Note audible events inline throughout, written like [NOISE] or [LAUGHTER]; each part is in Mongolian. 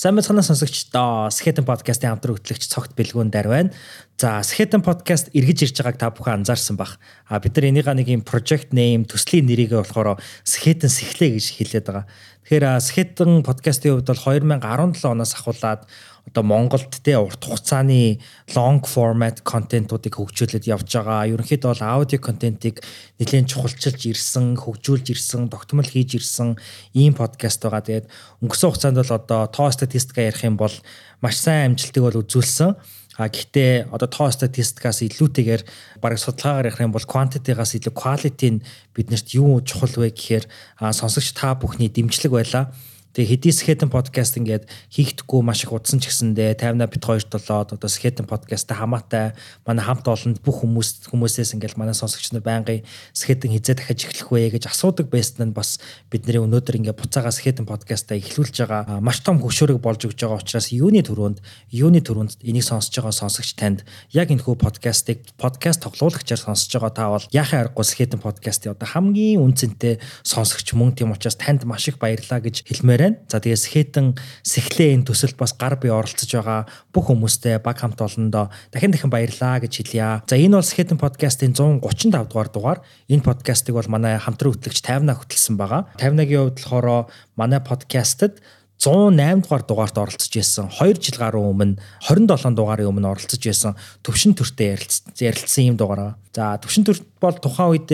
Сайн мэцхан сонсогчдоо Skeleton podcast-ийн хамтран хөтлөгч цогт бэлгүүн дар байна. За Skeleton podcast эргэж ирж байгааг та бүхэн анзаарсан бах. А бид нар энийга нэг юм project name төслийн нэрийг болохоор Skeleton сэхлээ гэж хэлээд байгаа. Тэгэхээр Skeleton podcast-ийн хувьд бол 2017 оноос ахуулаад одоо Монголд те урт хугацааны long format контентуудыг хөгжүүлээд явж байгаа. Ерөнхийдөө бол аудио контентыг нэлээд чухалчилж ирсэн, хөгжүүлж ирсэн, тогтмол хийж ирсэн ийм подкаст байгаа. Тэгээд өнгөрсөн хугацаанд бол одоо тоо статистика ярих юм бол маш сайн амжилтыг бол үзүүлсэн. А гэхдээ одоо тоо статистикаас илүүтэйгээр бараг судалгаагаар ярих юм бол quantity-гаас илүү quality нь биднэрт юу чухал вэ гэхээр сонсогч та бүхний дэмжлэг байлаа. Тэгээ хэдий Skeleton podcast ингээд хийхдэггүй маш их удсан ч гэсэндээ 50 бит 2 7 одоо Skeleton podcast-тай хамаатай манай хамт олонд бүх хүмүүс хүмүүсээс ингээд манай сонсогч нар байнгын Skeleton хизээ дахиж эхлэх вэ гэж асуудаг байсан нь бас бидний өнөөдөр ингээд буцаага Skeleton podcast-а эхлүүлж байгаа. Маш том хөшөөрөг болж өгч байгаа учраас юуны төрөнд юуны төрөнд энийг сонсож байгаа сонсогч танд яг энэ хүү подкастыг подкаст тоглуулагчаар сонсож байгаа та бол яхаа аргагүй Skeleton podcast-ийн одоо хамгийн үнцэнтэй сонсогч мөн тийм учраас танд маш их баярлалаа гэж хэлмээр байна. За тэгээс хэтэн сэхлээ энэ төсөлд бас гар бие оролцож байгаа бүх хүмүүстээ баг хамт олондоо дахин дахин баярлаа гэж хэлье. За энэ бол Сэхэтэн подкастын 135 дугаар дугаар. Энэ подкастыг бол манай хамтран хөтлөгч 50-аа хөтлсөн байгаа. 50-агийн хувьд болохоор манай подкастад 108 дугаар дугаарт оролцож байсан. 2 жил гаруй өмнө 27 дугаарын өмнө оролцож байсан төвшин төртэй ярилцсан юм дугаар. За төвшин төр бол тухайн үед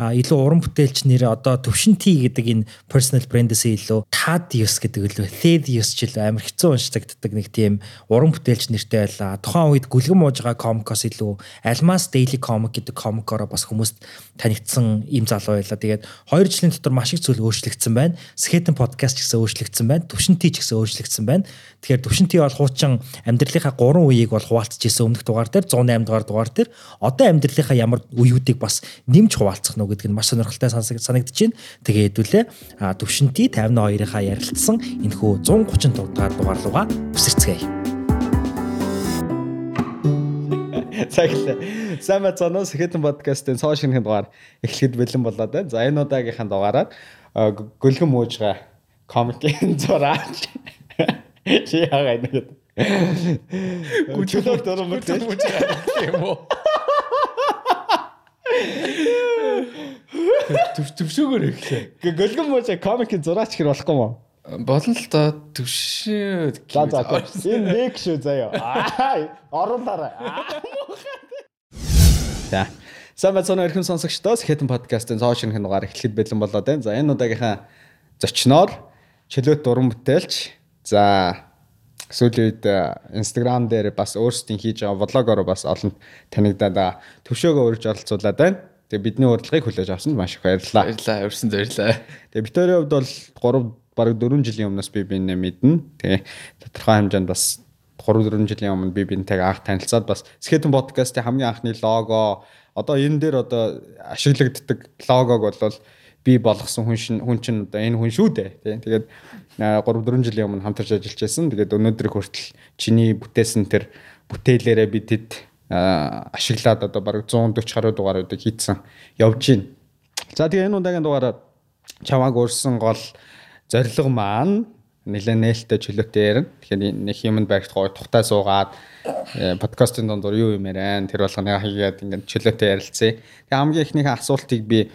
илүү уран бүтээлч нэр одоо төвшин Т гэдэг энэ personal brand-ээс илүү Tadius гэдэг үлээ Thaddeus ч илүү амар хэцүү уншдагддаг нэг тийм уран бүтээлч нэртэй байлаа. Тухайн үед гүлгэн мууж байгаа комикос илүү Almas Daily Comic гэдэг комикороо бас хүмүүст танигдсан ийм залуу байлаа. Тэгээд 2 жилийн дотор маш их зүйл өөрчлөгдсөн байна. Skeleton podcast ч гэсэн өөрчлөгдсөн байна. Төвшин Т ч гэсэн өөрчлөгдсөн байна. Тэгэхээр төвшин Т бол хуучин амьдралынхаа 3 үеийг бол хуваалцж исэн өмнөх дугаар дээр 108 дугаар дугаар дээр одоо амьдралынхаа ямар үеүүдийг бас нэмж хуваалцах нь гэдэг нь маш сонирхолтой санагдаж байна. Тэгээ хэдүүлээ төвшинти 52-ийнхаа ярилцсан энэхүү 130 дугаар дугаар руугаа үсэрцгээе. Цаглаа. Сайн бацаано Сэхэтэн подкастын цоо шинэхэн дугаар эхлэхэд бэлэн болоод байна. За энэ удаагийнхаа дугаараар гөлгөн муужгаа комикийн зураач. Чи яагаад нэг Гүчөлөөр дөрөв мөртэй юм уу? Төвшөөгөр эхлэе. Гөлгөн мууж комикийн зураач хэр болохгүй мó? Болно л доо төвшөө. За за. Энэ нэг шүү заяа. Оруулаарай. За. Сайн байцгаана эрхэм сонсогчдоо Skeleton podcast-ын цоо шинэхэн дугаар эхлэхэд бэлэн болоод байна. За энэ удаагийнхаа зочноор чөлөөт уран бүтээлч. За сүүлийн үед Instagram дээр бас өөрсдийн хийж байгаа влогоор бас олонд танигдаад. Төвшөөгөө урьж оролцуулаад байна. Тэгээ бидний урилгыг хүлээж авсанд маш их баярлалаа. Баярлалаа, урьсан баярлалаа. Тэгээ Викторийн хувьд бол 3 бараг 4 жилийн өмнөөс би бинэ мэднэ. Тэгээ тодорхой хэмжээнд бас 3 4 жилийн өмнө би бинтэйг анх танилцаад бас Skeleton podcast-ийн хамгийн анхны лого одоо энэ дээр одоо ашиглагддаг логог бол би болгосон хүн шин хүн чинь одоо энэ хүн шүү дээ тий. Тэгээд 3 4 жилийн өмнө хамтарч ажиллаж байсан. Тэгээд өнөөдрийг хүртэл чиний бүтээсэн тэр бүтээлээрээ би тэд ашиглаад одоо бараг 140 гаруй дугааруудыг хийцэн явж байна. За тэгээ энэ удаагийн дугаараар чавааг урьсан гол зорилго маань нэлээд нээлттэй чөлөөтэй ярина. Тэгэхээр нэг human байрт гоё тухтай суугаад э, подкастын дондор юу юм яран тэр болгоны хийгээд ингээд чөлөөтэй ярилцъя. Тэгээ хамгийн ихнийхээ асуултыг би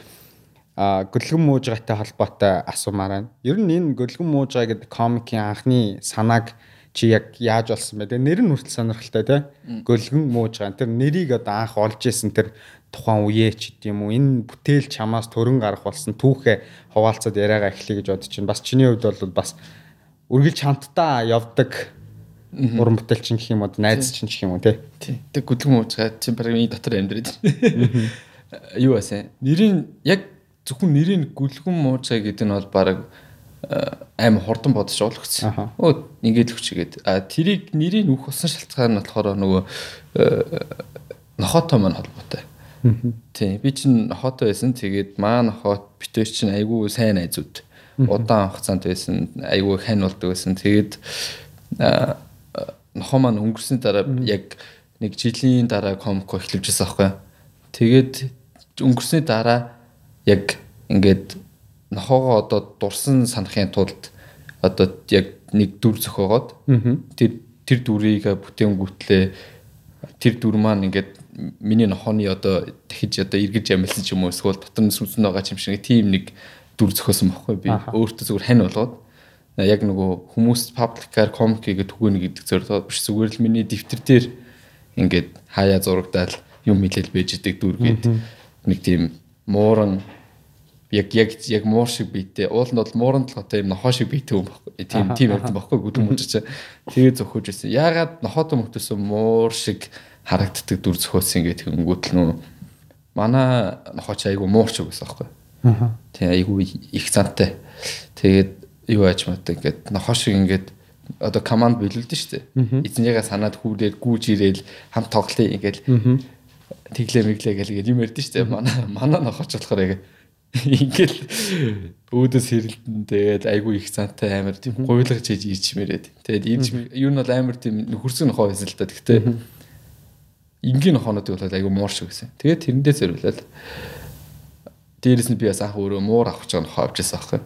гөлгөн муужгатай холбоотой асуумаар байна. Ер нь энэ гөлгөн муужгаа гэдэг комикийн анхны санааг чи яг яаж болсон бэ? Тэгээ нэр нь хүртэл сонирхолтой тий. Гөлгөн мууж байгаа. Тэр нэрийг одоо анх олж исэн тэр тухайн үеэ ч гэдэм үү энэ бүтээл чамаас төрөн гарах болсон түүхээ хуваалцаад яриагаа эхлэе гэж бодож байна. Бас чиний хувьд бол бас үргэлж хамтдаа явдаг уран бүтээлчин гэх юм уу найз чинь гэх юм уу тий. Тэг гөлгөн муужгаа чи барыг миний дотор амьдрээд. Юу асаа? Нэрийн яг зөвхөн нэрийн гөлгөн муужгаа гэдэг нь бол бараг аим хурдан бодож ойлгоцсон. Өө ингээд л хүчигээд. А тэрийг нэрийг нүх болсон шалтгаан нь болохоор нөгөө нохотой маань холбоотой. Тий. Би чинь нохотой байсан. Тэгээд маа нохот битэр чинь айгүй сайн найзууд. Удаан хугацаанд байсан. Айгүй хань болдог байсан. Тэгээд нохоо маань өнгөрсний дараа яг нэг жилийн дараа комко эхлэвжсэн аахгүй. Тэгээд өнгөрсний дараа яг ингээд нохоогоо одоо дурсан санахын тулд одоо яг нэг дүр зохиогоод тэр тэр дүрийг бүтэнгүүтлээ тэр дүр маань ингээд миний нохооны одоо дахиж одоо эргэж амилсан ч юм уу эсвэл дотор нь сүнсэн байгаа юм шиг тийм нэг дүр зохиосон байхгүй би. Өөртөө зүгээр хань болгоод яг нөгөө хүмүүс пабликаар комик гэдэг түгөнө гэдэг зорилгоо биш. Зүгээр л миний дэвтэр дээр ингээд хаяа зурагдаал юм хэлэл байж идэг дүр гээд нэг тийм мууран яг яг яг муур шиг биетэй уул нь бол мууранд л одоо юм нохоо шиг биетэй юм баггүй тийм тийм юм баггүй гүдэн мужиж тэгээ зөхөж ирсэн ягаад нохоотой мөхтөсөн муур шиг харагддаг дүр зөхөөсөн гэдэг хөнгөтл нүү манай нохооч айгу муурч байсан байхгүй тийм айгу их цантай тэгээд юу ач мат ингээд нохоо шиг ингээд одоо команд биелүүлдэ штэ эзнийгээ санаад хүүрээр гүүж ирээл хамт тоглоё ингээд тэглээ мэглээ гээл юм ярьдэн штэ манай манай нохооч болохоор яг Ингээл өөдөөс хэрэлдэн тэгээд айгүй их цантай амар тийм гуйлгаж хийж ирч мэрээд. Тэгээд ирж юу нь бол амар тийм нөхөрсөн нохоо байсан л та. Гэхдээ энгийн нохоонууд бол айгүй муур шиг байсан. Тэгээд тэрэндээ зориулаад дээрэс нь би бас анх өөрөө муур авах гэж нохоо авч байсан аахгүй.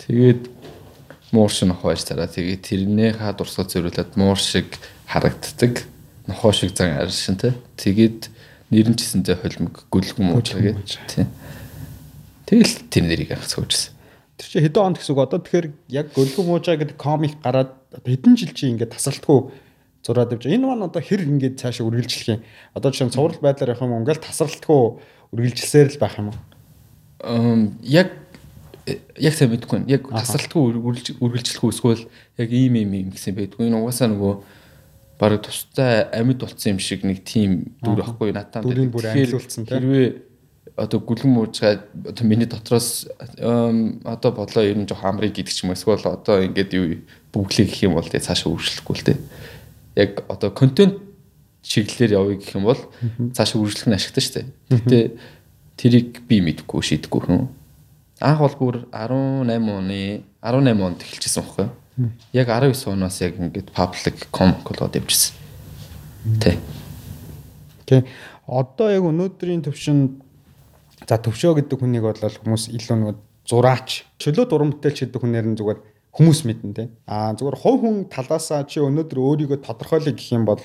Тэгээд муур шиг нохоо аж тараа. Тэгээд тэрнээ ха дурсгал зориулаад муур шиг харагддаг нохоо шиг зан аршинтай. Тэгээд нэрэн чисэнтэй холимог гүлгэн мууж байгаа. Тийм. Тэгэл тэр нэрийг авцгаажсэн. Тэр чи хэдэн онд гэсэн үг одоо тэгэхээр яг гөлгөө муужаа гэдэг комик гараад хэдэн жил чи ингээд тасралтгүй зураад явж энэ маань одоо хэр ингээд цаашаа үргэлжлэх юм. Одоо жишээ нь цуврал байдлаар явах юм ингээл тасралтгүй үргэлжилсээр л байх юм уу? Эм яг яг сайн мэдгүй. Яг тасралтгүй үргэлжлэх үсгүй яг ийм ийм юм гэсэн байдгүй. Энэ угаасаа нөгөө бараг тустай амьд болцсон юм шиг нэг тийм дүр ахгүй надад. Дүрийн бүр амьлуулсан тийм. Хэрвээ одоо гүлгэн муужгаа одоо миний дотроос одоо бодлоо ер нь жоох амрыг гэдэг ч юм эсвэл одоо ингээд юу бүглээ гэх юм бол тэгээ цаашаа үргэлжлэхгүй л дээ. Яг одоо контент чиглэлээр явъя гэх юм бол цаашаа үргэлжлэх нь ашигтай шүү дээ. Гэтэ тэрийг би мэдгүй шийдэхгүй хүн. Анх бол бүр 18 оны 18 онд эхэлчихсэн байхгүй. Яг 19 оноос яг ингээд public comic болоод явжсэн. Тэ. Тэ. Одоо яг өнөөдрийн төвшөнд За төвшөө гэдэг хүнийг бол хүмүүс илүү нэг зураач, чөлөө дурамтэлч гэдэг хүнээр нь зүгээр хүмүүс мэднэ тийм. Аа зүгээр хувь хүн талаасаа чи өнөөдөр өөрийгөө тодорхойлъё гэх юм бол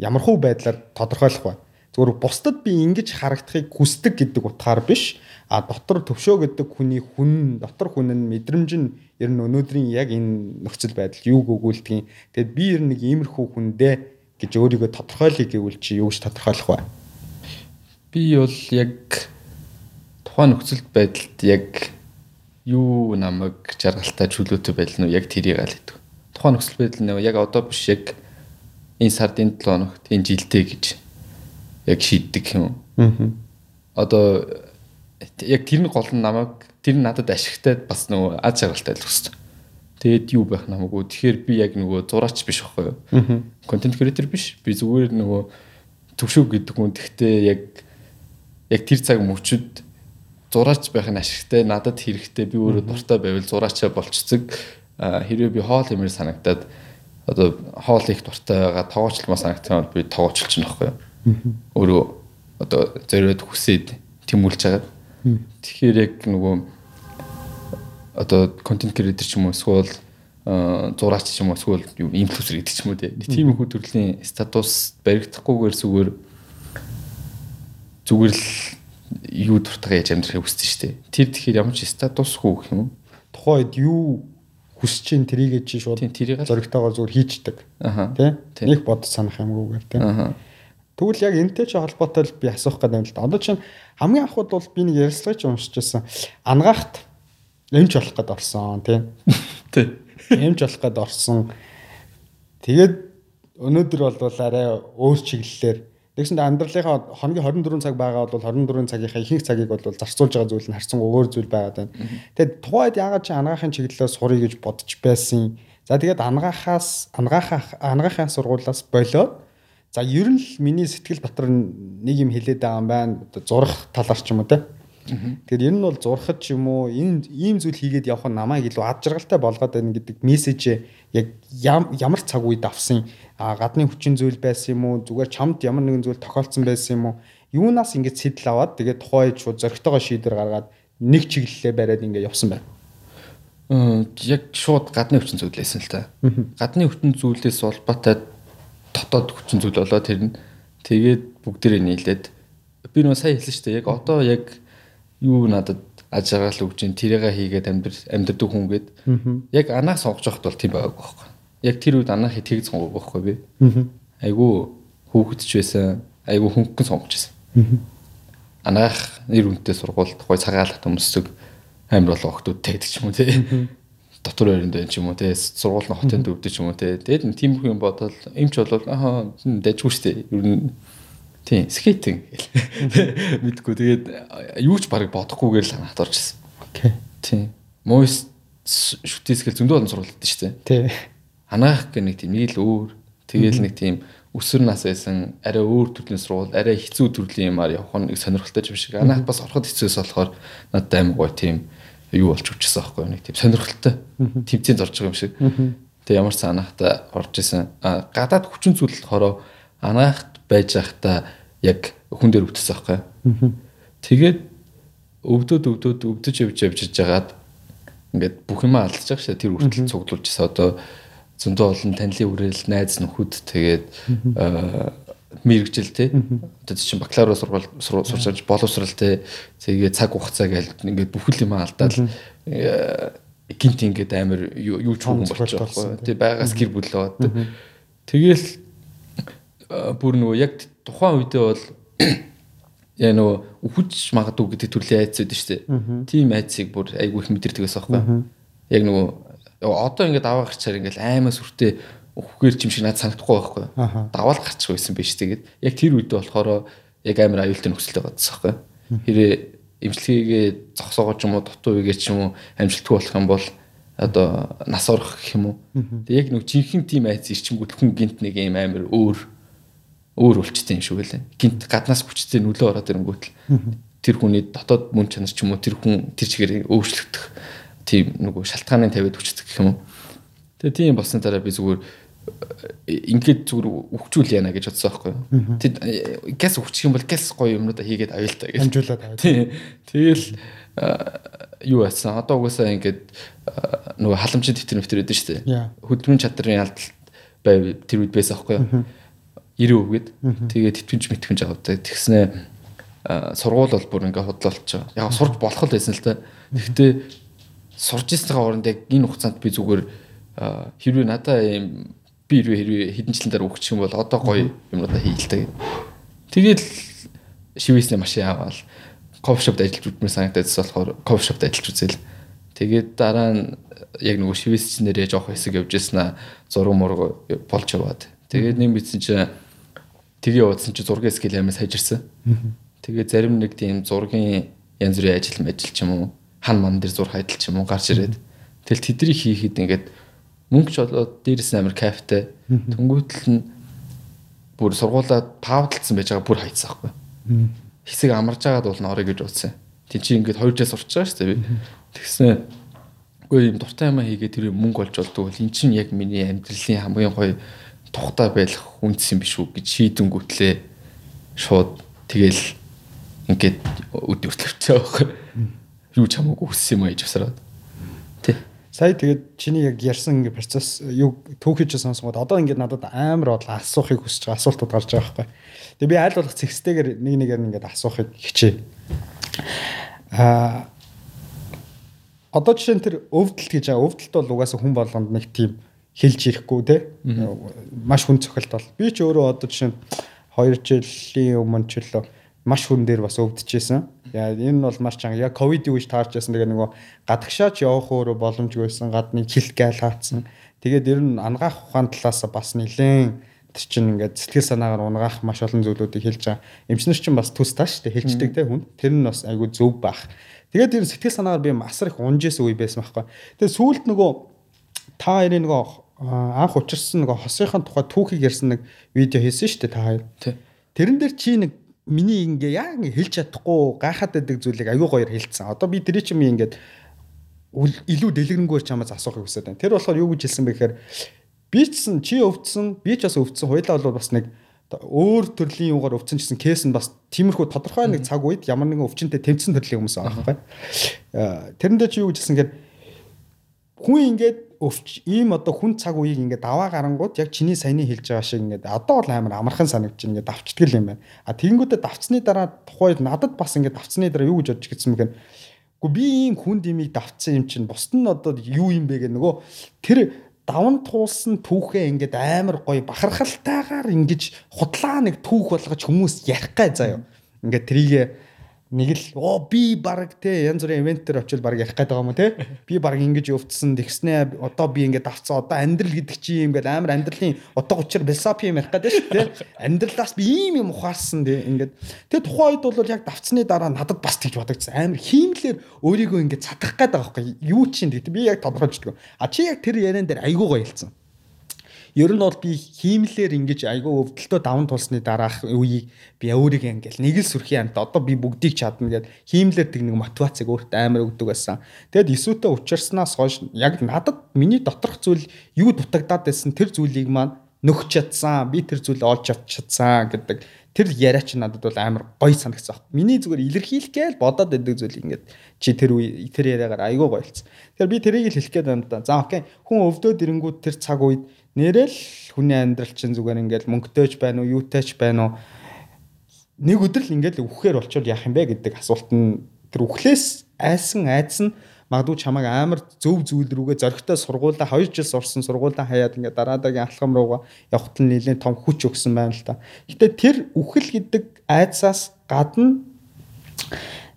ямар хуу байдлаар тодорхойлох вэ? Зүгээр бусдад би ингэж харагдахыг хүсдэг гэдэг утгаар биш. А дотор төвшөө гэдэг хүний хүн, дотор хүн нь мэдрэмж нь ер нь өнөөдрийн яг энэ нөхцөл байдал юуг өгүүлдэг юм. Тэгэд би ер нь нэг иймэрхүү хүндээ гэж өөрийгөө тодорхойлъё гэвэл чи юу гэж тодорхойлох вэ? Би бол яг тухайн нөхцөл байдалд яг юу намайг жаргалтай чөлөөтэй байдал нь яг тэрийг аль гэдэг. Тухайн нөхцөл байдал нь яг одоо биш яг энэ сард энэ 7 хоногт энэ жилдээ гэж яг шийддэг юм. Аа. Одоо яг тэр нь гол нь намайг тэр нь надад ашигтай бас нөгөө аз жаргалтай л өссөн. Тэгэд юу байх намайгүй. Тэгэхээр би яг нөгөө зураач биш байхгүй юу? Аа. Контент креатор биш. Би зүгээр нөгөө төвшөө гэдэг хүн. Тэгтээ яг яг тэр цаг мөчөд зураач байх нь ашигтай надад хэрэгтэй би өөрөө дуртай байвал зураачаа болцдог хэрвээ би хоол хэмээр санагдаад одоо хоол их дуртай байгаа тоогочлмоо санагдсан бол би тоогочлж чинь байхгүй өөрөө одоо зориод хүсээд тэмүүлж байгаа. Тэгэхээр яг нөгөө одоо контент креатор ч юм уу эсвэл зураач ч юм уу эсвэл инфлюенсер гэдэг ч юм уу тийм их төрлийн статус баригдахгүйгээр зүгээр зүгээр л юу дуртай яаж амьдрахыг хүсдэг шүү дээ. Тэр тэгэхээр ямар ч статусгүй гэх юм. Тухайд юу хүсэж чинь тэрийгээ чи шууд зоригтойгоор зүгээр хийчдэг. Тэ? Нэг бод санах юмгүйгээр тэ. Тэгвэл яг энтэй ч холбоотой л би асуух гэдэг юм л да. Одоо чинь хамгийн анхуд бол би нэг ярилцлагыг уншиж байсан. Ангаахт эмч болох гээд орсон тий. [LAUGHS] Тий. Эмч болох гээд орсон. Тэгээд өнөөдөр бол арай өөр чиглэлээр Тэгсэнд амьдралынхаа хоногийн 24 цаг байгаа бол 24 цагийнхаа ихэнх цагийг бол зарцуулж байгаа зүйл нь харцсан өөр зүйл байгаад байна. Тэгээд тухайд яагаад чи ангаахын чиглэлээр сурыг гэж бодож байсан. За тэгээд ангаахаас ангаахаа ангаахын сургуулиас болоод за ер нь л миний сэтгэл дотор нэг юм хэлээд байгаа юм байна. Зурах талаар ч юм уу те. Тэгэхээр ер нь бол зурхад ч юм уу энэ ийм зүйл хийгээд явах нь намайг илүү ад жаргалтай болгоод байна гэдэг мессеж яг ямар цаг үед авсан а гадны хүчин зүйл байсан юм уу зүгээр чамд ямар нэгэн зүйл тохиолдсон байсан юм уу юунаас ингэж сэтэл аваад тэгээд тухайд шууд зөрөгтэйгөө шийдвэр гаргаад нэг чиглэлээ бариад ингэ явсан байна. яг шууд гадны хүчин зүйлээсэн л та. Гадны хүчин зүйлээс улбаатай дотоод хүчин зүйл болоо тэр нь тэгээд бүгдээрээ нийлээд би нөө сая хэлсэн шүү дээ. Яг одоо яг юу надад аж аргал өгч ин тэрийгээ хийгээд амьдр амьдрдаг хүн гээд яг анаа сонгож явахд бол тийм байгааг байхгүй. Яг тэр үед анаа хитгийг сонгоог байхгүй би. Айгу хүүхэд ч байсан. Айгу хөнгөн сонгож байсан. Анаах нэр үнэтэй сургуульд гой цагаалт өмсөг амар болоо охтууд тэгдэг ч юм уу тий. Дотор өрөнд байх юм уу тий. Сургууль нь хотын дөвдөж ч юм уу тий. Тэгээд тийм хүн бодвол эмч болвол аа дайггүй шүү дээ. Ер нь тий скейтинг гэл [LAUGHS] мэдгүй тэгээд юу ч барыг бодохгүйгээр л ханаад орж ирсэн. Окей. Тий. Мойс шүтээсгэл зөндөө олон сургууль дээ. Тий. Анаах гэх нэг тийм нэг л өөр. Тэгээл нэг тийм өсвөр нас байсан арай өөр төрлийн сургууль, арай хэцүү төрлийн юмар явах нь сонирхолтой юм шиг. Анаах бас ороход хэцүүс болохоор надад аим гоё тийм юу болж өчсөн аахгүй нэг тийм сонирхолтой тэмцээнд орж байгаа юм шиг. Тэгээ ямар ч санаахтай орж исэн. Гадаад хүчин зүйл болохоор анаахт байж байхдаа яг хүн дээр өвдсөн аахгүй. Тэгээд өвдөд өвдөд өвдөж явж явж жагаад ингээд бүх юм байгаа шээ тэр үртэл цуглуулж ирсэн. Одоо зөндөө олон танилын үрээл найз нөхөд тэгээд мэрэгжил те одоо чинь бакалавр сургууль сурч боловсрал те тэгээ цаг хугацаа гээл ингээд бүхэл юм алдаал гинт ингээд амар юу ч хүн байгаа байхгүй тий байгаас гэр бүлөө тэгэл бүр нөгөө яг тухайн үедээ бол [CLEARS THROAT] яа нөгөө үхэж магадгүй гэдэг төрлийн айц шүү дээ. Тийм айцыг бүр айгүй их мэдэрдэг байсан байхгүй яг нөгөө одоо ингээд аваа гарчаар ингээд аймаа сүртэй өгөхээр ч юм шиг надад санагдахгүй байхгүй. Даваал гарчих байсан биш тэгээд яг тэр үед болохоор яг амар аюултай нөхцөлтэй бодсон байхгүй. Хэрэг эмчилгээгээ зогсоогоо ч юм уу дутуу үегээ ч юм уу амжилтгүй болох юм бол одоо нас орох гэх юм уу. Тэг яг нэг жинхэнэ тим айц ирчимгүүд хүн гинт нэг юм амар өөр өөр болчтой юм шүү гэлээ. Гинт гаднаас хүчтэй нөлөө ороод ирэнгүүт л тэр хүний дотоод мөн чанар ч юм уу тэр хүн тэр чигээр өөрчлөгдөх тийм нөгөө шалтгааныг тавиад хүчдэг гэх юм уу. Тэгээ тийм болсон дараа би зүгээр ингээд зүгээр өвчүүл яана гэж бодсон байхгүй. Тэд гэс өвчих юм бол гэс гоё юмнуудаа хийгээд аюултай гэж. Амжуулаад аваад. Тэгэл юу байсан. Одоо угаасаа ингээд нөгөө халамжийн тэтэр мэтэр өгдөн шүү дээ. Хөдөлмөрийн чадрын алдалт байв тэр үед байсан байхгүй юу. 90 өвгээд тэгээ тэтгэвч мэтгэвч аваад тэгснээ сургууль бол бүр ингээд худлаа болчих. Яг сурч болох л байсан л та. Гэхдээ сурж ирсэнийхаа оронд яг энэ хугацаанд би зүгээр хэрвээ надаа ийм би хэрвээ хэдэн жилийн дараа өгчих юм бол одоо гоё юмудаа хийлтэй. Тэгээд шивээснээ машин аваад кофе шопд ажиллаж үзмээр санагдажсэн болохоор кофе шопд ажиллаж үзэл. Тэгээд дараа нь яг нөгөө шивээсчнэрээ жоох хэсэг явж яснаа зураг мураг болж яваад. Тэгээд нэг мэдсэн чинь тэгээ явуулсан чинь зургийн скил амаас хайжирсан. Тэгээд зарим нэг тийм зургийн янз бүрийн ажил мэл ч юм уу хан ман дээр зур хайдал ч юм уу гарч ирээд тэгэл тэдний хийхэд ингээд мөнгө ч болоод дээрээс амар кайфтай. Тэнгүүтэл нь бүр сургуулаа павдлцсан байж байгаа бүр хайцсан байхгүй. Хэсэг амарж байгаад бол н орё гэж утсан. Тин чи ингээд хоёр жил сурч байгаа шүү дээ би. Тэгснэ үгүй юм дуртай юм хийгээд тэр мөнгө олж болдог бол эн чинь яг миний амьдралын хамгийн гоё тухтай байх үндэс юм биш үү гэж шийдэнгүүтлээ шууд тэгэл ингээд үд өслөвчөө байхгүй. Юу ч хамаагүй хүссэн юм ээж усраад. Сая тэгээд чиний яг ярьсан ингээ процесс юу түүхийч сонсгоод одоо ингээ надад амар бодол асуухыг хүсэж байгаа асуултууд гарч байгаа байхгүй. Тэгээд би аль болох зэгстэйгээр нэг нэгээр ингээ асуухыг хичээ. Аа одоо жишээ нь тэр өвдөлт гэж байгаа. Өвдөлт бол угаасаа хүн болгонд нэг тийм хэлж ирэхгүй те. Маш хүн цохилт бол. Би ч өөрөө одоо жишээ нь 2 жилийн өмнө ч л маш хүн дээр бас өвдөжсэн. Яа энэ бол маш чанга. Яг ковидын үеч таарч байсан. Тэгээ нөгөө гадагшаач явах өөрөө боломжгүй байсан. Гадны хилт гайл хаацсан. Тэгээд ер нь ангаах ухаан талаас бас нэлээд тэр чинь ингээд сэтгэл санаагаар унгаах маш олон зүйлүүдийг хэлж байгаа. Эмчнэр чинь бас төс тааш тэ хэлждэг те хүн. Тэр нь бас айгүй зөв байх. Тэгээд ер нь сэтгэл санаагаар би асар их унжээс үе байсан байхгүй. Тэгээд сүүлд нөгөө та хоёрын нөгөө анх учирсан нөгөө хосынхын тухай түүхийг ярьсан нэг видео хийсэн шүү дээ та хоёр. Тэрэн дээр чи нэг миний ингээ яа ингээ хэлж чадахгүй гайхаад байдаг зүйлийг аюу гоёор хэлсэн. Одоо би тэрий чим ингээд илүү дэлгэрэнгээр чамаас асуухыг хүсэж байна. Тэр болохоор юу гэж хэлсэн бэ гэхээр би ч чи өвдсөн, би ч бас өвдсөн. Хоёлаа бол бас нэг өөр төрлийн юугаар өвдсөн гэсэн кейс нь бас тиймэрхүү тодорхой нэг цаг үед ямар нэгэн өвчнөд тэмцсэн төрлийн хүмүүс байгаа байхгүй. Тэрэндээ чи юу гэж хэлсэн гэхээр хүн ингээд өвч ийм одоо хүн цаг үеийг ингээд даваа гарангууд яг чиний саяны хэлж байгаа шиг ингээд одоо бол амар амархан санагдаж ингээд давчтгал юм байна. А тэгэнгүүтээ давцсны дараа тухайд надад бас ингээд давцсны дараа юу гэж бодож гисэн мэхэн Гэхдээ би ийм хүн димийг давцсан юм чинь бусд нь одоо юу юм бэ гэх нөгөө тэр даван туулсан түүхээ ингээд амар гоё бахархалтайгаар ингэж худлаа нэг түүх болгож хүмүүс ярих гай заяа. Ингээд трийгээ нэг л оо би баг те янз бүрийн ивент дээр очил баг ярих гээд байгаа юм те? Би баг ингэж өвдсөн тэгснэ одоо би ингэж давцсан одоо амьдрал гэдэг чи юм гээд амар амьдралын утга учир философи юм ярих гээд шүү те. Амьдралаас би ийм юм ухаарсан те ингээд тэгээ тухайн үед бол яг давцсны дараа надад бас тэгж бодогдсон. Амар хиймлэр өөрийгөө ингэж цадах гээд байгаа байхгүй юу чинь гэдэг би яг тодорхойлждаг а чи яг тэр яриан дээр айгуу хэлсэн Ер нь бол би хиймлэр ингэж айгүй өвдөлтөө даван тулсны дараах үеийг би өөрийгөө ингээл нэг л сүрхий амт одоо би бүгдийг чадна гэд хиймлэр тэг нэг мотивацийг өөртөө амар өгдөг байсан. Тэгэд эсүүтэй учирснаас хойш яг надад миний доторх зүйл юу дутагдаад байсан тэр зүйлийг маань нөхч чадсан би тэр зүйлээ олж авч чадсан гэдэг тэр яриа чи надад бол амар гоё санагцсан. Миний зүгээр илэрхийлэх гээл бодоод байдаг зүйл ингээд чи тэр үе тэр яриагаар айгүй гоёлцсон. Тэгэхээр би тэрийг л хэлэх гээд байна да. За окей. Хүн өвдөөд ирэнгүүт тэр цаг үед нэрэл хүний амьдрал чинь зүгээр ингээд мөнгөтэйч байна уу, юутэйч байна уу? Нэг өдөр л ингээд үхэхээр болчоод яах юм бэ гэдэг асуулт нь тэр үхлээс айсан айдсан магадгүй чамайг амар зөв зүйл рүүгээ зөрөгтэй сургуулаа 2 жил сурсан сургуулаа хаяад ингээд дараадагийн алхам руугаа явахт нь нэлээд том хүч өгсөн байна л та. Гэтэ тэр үхэл гэдэг айцаас гадна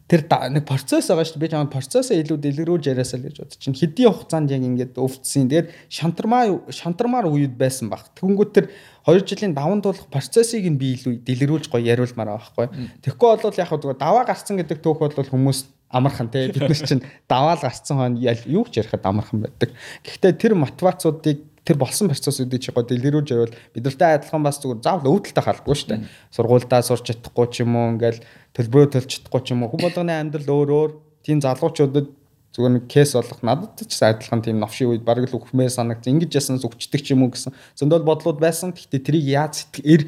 тэр нэг процесс байгаа шүү дээ. Би чамд процессоо илүү дэлгэрүүлж яриасаа л гэж бодож чинь хэдийн хугацаанд яг ингээд өвдсөн. Тэгээд шантармаа шантармаар үед байсан баг. Тэгэнгүүт тэр 2 жилийн даван туулах процессыг нь би илүү дэлгэрүүлж гоё яриулмаар байгаа байхгүй. Тэгэхгүй бол яг хөө даваа гарцсан гэдэг түүх бол хүмүүс амархан те бид нар чинь даваал гарцсан хойно юу ч ярихад амархан байдаг. Гэхдээ тэр мотивацуудыг тэр болсон процессуудыг чи гоо дэлгэрүүлж явал бидэртэй адилхан бас зүгээр заавал өвдөлтөй халахгүй шүү дээ. Сургуульдаа сурч чадахгүй ч юм уу ингээл төлбөрөө төлж чадахгүй ч юм уу хүн болгоны амьдрал өөр өөр тийм залуучуудад зүгээр нэг кейс болох надад ч адилхан тийм новшийн үед бараг л үхмээр санагд ингэж ясан зүгчдэг ч юм уу гэсэн зөндөл бодлууд байсан. Гэхдээ тэрийг яаж сэтгэл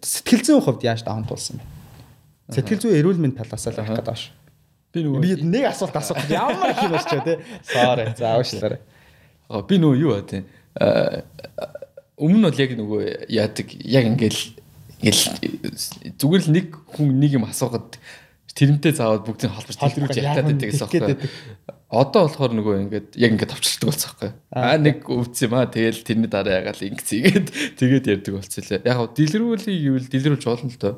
сэтгэл зүйн хувьд яаж даван туулсан бэ? Сэтгэл зүй эрүүл мэнд талаас л авах гэдэг ааш. Би нөгөө би нэг асуулт асуух. Ямар их юм болч тэ. Sorry. За уушлаарай. Би нөгөө юу аа тийм өмнө нь бол яг нөгөө яадаг яг ингээл ингээл зүгээр л нэг хүн нэг юм асуугаад тэрнтэй заавал бүгдийг холбож дэлгэрүүлж ялтаад байдаг гэсэн аахгүй. Одоо болохоор нөгөө ингээд яг ингээд товчлдог болсон аахгүй. Аа нэг өвдсөн юм аа тэгэл тэрний дараа ягаал ингэцгээд [LAUGHS] тэгээд ярьдаг болсон лээ. Яг гоо дэлгэрүүлэх гэвэл дэлгэрүүлж болно л доо.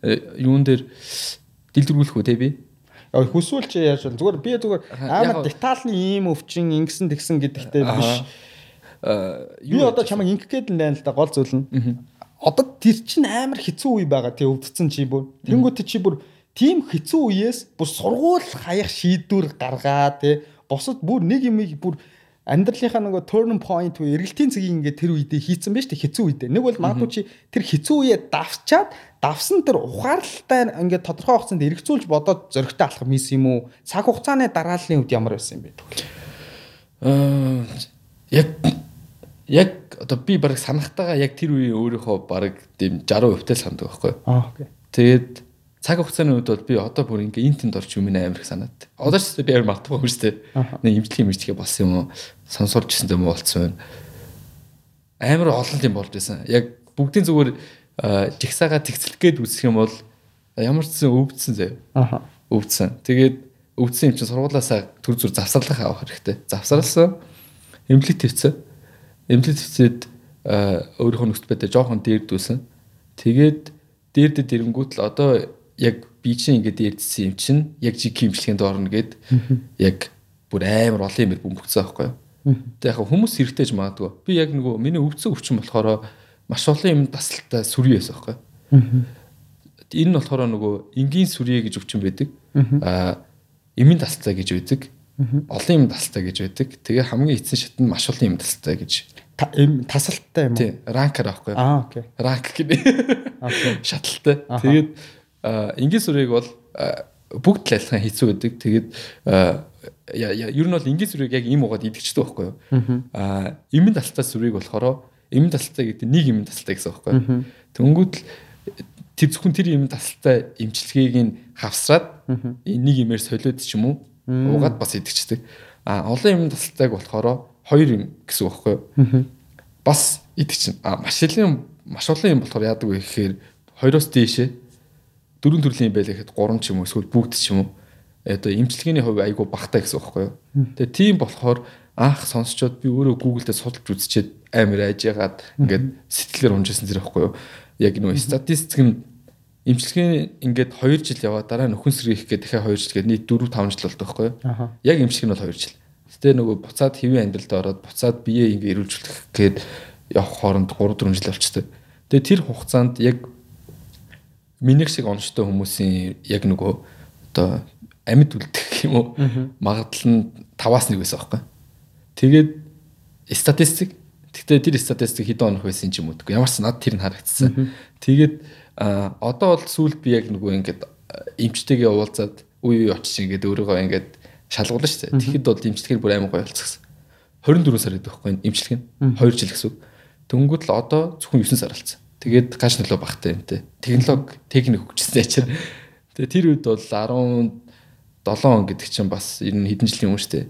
Э, юун дээр дэлгэрүүлэх үү те би? Хүсвэл чи яаж зүгээр би зүгээр амар детальны ийм өвчин ингэсэн тэгсэн гэдэгтэй биш Би одоо чамайг ингэх гээд л байна л да гол зүйл нь. Одоо тэр чинь амар хэцүү үе байгаа тий өвдсөн чи бүр. Тэнгүүт чи бүр тийм хэцүү үеэс бүр сургууль хаях шийдвэр гаргаа тий. Босод бүр нэг юм бүр амьдралынхаа нөгөө turning point уу эргэлтийн цэгийг ингээд тэр үедээ хийцэн байж тээ хэцүү үедээ. Нэг бол магадгүй чи тэр хэцүү үеэ давчаад давсан тэр ухаарлалтай ингээд тодорхой хугацаанд эргэцүүлж бодоод зөрөгтэй алах мис юм уу? Цаг хугацааны дарааллын үед ямар байсан юм бэ? Аа яг яг одоо би баг санахтайгаа яг тэр үеийн өөрийнхөө баг тийм 60% тэл сандаг байхгүй. Аа окей. Тэгээд цаг хугацааны үед бол би одоо бүр ингээ интент орч юм амар их санаад. Одоо ч би амар мартахгүй юм шүү дээ. Нэг имжлэгийн имжлэгээ болсон юм уу? Сонсуулж ирсэн юм уу болцсон байна. Амар олон юм болж байсан. Яг бүгдийн зүгээр жигсаага тэгцэлэх гээд үсэх юм бол ямар ч зэн өвдсөн заяа. Аа. Өвдсөн. Тэгээд өвдсөн юм чинь сургуулаасаа төр зүр завсарлах авах хэрэгтэй. Завсарласан. Имплит хийсэн эмнэлэг твцэд өөрийнхөө нөхцөл байдал жоохон дээрдүүлсэн. Тэгээд дээрдэд ирэнгүүт л одоо яг би чинь ингээд дээрдсэн юм чинь яг жиг хэмжлэгэнд орно гэд яг бүр амар олон юм бөмбөгцсөн байхгүй юу. Тэг яг хүмүүс хэрэгтэйж магадгүй. Би яг нөгөө миний өвдсөн өвчин болохоор маш олон юм тасалтай сүрий байсан байхгүй юу. Энэ нь болохоор нөгөө энгийн сүрье гэж өвчин байдаг. Аа эмийн тасалтай гэж байдаг. Олон юм тасалтай гэж байдаг. Тэгээ хамгийн эцсийн шат нь маш олон юм тасалтай гэж тасалттай юм уу? Тийм, ранкер аахгүй. Аа, окей. Ранк гэдэг. [LAUGHS] Окей. Шаталтай. Тэгээд энгийн сүрийг бол бүгд л адилхан хийцүү гэдэг. Тэгээд ер нь бол энгийн сүрийг яг им угаад идэгчдэг байхгүй юу? Аа, имэн тасалтай сүрийг болохоор имэн тасалтай гэдэг нэг имэн тасалтай гэсэн байхгүй юу? Тэнгүүд л тэр зөвхөн тэр имэн тасалтай имчилгээг нь хавсраад нэг имээр солиод ч юм уу уугаад бас идэгчдэг. А олон юм тасалтай болохоор хоёр юм гэсэн үг байхгүй? Бас идэг чинь а маш илийн маш олон юм болохоор яадаг вэ гэхээр хоёроос дээшээ дөрвөн төрлийн юм байлаа гэхэд гурван ч юм уу эсвэл бүгд ч юм уу одоо имчилгээний хувь айгу багтаа гэсэн үг байхгүй юу? Тэгээ тийм болохоор анх сонсчод би өөрөө Google дээр судалж үзчихэд амар айжгаад ингээд сэтгэлээр унжсэн зэрэг байхгүй юу? Яг нөө статистик нь имчилгээ ингээд 2 жил яваа дараа нөхөн сэргийх гэх дахиад 2 жил гээд нийт 4 5 жил болдог байхгүй юу? Яг имчилгээ нь бол 2 жил. Гэтэ нөгөө буцаад хэвийн амьдралд ороод буцаад бие ингээ эрүүлжүүлэх гээд явах хооронд 3 4 жил болчтой. Тэгээ тэр хугацаанд яг миний шиг онцтой хүмүүсийн яг нөгөө одоо амьд үлдэх юм уу магадлал нь 5-аас 1 байсан байхгүй. Тэгээд статистик Тэгтээ тэр статистик хэдэн онох байсан ч юм уу гэдэггүй. Ямар ч над тэр нь харагдсан. Тэгээд одоо бол сүүлд би яг нөгөө ингээд эмчтэйгээ уулзаад үе үе очиж ингээд өөрийгөө ингээд шалгуулна шүү дээ. Тэгэхэд бол эмчтгэр бүр амар гоё болцсон. 24 сар гэдэг байхгүй эмчилэг нь 2 жил гэсэн үг. Дөнгөд л одоо зөвхөн 9 сар болсон. Тэгээд гаш нөлөө багтай юм те. Технологи техник хөгжсөн ячаар. Тэгээ тэр үед бол 17 он гэдэг чинь бас ер нь хэдэн жилийн өмнө шүү дээ.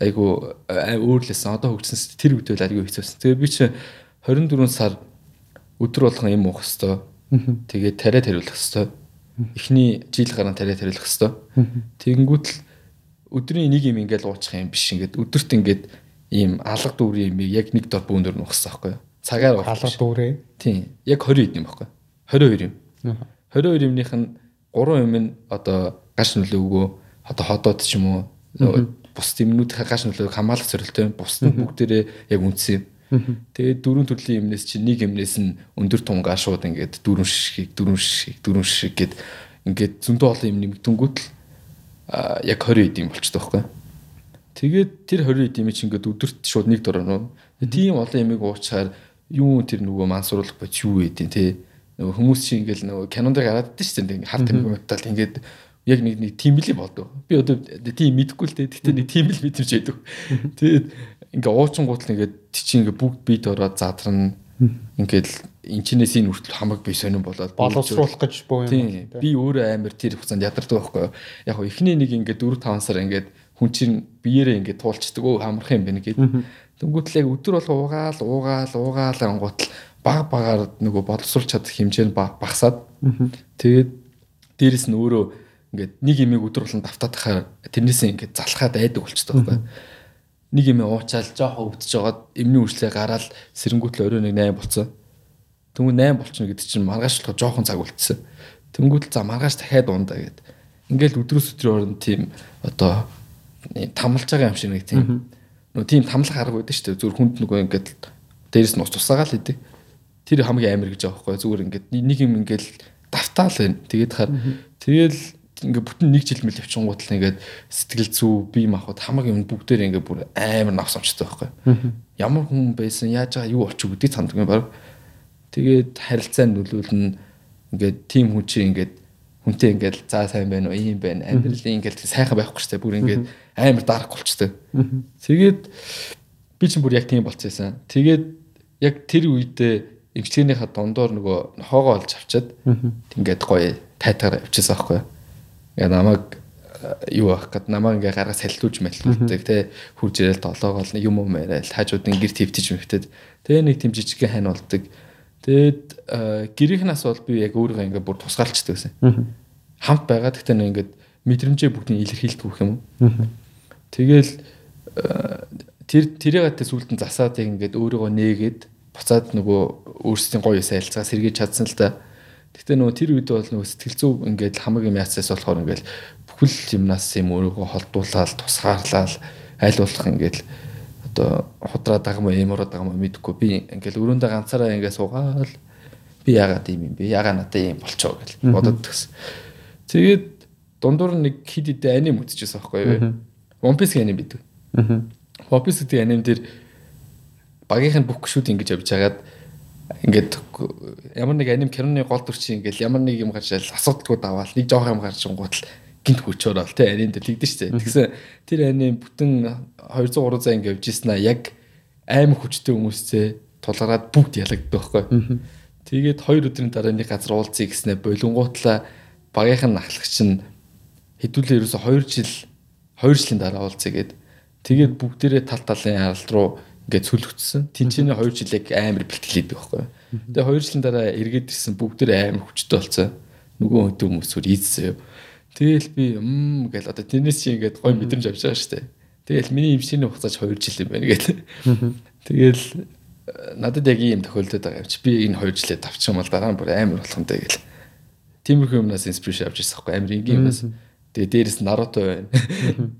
Айгу өөрлөсөн одоо хөгжсөн тэр үед бол айгу хэцүүсэн. Тэгээ би чи 24 сар өдөр болгон юм уух хэвээр. Тэгээд тариа тариулах хэвээр. Эхний жил гарan тариа тариулах хэвээр. Тэгэнгүүт л өдрийн нэг юм ингээл уучих юм биш ингээд өдөрт ингээд ийм алга дүүрийн юм яг нэг дор бүүн дөр нухсан байхгүй юу? Цагаар алга дүүрээ. Тийм. Яг 20 хэд юм байхгүй юу? 22 юм. 22 юмных нь 3 юм нь одоо гаш нөлөөгөө одоо ходоод ч юм уу бус юмнуудын гаш нөлөөг хамгаалах зорилттой бус нь бүгдээрээ яг үнсэн юм. Тэгээд дөрвөн төрлийн юмнээс чинь нэг юмнээс нь өндөр тун гашууд ингээд дөрвөн шишгийг дөрвөн шишгийг дөрвөн шишиг гэд ингээд зөндөө олон юм нэмэгдэнгүүт л яг 20 эд юм болчтой байхгүй. Тэгээд тэр 20 эд юм чи ингээд өдөрт шууд нэг дөрөв нөө. Тийм олон ямиг уучаар юу тэр нөгөө мансууруулах бач юу гэдэг те. Нөгөө хүмүүс чи ингээд нөгөө кинонд гараад дэж шүү дээ. Харт юм метал ингээд яг нэг нэг тийм л болдог. Би одоо тийм мэдэхгүй л дээ. Гэтэ нэг тийм л мэдвч яадаг. Тэгээд ингээ уучингууд л ингээд чи ингээ бүгд бит ороод задрна. Ингээд энчнээс энэ хүртэл хамаг би сонирн болоод боловсруулах гэж боо юм. Би өөрөө амар тэр хугацаанд ядардаг байхгүй юу. Яг хоо эхний нэг ингээ 4 5 сар ингээд хүн чинь биеэрээ ингээ туулцдаг өө хамрах юм байна гэд. Тэнгүүтэл яг өдөр болго уугаал уугаал уугаал ангуут баг багаар нөгөө боловсруулж чадах хэмжээ нь багасаад тэгээд дээрэс нь өөрөө ингээд нэг имийг өдөр болон давтаадахаар тэрнээсээ ингээд залхаад айдаг болчтой байхгүй. Нэг юм уучаал жоохон өвдөж жагаад эмний үрслээ гараад сэрэнгүүтэл орой нэг 8 болцсон. Тэнгүү 8 болчихно гэдэг чинь маргааш болохоо жоохон цаг үлдсэн. Тэнгүүтэл за маргааш дахиад ундаа гэд. Ингээл өдрөөс өдрөөр нь тийм одоо тамлж байгаа юм шиг нэг тийм нөө тийм тамлах арга байдаг шүү дээ. Зүгээр хүнд нөгөө ингээд дээрэс нь ус тусаагаал идэг. Тэр хамгийн амар гэж байгаа байхгүй. Зүгээр ингээд нэг юм ингээл давтаал байна. Тэгээд хаар тэгэл ингээ бүтэн нэг жил мэл явчихгууд л ингээд сэтгэл зүй бие махбод хамаг юм бүгдээр ингээ бүр амар навсамжтай байхгүй. Ямар хүн байсан яаж байгаа юу болчих гэдэг цанд юм баг. Тэгээд харилцаа нөлөөлнө ингээд тим хүн чинь ингээд хүнтэй ингээд за сайн байна уу ийм байна амьдралын ингээд сайхан байхгүй ч гэсэн бүр ингээд амар дарах болчтой. Тэгээд би чинь бүр яг тийм болчихсон. Тэгээд яг тэр үедээ эмчилгээнийхаа дундор нөгөө нохоогоо олж авчаад ингээд гоё тайтгаар явчихсан байхгүй юу Ингээ намайг э, юу ах гэд намайг ингээ гаргаа салхилуулж мэлхүүлдэг те хурж ирэл толоогоол юм юм яриад хажууд гэр твтэж мэгтэд тэгээ нэг тийм жижигхэн хань болдог. Тэгээд э, гэрийнхнаас бол би яг өөрийгөө ингээ бүр тусгаалчдаг гэсэн. Хамт байгаа гэхдээ нэг ингээ мэдрэмжээ бүгдийг илэрхийлдэг юм уу. Тэгэл э, тэр тэрийг тэ сүлдэн засаад яг ингээ өөрийгөө нээгээд буцаад нөгөө өөрсдийн гоё сайлцгаа сэргийж чадсан л да. Гэхдээ нөгөө тэр үед бол нөгөө сэтгэл зүй ингээд хамаг юм яацаас болохоор ингээд бүхэл юмнаас юм өөрийгөө холдуулаад тусгаарлаад аль болох ингээд одоо худраа дагам эмороо дагам мэдхгүй би ингээд өрөөндөө ганцаараа ингээд суугаал би яагаад юм юм бэ яагаад надад юм болчоо гэж бодод тгс. Тэгээд дундуур нэг хид хид аним үзчихсэн байхгүй юу? One Piece аним бидэг. One Piece гэдэг аним дээр багийнх нь бүх гişүүд ингэж явж хагаад ингээд ямар нэг аним киноны гол дүрчин ингээл ямар нэг юм гарч асуудалгүй даваал нэг жоох юм гарч ингуутал гинт хүч орол те аним дээр тэгдэж штэ. Тэгсэн тэр аним бүтэн 200 300 за ингээд явжсэн аа яг аим хүчтэй хүмүүстэй тулгараад бүгд ялагддаг байхгүй. Тэгээд хоёр өдрийн дараа нэг газар уулзъя гэснээр болонгуутлаа багийнх нь ахлагч нь хэдүүлээ ерөөсө 2 жил 2 жилийн дараа уулзъя гэд. Тэгээд бүгдээрээ тал талын аралд руу ингээд сүлгцсэн. Тинчний 2 жил яг амар бэлтгэлээд байхгүй. Тэгээ 2 жилийн дараа эргээд ирсэн бүгдээр амар хүчтэй болсон. Нөгөө хөдөө хүмүүс үр ийдсэн. Тэгэл би мм гэл одоо тэрнээс чи ингээд гой мэдрэмж авч байгаа шүү дээ. Тэгэл миний имшээний хугацаач 2 жил юм байна гэл. Тэгэл надад яг ийм тохиолдод байгаа юм чи би энэ 2 жилээ давчих юм бол дараа нь бүр амар болох юм даа гэл. Тиймэрхүү юмнаас инспирэшн авч ирсэн байхгүй амар ингийн юмнаас. Тэгээ дээрэс Наруто байна.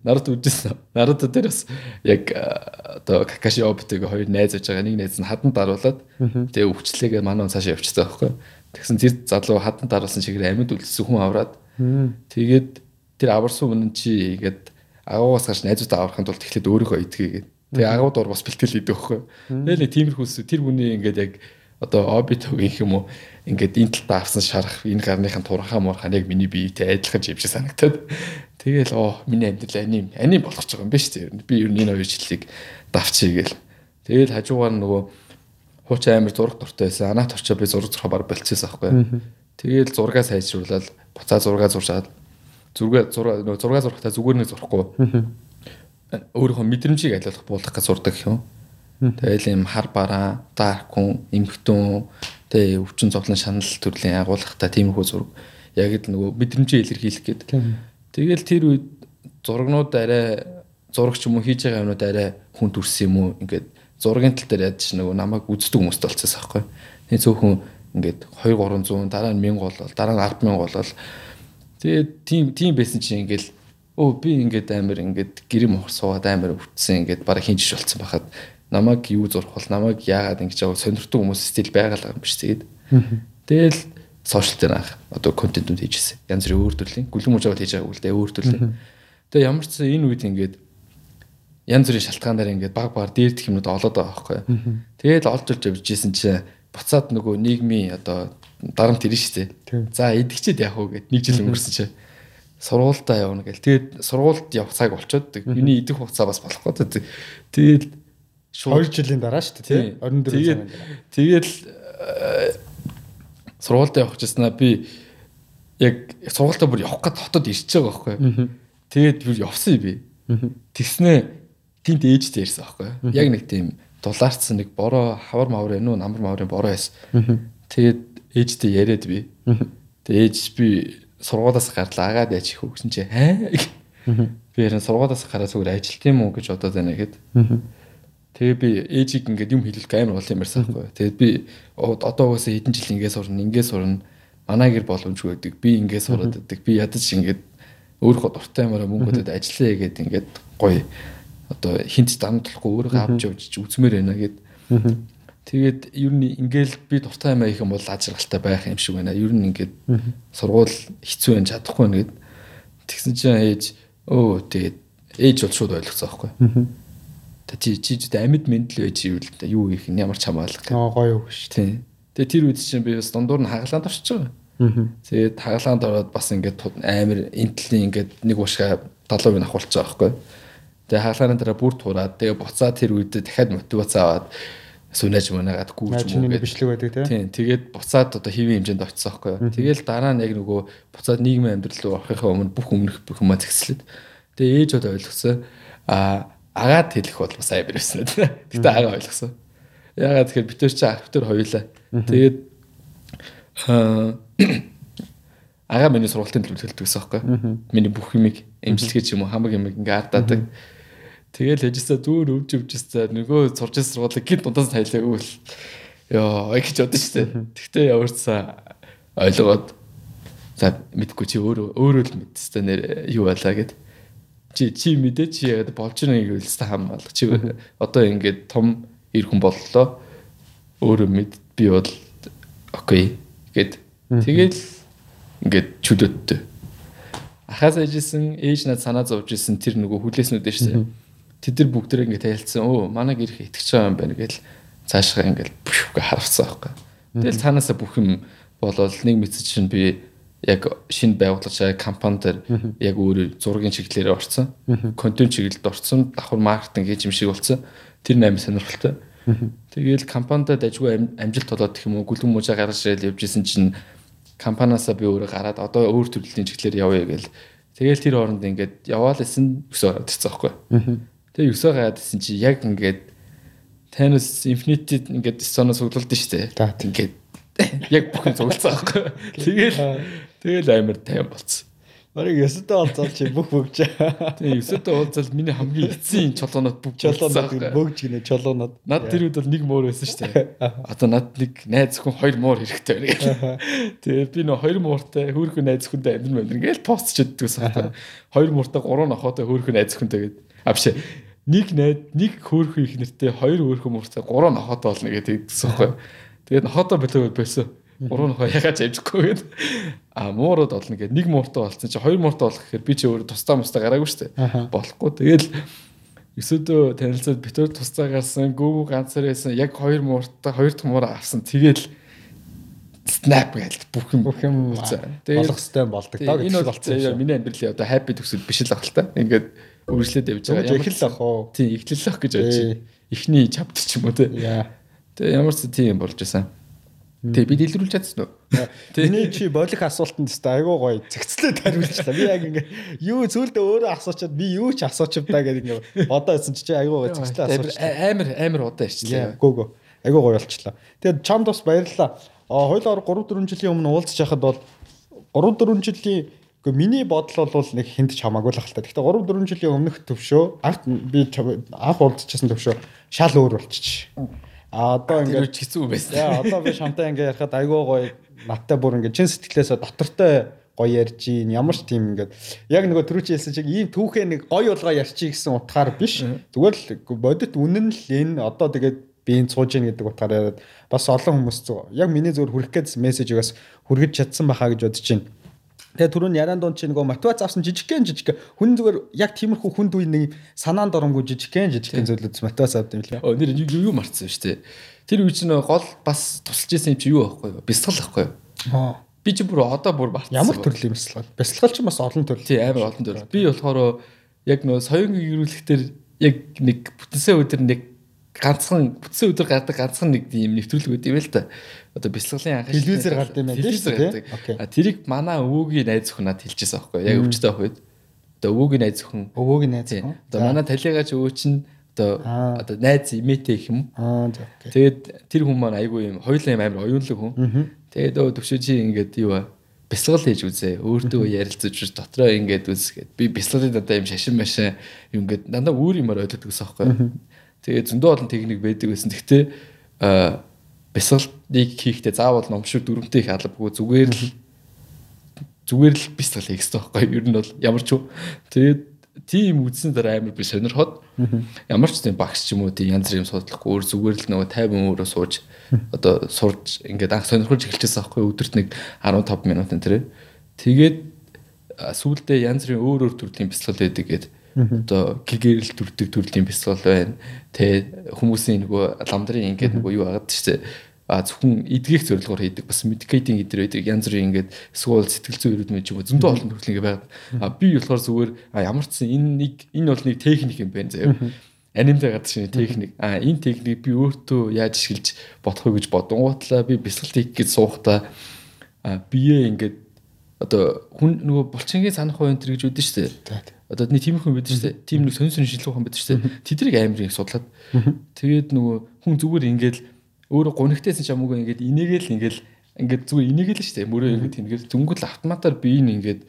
Наруто үзсэн. Наруто дээр бас яг одоо Какаши Обитыг хоёр найз байж байгаа. Нэг найз нь хадан даруулад тэгээ өвчлээгээ манай цаашаа явчихсан байхгүй. Тэгсэн тэр залуу хадан даруулсан чигээр амьд үлдсэн хүн аваад тэгээд тэр аварсан өмнө чи ингээд агуугаас гарч найзуудаа аврахын тулд эхлээд өөрийнхөө идгээгээд тэгээ агуу дор бас бэлтгэл хийдэг байхгүй. Тэгээ нэг тиймэрхүүс тэр хүний ингээд яг одоо Обито гэх юм уу ингээд энэ талд авсан шарах энэ гарныхын туранхаа муурхаа яг миний биетэй адилхан шиг санагтаад тэгэл оо миний амьдрал аним аним болох ч байгаа юм биш үү би ер нь энэ хоёр жилийг давчий гэл. Тэгэл хажуугаар нөгөө хуучин амир зураг дуртай байсан. Анаа торчоо би зураг зурхаа баг болчихсон байхгүй тэгэл зургаа сайжруулаад буцаа зургаа зуршаад. Зургаа зураг нөгөө зургаа зурхтаа зүгээр нэг зурхгүй өөрийнхөө мэдрэмжийг айлуулах буулгах гэж зурдаг юм. Тэгэл юм хар бараа, дарк хүн, эмхтэн тэгээ өвчин зовлон шанал төрлийн агуулгатай тиймэрхүү зураг яг л нөгөө мэдрэмжээ илэрхийлэх гээд. Тэгэл тэр үед зурагнууд арай зурагч юм уу хийж байгаа юмнууд арай хүн төрсөн юм уу ингээд зургийн тал дээр ядч нөгөө намайг үздэг хүмүүст болчихсон байхгүй. Тэгээ цөөхөн ингээд 2 300 дараа нь 1000 болол дараа нь 10000 болол тэгээ тийм тийм байсан чинь ингээд өө би ингээд амар ингээд гэрэм ухар суугаад амар өвдсөн ингээд бараг хинжиш болцсон байхад намайг юу зурх бол намайг яагаад ингэж байгаа сонирхдаг хүмүүс стил байгалаа юм биш тэгээд тэгэл сошиал дээр анх одоо контентууд хийжсэн янз бүрийн өөр төрлийн гүлэн мужаавал хийж байгаа үгтэй өөр төрлийн тэгээ ямар ч энэ үед ингээд янз бүрийн шалтгаанаар ингээд баг багаар дээрдэх юмнууд олоод байгаа байхгүй тэгээд олж олж явж исэн чинь буцаад нөгөө нийгмийн одоо дарамт ирнэ шүү дээ. За идэгчээд явах уу гэд нэг жил өнгөрсөн чинь сургуультаа явна гэл. Тэгээд сургуульд явах цаг болчоод миний идэх хугацаа бас болохгүй. Тэгээд 2 жилийн дараа шүү дээ тий 24 цагийн дараа. Тэгэл э, сургуульд явах гэжснаа би яг сургуультаа бүр явах гээд хотод ирч байгаа байхгүй. Тэгээд би явсан би. Тэгснээ тент ээжтэй ирсэн байхгүй. Яг нэг тийм дулаарцсан нэг бороо хавар мавар энэ намар маврын бороо байсан. Тэгээд ээжтэй яриад би. Тэгээд ээж би сургуулаас гарлаа агаад яачих хөө гэсэн чи хаа. Би ярин сургуулаас гараад зүгээр ажилт юм уу гэж бодоод байна гэд. Тэгээ би ээжийг ингээд юм хэлэх амар бол юм ярьсан байхгүй. Тэгээд би одоо угаасаа хэдэн жил ингээд сурна, ингээд сурна. Манай гэр боломжгүй байдаг. Би ингээд сураад байдаг. Би ядаж ингээд өөрийнхөө дуртай юмараа мөнгөдөд ажиллая гэд ингээд гоё одоо хинт дамтлахгүй өөрөө авч явж үзмээр байна гэд. Тэгээд ер нь ингээл би дуртай юм их юм бол ажиргалтай байх юм шиг байна. Ер нь ингээд сургуул хэцүү байж чадахгүй нэгэд. Тэгсэн чинь ээж өө тэгээд ээж бол шууд ойлгоцсон байхгүй чи чи амьд мэндэл байж юу л да юу их ямар ч хамаалах гэх. Аа гоё үг шүү. Тий. Тэгээ тэр үед чинь би бас дундуур нь хаглаанд орчих. Аа. Тэгээд хаглаанд ороод бас ингээд амар интлийн ингээд нэг ушгаа 70% авахулчих байгаа байхгүй. Тэгээ хаглааны дараа бүр тураад тэгээ буцаа тэр үед дахиад мотивац аваад сүнэж мөнэгаад гүүж мөнгө бичлэг байдаг тийм. Тэгээд буцаад одоо хэвийн хэмжээнд очсон байхгүй. Тэгээл дараа нь яг нөгөө буцаад нийгмийн амьдрал руу орохын өмнө бүх өмнөх бүх юмаа зэгслээд. Тэгээ ээж бод ойлгосон. Аа агаад хэлэх бол бас аяа бэрсэн. Гэтэ агаа ойлгосон. Ягаад тэгэхээр бид төр чи ах битэр хоёулаа. Тэгээд агаа миний сургалтын төлөв хэлдэг гэсэн байхгүй. Миний бүх юмыг эмчилгээ ч юм уу хамаг юмыг ингээ ардаадаг. Тэгэл ээжээсээ зүүр өвж өвжсээ нөгөө сурч сургуулийг гинт дундаас тайлаагүй л ёо гэж бодсон шүү дээ. Тэгтээ яварцаа ойлгоод за мэдгүй чи өөрөө өөрөө л мэдсэн нэр юу байлаа гэд чи чи мэдээ чи яг болж байгаа гэвэл хам бол. Чи одоо ингээд том ир хүн боллоо. Өөрөө мэд би бол окей гэд. Тэгэл ингээд чөлөөттэй ахаас ажисэн ээж над санаа зовж исэн тэр нөгөө хүлээснүүд дээ шээ. Тэд нар бүгд ингээд тайлцсан өө манайг ирэх итгэж байгаа юм байна гэл. Цаашгаа ингээд бүхгээ харавцсан байхгүй тэгэл цаанаасаа бүх юм болол нэг мэдсэн чинь би яг шинэ байгууллагч компани дээр яг өөрөө зургийн чиглэлээр орсон. Контент чиглэлд орсон. Давхар маркетинг хийж юм шиг болсон. Тэр наймаа сонирхолтой. Тэгээл компанидад ажгүй амжилт толоод гэх юм уу гүлэн мужаа гаргаж ирэл явжсэн чинь компаниасаа би өөрөө гараад одоо өөр төрлийн чиглэлээр явъя гээл. Тэгээл тэр хооронд ингээд яваал исэн өсөө ороод ирсэн байхгүй. Тэгээ 9 гаад гэсэн чи яг ингээд Thanos Infinity ингээд соноос суглуулдаг шүү дээ. Ингээд яг бүхэн цуглацсан байхгүй. Тэгэл тэгэл амар тайван болцсон. Барыг ёстой олзол чи бүх бүгж. Тэгээ ёстой олзол миний хамгийн эцсийн чолоонод бүх чолоонод бүгж гинэ чолоонод. Над тэр үед бол нэг муур байсан шүү дээ. Одоо над нэг найз зөвхөн хоёр муур хэрэгтэй байна гэх. Тэгээ би нөө хоёр мууртай хөөрхөн найз зөвхөнтэй амьдрын амьдрын гээл пост ч өгдөг байсан. Хоёр мууртай гурван охоотой хөөрхөн найз зөвхөнтэй гээд. А биш нэг найд нэг хөөрхөн их нэртэй хоёр хөөрхөн мууртай гурван охоотой болно гэдэг тэгсэн байхгүй. Тэгээд нохотой болоо байсан. Гурван нохоо ягаад амжихгүй гээд а муурууд олно гээд нэг мууртай болсон чи хоёр мууртай болох гэхээр би чи өөрөө тусдаа мустаа гараагүй шүү дээ. Болохгүй. Тэгэл өсөдөө танилцаад битүүр тусдаа гарсан гүүг ганцаар байсан яг хоёр мууртай хоёр дахь муур авсан. Тэгэл снап гэж бүх юм бүх юм болох хэвээр болдог даа гэж болсон. Миний амьдралын одоо хайпи төгсөл биш л ах л та. Ингээд үргэлжлээд явж байгаа. Эхлэл ах уу? Тийм, эхлэл ах гэж бодож. Эхний чапт ч юм уу те. Тэгээ ямар ч тийм болж байсан. Тэгээ би дэлгэрүүлж чадсан уу? Тэний чи болих асуултанд тест айгуу гоё зэгцлээ тариулчлаа. Би яг ингээ юу зөвлөдөө өөрөө асуучаад би юу ч асуучих даа гэдэг ингээ одоо хэлсэн чи айгуу гоё зэгцлээ асууч. Амар амар удаа ирчлээ. Гүү гүү. Айгуу гоё болчлаа. Тэгээд чамд бас баярлалаа. А хоёулаа 3 4 жилийн өмнө уулзч яхад бол 3 4 жилийн Гэхдээ миний бодол бол нэг хүнд ч хамаагүй л ахaltaа. Гэхдээ 3 4 жилийн өмнөх төвшөө анх би анх уулзчихсан төвшөө шал өөр болчих. А одоо ингээд хэцүү байсан. Яа одоо би шамтай ингээд ярихад айгүй гоё надтай бүр ингээд чин сэтгэлээсээ дотортой гоё ярьж ийн ямар ч тийм ингээд яг нөгөө түрүүч хэлсэн чиг ийм түүхээ нэг гоё болгоо ярьчих гэсэн утгаар биш. Зүгээр л бодит үнэн л энэ одоо тэгээд би энэ сууж ийн гэдэг утгаар яриад бас олон хүмүүс яг миний зөвөр хүрэх гээд мессежийг бас хүргэж чадсан байхаа гэж бодож байна. Тэгээ түрүүн яран дунд чи нөгөө мотивац авсан жижигхэн жижиг хүн зүгээр яг тиймэрхүү хүнд үе нэг санаанд оромгүй жижигхэн жижигхэн зүйлүүд мотивац авд юм лээ. Оо нэр юу юу марцсан шүү дээ. Тэр үе чинь гол бас тусалж исэн юм чи юу байхгүй юу? Бясалгал байхгүй юу? Аа. Би чи бүр одоо бүр марцсан. Ямар төрлийн бясалгал? Бясалгал чинь бас олон төрөл. Тий амар олон төрөл. Би болохоор яг нөгөө соён гэрүүлэхтэр яг нэг бүтэнсээ өдөр нэг ганцхан бүтсэн өдөр гардаг ганцхан нэг юм нэвтрүүлэг үүд юм л та. Одоо бясалгалын анх телевизээр гардаг юм байна тийм үү? А тэрийг манай өвөөгийн найз надад хэлчихсэн аахгүй яг өвчтэй байх үед. Одоо өвөөгийн найз өхөн. Өвөөгийн найз өхөн. Одоо манай талигач өвөө чинь одоо одоо найз имээтэй их юм. Аа тэгээд тэр хүн маань айгүй юм хоёулаа юм амар оюунлаг хүн. Тэгээд өө төвшөө чи ингээд юу вэ? бясалгал хийж үзээ. Өөртөө ярилцаж дотроо ингээд үзгээд би бясалгалын дандаа юм шашин машин юм ингээд дандаа өөр юмар ойлгодог гэсэн аахгүй. Тэгээ зөндөө олон техник байдаг байсан. Гэхдээ бясалгалыг хийхдээ заавал номшиг дөрөвтэй их албагүй зүгээр л зүгээр л бясалгал хийх хэрэгтэй байхгүй юу? Ер нь бол ямар ч юу. Тэгээд тийм үзсэн дараа амар би сонирхоод ямар ч тийм багш ч юм уу тийм янз бүр юм судлахгүй өөр зүгээр л нөгөө 50 өөрөө сууж одоо сурж ингээд анх сонирхолж эхэлчихсэн байхгүй өдөрт нэг 15 минут энэ тэр. Тэгээд сүүлдээ янз бүрийн өөр өөр төрлийн бясалгал байдаг гэдэг одоо гэгэрэл төрдөг төрлийн бясалгал байна. Тэ хүмүүсийн нөгөө ламдрын ингээд нөгөө юу агаад штэ а зөвхөн эдгэх зорилгоор хийдэг бас медикейтинг эдэр байдаг янз бүрийн ингээд эсвэл сэтгэл зүйн эрүүд мэж юм зөндөө олон төрлийн ингээд байгаад. А би болохоор зүгээр ямар ч энэ нэг энэ бол нэг техник юм байна заяа. Анимтай гадаг шинэ техник. А энэ техник би өөртөө яаж ашиглаж бодох вэ гэж бодонгуутлаа би бясалгалт хийх гэж суухдаа бие ингээд одоо хүн нөгөө булчингийн санах хувь энэ гэж үүдэн шүү дээ одоо нэг тиймэрхүү байдаг шүү дээ. Тийм нэг сонир сонир шилжүүлэх хүн байдаг шүү дээ. Тэдрийг амар их судлаад тэгээд нөгөө хүн зүгээр ингээл өөрөө гунигтайсэн ч амаагүй ингээд инээгээл ингээл ингээд зүгээр инээгээл шүү дээ. Мөрөө ингээд тэнгэр зүнгэл автоматар би энэ ингээд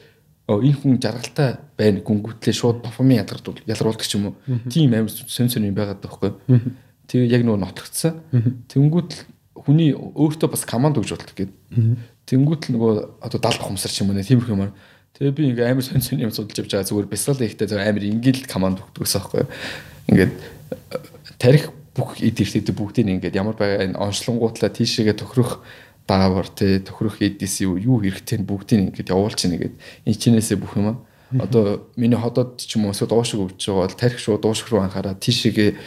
энэ хүн жаргалтай байна гүнгүүтлээ шууд дофамин ядардаг ялруулдаг ч юм уу. Тийм амар сонир сонир юм байгаад байгаа байхгүй. Тэгээ яг нөгөө нотлогдсон. Тэнгүүт хүний өөртөө бас команд өгж болдог гэдэг. Тэнгүүт л нөгөө одоо далд хумсар ч юм уу тиймэрхүү юм Тэгээ би ингээ амар сонь сонь юм судалж явж байгаа. Зүгээр бясалгал ихтэй зүгээр амар ингээл команд өгдөгсөн байхгүй. Ингээд э, тарих бүх эд эрхтэд бүгдийг ингээд ямар байгаа энэ онцлонгуутлаа тийшээгээ тохирох даавар те тохирох эдис юу юу хэрэгтэй бүгдийг ингээд явуулж ингээд энэ чинээсээ бүх юм аа. Одоо миний ходоод ч юм уу эсвэл дуушиг өвч байгаа бол тарих шууд дуушиг руу анхаараа тийшээгээ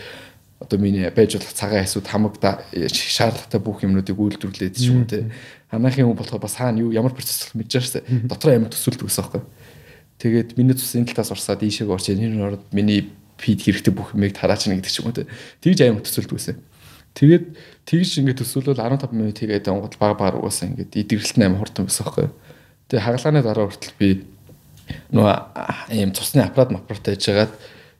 одоо миний байж болох цагаан хэсүүд хамаг шаардлагатай бүх юмнуудыг үйлдвэрлээд уу те анаахын хүн болохоор бас хаана юу ямар процесс болох мэдэж байгаа шүү. Дотроо амар төсөөлдөг гэсэн байхгүй. Тэгээд миний цус энэ талаас урсаад ийшээ орч энэ ороод миний фид хэрэгтэй бүх юмыг тараачна гэдэг ч юм уу тэгж амар төсөөлдөг гэсэн. Тэгээд тэгж ингээд төсөөлөл 15 минут хийгээд онгод баг баг угаасаа ингээд идэгрэлт амар хурдан байсан байхгүй. Тэгээд хагалгааны дараа хүртэл би нөгөө ийм цусны аппарат аппарат таажгаад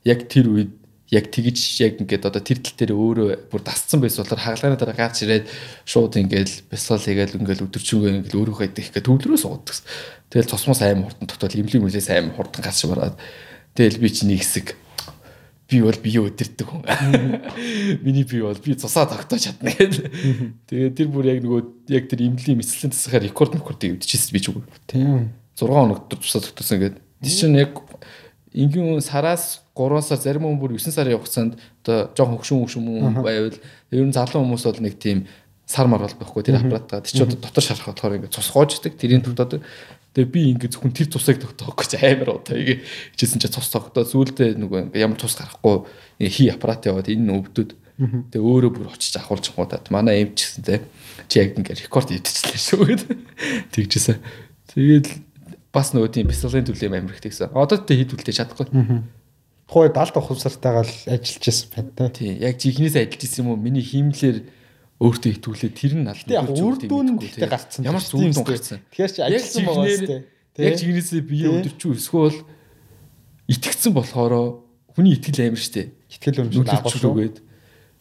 яг тэр үед яг тэгж яг ингээд одоо тэр тал дээр өөрөө бүр дасцсан байсан болохоор хагалгааны дараа гарч ирээд шууд ингээд бясалгал хийгээл ингээд өдөржингөө ингээд өөрөөхөө идэх ингээд төвлөрөө суудаг. Тэгэл цосмос аим хурдан тогтоод имлэг мүлээс аим хурдан гарч бараад тэгэл би чи нэг хэсэг би бол бие өдөрдөг хүн. Миний бие бол би цусаа тогтоож чадна гэдэг. Тэгээ тэр бүр яг нөгөө яг тэр имлэлийн мэтлэн тасахаар рекорд рекордыг өвдөжсэн би ч үгүй. Тийм. 6 хоног цусаа тогтоосон гэдэг. Тэр чинь ингийн сараас 3 сар зарим хүн бүр 9 сарын хугацаанд одоо жоохон хөшүүн хөшүүн байвал ер нь залуу хүмүүс бол нэг тийм сар маргал байхгүй тэр аппаратаа. Тэр чинь дотор шарах болохоор ингээд цус гоождаг тэрийн тогтоод. Тэгээ би ингээд зөвхөн тэр цусыг тогтоох гэж амар удаа ийг хичээсэн чинь цус тогтоод сүүлдээ нөгөө ямар цус гарахгүй хий аппарат яваад энэ өвдөд. Тэгээ өөрөө бүр очиж ахуулж хуудаад манай эмч гэсэн те чи яг ингээд рекорд идчихлээ шүү. [LAUGHS] Гэд тэгжсэн. Тэгээл бас нөгөө тийм бясалгын төлөв амар ихтэйсэн одоо тэ хийдвэлтэй чадахгүй Хой 70 ухамсартайгаа л ажиллаж байсан байна тий. Яг жихнээс ажиллаж исэн юм уу? Миний хиймлэр өөртөө итгүүлээ тэр нь аль яг үрдүүн гэхдээ гарцсан. Ямар ч үрдүүн гарцсан. Тэгэхээр чи ажилласан байгаа сте. Яг жигнээсээ бие өдөрчүү эсвэл итгэцэн болохоор хүний итгэл амар штэ. Итгэл юм шиг агуулгүйгээд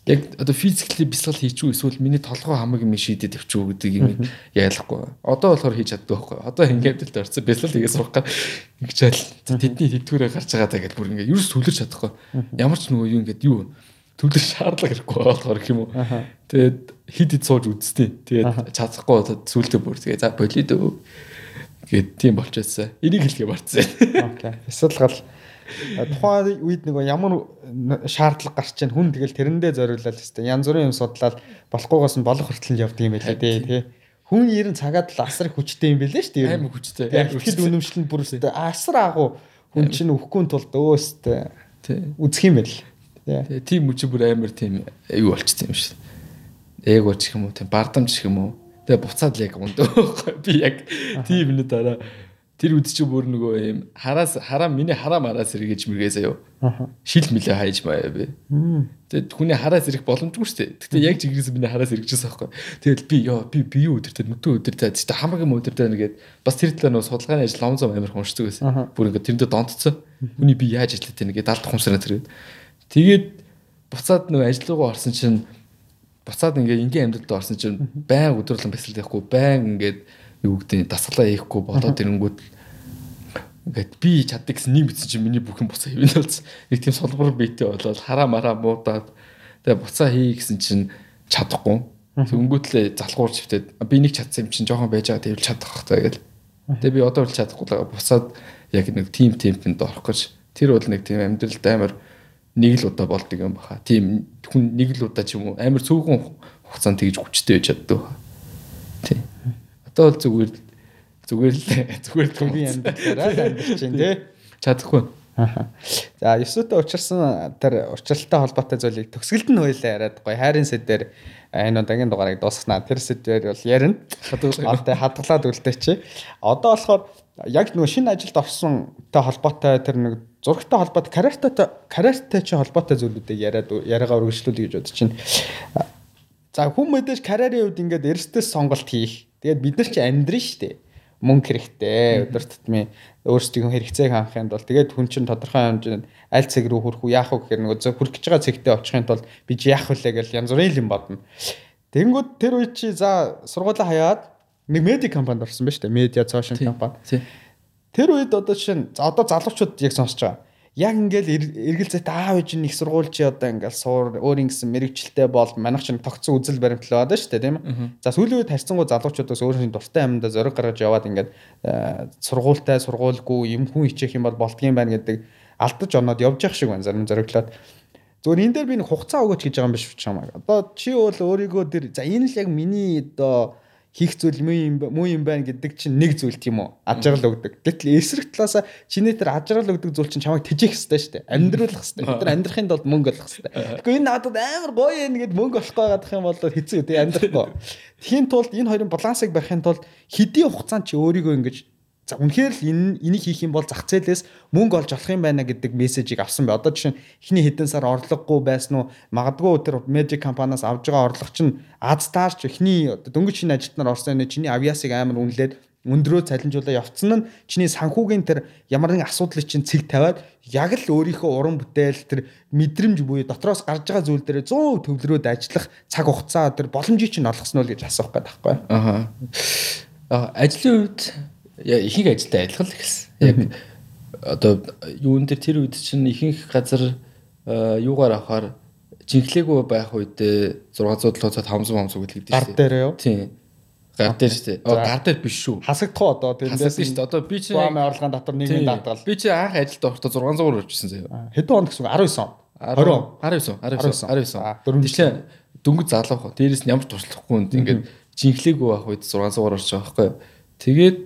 яг одоо физикли бясалгал хийчихүү эсвэл миний толгой хамаг юм шийдэд явчихуу гэдэг юм ялахгүй. Одоо болохоор хийж чаддаг байхгүй. Одоо ингээд л орцсон бясалгал хийгээ сурах гад ингэж айл тэдний тэтгэврээ гарч байгаа даа гэж бүр ингээд юу ч төлөрч чадахгүй. Ямар ч нөгөө юу ингээд юу төлөх шаардлага хэрэггүй болохоор гэх юм уу. Тэгээд хид хид сууж үзтээ. Тэгээд чадахгүй сүултээ бүр тэгээ за болид өө гээд тийм болчихсон. Энийг хэлгээ барцсан. Окей. Бясалгал тухайн үед нөгөө ямар шаардлага гарч чинь хүн тэгэл тэрэндээ зориулаад хэвээр янз бүрийн юм судлаад болохгүйгээс нь болох хүртэл явдаг юм байлээ тий. Хүн ерэн цагаад л асар хүчтэй юм байлээ шүү дээ. Амар хүчтэй. Яг ихэд үнэмшлэн бүр өстэй асар агуу хүн чинь өвөхгүй тулд өөстэй үзэх юм байл. Тэгээ тийм үчи бүр амар тийм юу болчихсон юм шиг. Эго ч юм уу тийм бардамж ч юм уу. Тэгээ буцаад л яг өндөө. Би яг тийм нэг дараа Тэр үд чи бүр нөгөө юм хараас хараа миний хараа мараас эргэж мэргээ заяо. Шил мөлөө хайж маяа би. Тэгээд хүний хараас ирэх боломжгүй шүү дээ. Гэтэ яг жигээс миний хараас эргэжсэн байхгүй. Тэгэл би ёо би бие өдөр тэр нүдэн өдөр тэр чинь хамаг юм өдөр тэр нэгээд бас тэр талаар нөгөө судалгааны ажил ломзом амар хуншдаг байсан. Бүр ингээд тэрэндээ донтцсон. Хүний би яаж ажиллаад тэнэ гэдэг алт хумсраа тэргээд. Тэгээд буцаад нөгөө ажил руугаа орсон чинь буцаад ингээд ингийн амьдралд орсон чинь байн өдрөлөн бясалгал явахгүй байн ингээд юу гэдэг дасгалаа хийхгүй болоод ирэнгүүт ингээд би чаддаг гэсэн нэг битсэн чинь миний бүх юм буцаа хийвэн болсон. Нэг тийм солбор битээ болоод хараа мараа муудаад тэгээ буцаа хий гэсэн чинь чадахгүй. Тэнгүүтлээ залгуур чивтээд би нэг чадсан юм чинь жоохон байж байгаа тэвэл чадах хэрэгтэй гэл. Тэгээ би одоо бол чадахгүй л буцаад яг нэг тим темпэнд орох гэж тэр бол нэг тийм амьдралд амар нэг л удаа болдог юм баха. Тийм хүн нэг л удаа ч юм уу амар цөөхөн хугацаанд тэгж хүчтэй байж чаддаг. Тийм. Одоо бол зүгээр зүгээр л зүгээр би амьдралаараа амьдарч байна тий. Чадахгүй. За Есүтэй учирсан тэр учралтай холбоотой зүйлийг төгсгөлд нь хоёлаа яриад гоё хайрын сэдвэр энэ удаагийн дугаарыг дуусгана. Тэр сэдвэр бол ярина. Одоо хадгалаад үлдээч. Одоо болохоор яг нөгөө шинэ ажилд орсонтой холбоотой тэр нэг зурагтай холбоотой карьертай карьертай чи холбоотой зүйлүүдийг яриад яриагаа үргэлжлүүлэх гэж бодож байна. За хүн мэдээж карьерийн хувьд ингээд эрсдэс сонголт хийх. Тэгээд бид нар чи амьдрын штэ мөнгө хэрэгтэй. Өдөр тутмын өөрсдийн хэрэгцээг хангахын тулд тэгээд хүн чинь тодорхой хэмжээнд аль цэг рүү хүрэх үү яах вэ гэхээр нөгөө зөв хүрэх гэж байгаа цэгтээ очихын тулд би чи яах вэ гэж янз бүрийн юм бодно. Тэнгүүд тэр үе чи за сургуулаа хаяад нэг медиа компанид орсон ба штэ медиа цоошин компани. Тэр үед одоо чинь одоо залуучууд яг сонсож байгаа яг ингээл эргэл зайт аав ээж их сургууль чи одоо ингээл суур өөрийн гэсэн мэрэгчлээ бол манайх чинь тогтсон үзэл баримтлал байдаг шүү дээ тийм ээ. За сүүлийн үед харьцангуй залуучуудаас өөрийн дуртай амьдаа зориг гаргаж яваад ингээд э, сургуультай сургуульгүй юм хүн хичээх юм бол болдгийм байна гэдэг алдаж оноод явж явах шиг байна зарим зориглоод. Зүгээр энэ дээр би нэг хугацаа өгөөч гэж байгаа юм биш ч юм аа. Одоо чи бол өөрийгөө тэр за энэ л яг миний одоо хийх зүйл муу юм муу юм байна гэдэг чинь нэг зүйл тийм үү ажрал өгдөг. Гэтэл эсрэг талаасаа чиний тэр ажрал өгдөг зүйл чинь чамайг тэжээх хэрэгтэй шүү дээ. Амьдруулах. Бид нар амьдрахын тулд мөнгө олох хэрэгтэй. Тэгэхгүй энэ надад амар гоё юм гэд мөнгө олох байгаадах юм бол хэцүү тий амьдрахгүй. Тхийн тулд энэ хоёрын балансыг барихын тулд хэдийн хугацаанд чи өөрийгөө ингэж За үнэхээр л энэ энийг хийх юм бол зах зээлээс мөнгө олж олох юм байна гэдэг мессежийг авсан бай. Одоо жишээ нь эхний хэдэн сар орлогогүй байсан уу? Магадгүй тэр медиа компаниас авж байгаа орлого чинь аз таарч эхний дөнгөж шинэ ажилтнаар орсон энэ чиний авьяасыг амар үнэлээд өндрөө цалинжуулаа явцсан нь чиний санхүүгийн тэр ямар нэгэн асуудлыг чинь цэг тавиад яг л өөрийнхөө уран бүтээл тэр мэдрэмж буюу дотроос гарч байгаа зүйл дээр 100% төвлөрөөд ажиллах цаг хугацаа тэр боломжийг чинь олгосноо л гэж асуух гээд байхгүй. Аа ажлын үед ихэнх ажилтай адилхан л эхэлсэн. Яг одоо юун дээр тэр үед чинь ихэнх газар юугаар авахаар жинхлээгүй байх үед 600 700 500 500 гэдэг гар дээр юу? Тийм. Гар дээр шүү дээ. Оо гар дээр биш шүү. Хасагдах одоо тэндээс шүү дээ. Одоо би чи баамын орлогын дотор нийгмийн даатгал. Би чи анх ажилд орохдоо 600 өрчсөн заяа. Хэдэн он гэсэн 19 он. 20 19 19 19. Тэгэхээр дөнгөж залуух. Дээрээс нь ямар туршлахгүй юм ингээд жинхлээгүй байх үед 600 орж байгаа байхгүй. Тэгээд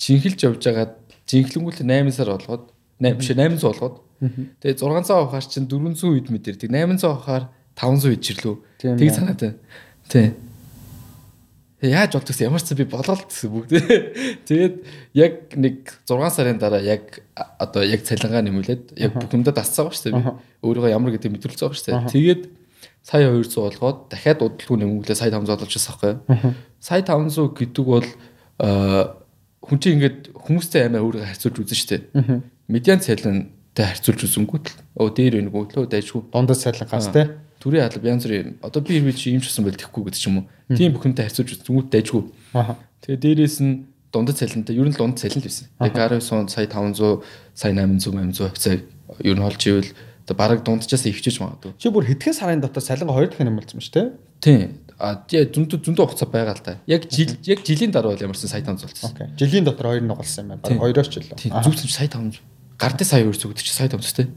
жинхэлж явж байгаад жинхлэнгүүл 8 сар болгоод 8 биш 800 болгоод Тэгээ 600 авахаар чинь 400 үед мэдэрдэг. 800 авахаар 500 үед чирлүү. Тэг санаад байна. Тий. Яаж болдог гэсэн ямар ч би болголт гэсэн бүгд. [LAUGHS] Тэгээд яг нэг 6 сарын дараа яг одоо яг цалингаа нэмүүлээд яг бүх юмдаа дасцсан байгаа шүү дээ. Өөрийгөө ямар гэдэг мэдрэлцсэн байгаа шүү дээ. Тэгээд сая 200 болгоод дахиад удалгүй нэмүүлээ сая 500 болчихсон байхгүй. Сая 500 гэдэг бол хүн чинь ингээд хүмүүстэй аймаа өөрийгөө харьцуулж үзэн дээ. Медиан цалин тэ харьцуулж үзэнгүүт л. Өө дээр байна гоо лөө дайжгүй дундас цайлангаас тэ төрийн алба янз бүрийн одоо би би чи юм ч гэсэн бол тэхгүй гэдэг ч юм уу. Тийм бүхэнтэй харьцуулж үзэнгүүт дайжгүй тэгээ дээрээс нь дундад цалинтай ер нь дундад цалин л байсан. Яг 19 сая 500 сая 800 800 хавцаа ер нь олж ивэл одоо бараг дунджаас ивчиж магадгүй. Чи бүр хэдхэн сарын дотор цалингаа хоёр дахин нэмэлцсэн шүү тий А тий зөндөө зөндөө хугацаа байгаа л та. Яг жил яг жилийн дараа бол ямарсан сая 500 болсон. Окей. Жилийн дотор хоёр нугалсан юм байна. Бараг хоёроос ч л. Зүгт сая 500 гардын сая өөр зүгт чи сая томцтой.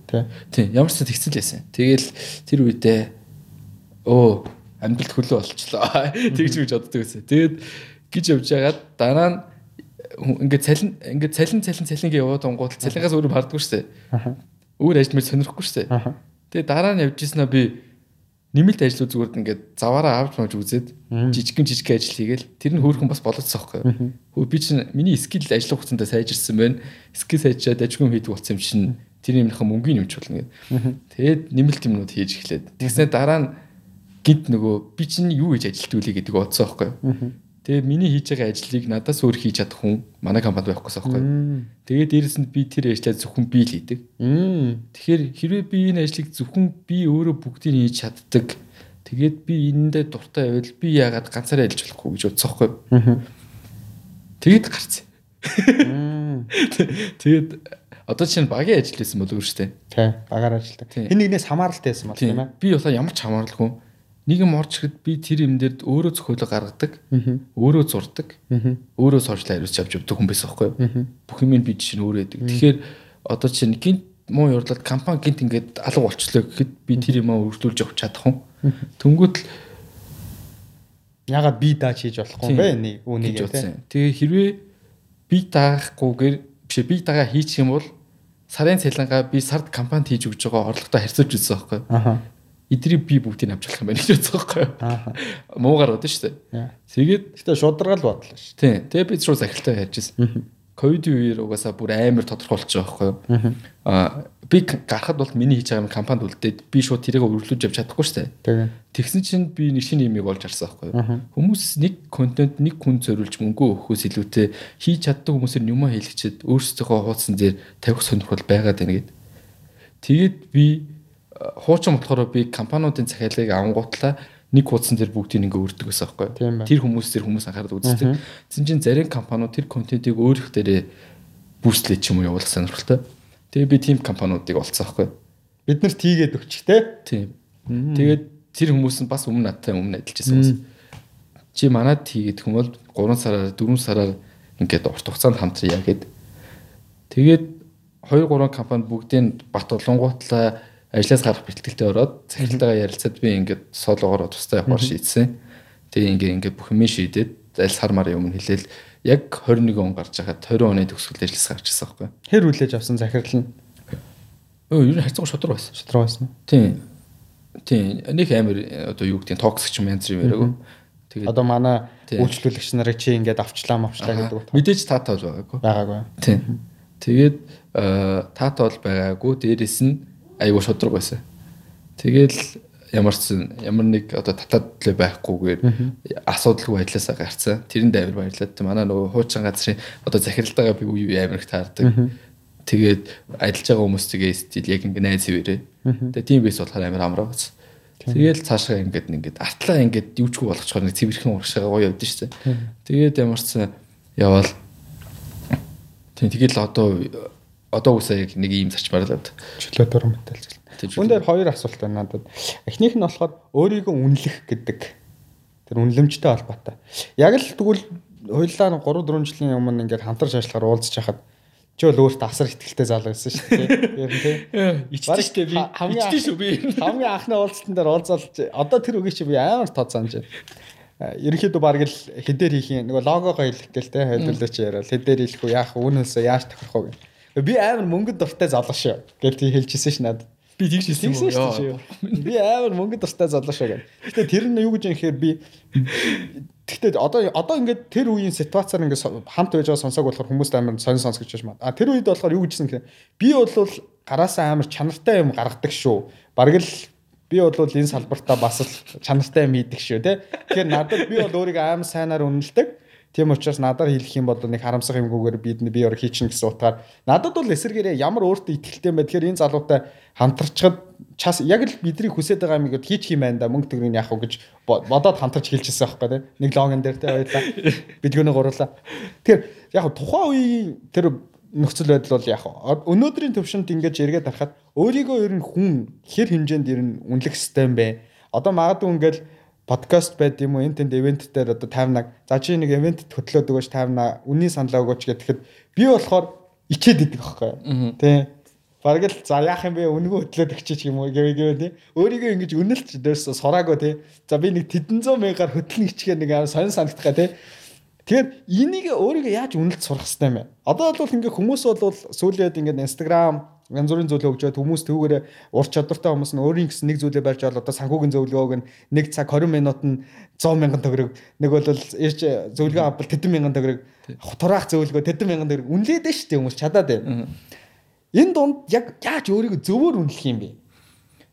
Тийм. Ямар ч тэгсэн л байсан. Тэгэл тэр үедээ өө амьдралд хөлөө болчлоо. [LAUGHS] Тэгж гэж боддог байсан. Тэгэд гэж явж байгаад дараа нь ингээд цалин ингээд цалин цалин цалингээ яваад онгууд цалингаас өөрөө бардггүй шүү дээ. Өөр ажил мэл сонирхгүй шүү дээ. Тэгээ дараа нь явж ирсэнаа би нэмэлт ажлууд зүгээр ингээд заваараа авч маж үзээд жижигхэн жижиг ажил хийгээл тэр нь хөөрхөн бас болоцсон байхгүй. Хөө би чинь миний скил ажил хугацаанд сайжирсан байна. Скил сайжраад ажиггүй хийдэг болсон юм чинь тэр юмнийхаа мөнгөний нэмч болно гэдэг. Тэгээд нэмэлт юмнууд хийж эхлээд тэгснээр дараа нь гинт нөгөө би чинь юу хийж ажилт үлээ гэдэг бодсон байхгүй. Тэгээ миний хийж байгаа ажлыг надаас өөр хийж чадах хүн манай компанид байхгүй байхгүй. Тэгээ дээрэс нь би тэр ажлаа зөвхөн би л хийдэг. Тэгэхээр хэрвээ би энэ ажлыг зөвхөн би өөрөө бүгдийг хийж чаддаг. Тэгээд би энэндээ дуртай байвал би яагаад ганцаараа ажиллаж болохгүй гэж бодсон байхгүй. Тэгээд гарцсан. Тэгээд одоо чинь багийн ажил байсан болов уу шүү дээ. Тий, багаар ажилладаг. Хэн нэгнээс хамааралтай байсан бол тийм ээ. Би болохоор ямар ч хамааралгүй нийгэм орж ирэхэд би тэр юм дээр өөрөө зохиолоо гаргадаг. Өөрөө зурдаг. Өөрөө сошиал хариуц авч явдаг хүн байсан байхгүй юу? Бүх юм би жишээ нь өөрөө яадаг. Тэгэхээр одоо чинь гинт муу юрлаад компани гинт ингээд алга болчлоо гэхэд би тэр юмаа өргөдүүлж явах чадах хүн. Тэнгүүд л ягаад би дааж хийж болохгүй юм бэ? Үнийг тийм. Тэгээ хэрвээ би даахгүйгээр биш би дагаа хийчих юм бол сарын цалингаа би сард компанид хийж өгж байгаа орлоготой харьцуулж үзсэн байхгүй. Аха эдрийг би бүгдийг авч болох юм байна гэж бодсон байхгүй юу. Аа. Муугаар бодсон шүү дээ. Тэгээд гэтээ шударгаал бодлоо шүү. Тийм. Тэгээд бид шууд захиралтай ярьж ирсэн. Ковидын үеэр угаасаа бүр амар тодорхой болчих байгаа байхгүй юу. Аа би гарахад бол миний хийж байгаа юм компанид үлдээд би шууд тэрийг өргөлүүлж явж чадахгүй шүү дээ. Тэгсэн чинь би нэг шинэ юмыг олж харсан байхгүй юу. Хүмүүс нэг контент нэг хүн зориулж мөнгө өгөхөөс илүүтэй хийж чаддаг хүмүүсээр юм хийлгчихэд өөрсдөө хуудсан дээр тавих сонирхол байгаад байна гэд. Тэгээд би хуучин болохоор би компаниудын захиалгыг авангуутлаа нэг хуудсан дээр бүгдийг ингээ өрдөг байсан байхгүй. Тэр хүмүүс тэр хүмүүс анхаарал үздэг. Тэгсэн чинь зарим компаниуд тэр контентийг өөрөх дээрээ бүүстлээ ч юм уу явуулах сонирхолтой. Тэгээ би тийм компаниудыг олцсон байхгүй. Бид нарт тийгээд өгч те. Тийм. Тэгээд тэр хүмүүс нь бас өмнө надтай өмнө ажиллаж байсан хүмүүс. Чи манад тийгээд хүн бол 3 сараар 4 сараар ингээд урт хугацаанд хамтрая гэд. Тэгээд 2 3 компани бүгдийн бат олонгуутлаа ажлаас гарах бэлтгэлтэй ороод захиралтайгаа ярилцаад би ингээд соолоогоор тустай явахаар шийдсэн. Тэгээ ингээ ингээ бүх юм шийдээд аль сар мар юм хэлээл яг 21 он гарч байхад 20 оны төгсгөл ажиллас гарч ирсэн байхгүй. Хэр хүлээж авсан захирал нь? Өө ер нь хайцгаа шодрог байсан. Шодрог байсан. Тийм. Тийм. Нэг амар одоо юу гэдэг токсик юм янз бүр яриаг. Тэгээд одоо манай үйлчлүүлэгч нарыг чи ингээд авчлаа мавчлаа гэдэг үг. Мэдээж таатай бол байгаагүй. Байгаагүй. Тийм. Тэгээд таатай бол байгаагүй. Дээрээс нь айгуу шудраг байсан. Тэгэл ямар ч ямар нэг одоо татаад төлөө байхгүйгээр асуудалгүй байдлаасаа гарцсан. Тэрэнд амар баярлалаа. Манай нөгөө хуучин газрын одоо захиралдаагаа би үе амар их таардаг. Тэгээд ажиллаж байгаа хүмүүстэйгээ стил яг ингэ найз хэвээрээ. Тэгээд тийм бис болохоор амар амраа бац. Тэгэл цаашаа ингээд ингээд артлаа ингээд юучгүй болгочихоор нэг цэвэрхэн урагшаага гоё явдсан шүү дээ. Тэгээд ямар ч яваал Тийм тэгэл одоо одоо үсээ яг нэг ийм зарчмаар л чөлөө дурамтай л зүйл. Үн дээр хоёр асуулт байна надад. Эхнийх нь болохоор өөрийгөө үнэлэх гэдэг тэр үнэлэмжтэй холбоотой. Яг л тэгвэл хоёулаа 3 4 жилийн өмнө ингээд хамтарч ажиллахаар уулзч хахад чи бол өөртөө асар ихтэлтэй залуу байсан шүү дээ. Ер нь тий. Ичдэж шүү би. Ичдэж шүү би. Хамгийн анхны уулзалтан дээр уулзалж одоо тэр үгийг чи би амар тооцоомж байна. Э, ерөнхийдөө баг л хэдээр хийх юм нөгөө логогоо хэлэх гээл те хайдуулаач яриа хэдээр хэлэх үү яах үнөөсөө яаж тохирох вэ би амар мөнгөд дуртай залуу шүү гэж тий хэлчихсэн ш надад би тэгж хэлсэн юм шүү би амар мөнгөд дуртай залуу шүү гэх. Гэтэ тэр нь юу гэж юм гэхээр би Гэхдээ одоо одоо ингээд тэр үеийн ситуацаар ингээд хамт байж байгаа сонсог болохоор хүмүүст амар сонь сонс гэж байна. А тэр үед болохоор юу гэжсэн гэхээр би бол гараасаа амар чанартай юм гаргадаг шүү. Бараг л би бол энэ салбартаа бас л чанартай юм хийдэг шүү те. Тэгэхээр надад би бол өөрийгөө аим сайнаар үнэлдэг. Тийм учраас надаар хэлэх юм бол нэг харамсах юмгүйгээр бид би өөр хийчин гэсэн утгаар. Надад бол эсэргээрээ ямар өөртөө ихтэй юм бэ? Тэгэхээр энэ залуутай хамтарчхад час яг л бидний хүсэж байгаа юм гээд хийчих юм байна да. Мөнгө төгрөг яах вэ гэж бодоод хамтарч хэлчихсэн байхгүй тийм нэг логон дээр те баярлаа бидгүүнээ гурлаа тэгэхээр яг тухайн үеийн тэр нөхцөл байдал бол яг өнөөдрийн төвшөнд ингэж эргээд харахад өөрийгөө ер нь хүн хэр хэмжээнд ер нь үнэлэх юм бэ? Одоо магадгүй ингээл подкаст байд юм уу энэ тэнд ивент дээр одоо таймнаг за чи нэг ивент хөтлөөд өгөөч таймнаа үнийн саналаа өгөөч гэхэд би болохоор ичээд идэг байхгүй? Тэ. Бараг л за яах юм бэ үнэгүй хөтлөөд өгчиж юм уу гэвэ гэвэ тий. Өөрийгөө ингэж үнэлж дээрс сураагүй тий. За би нэг тэдэн зуун мянгаар хөтлөн ичгээ нэг сонь санагдах тий Тэгэхээр энийг өөрийгөө яаж үнэлж сурах хэрэгтэй юм бэ? Одоо бол ингээ хүмүүс бол сүүлээд ингээ Instagram янз бүрийн зүйлээ өгчөөд хүмүүс түүгээр ур чадвартай хүмүүс нь өөрийн гэсэн нэг зүйлээ барьж аваад одоо санхүүгийн зөвлөгөөг нь нэг цаг 20 минут нь 100 мянган төгрөг нэг бол ирж зөвлөгөө авбал тэдэн мянган төгрөг тураах зөвлөгөө тэдэн мянган төгрөг үнэлээд нь шүү дээ хүмүүс чадаад байна. Энэ дунд яг яаж өөрийгөө зөвөр үнэлэх юм бэ?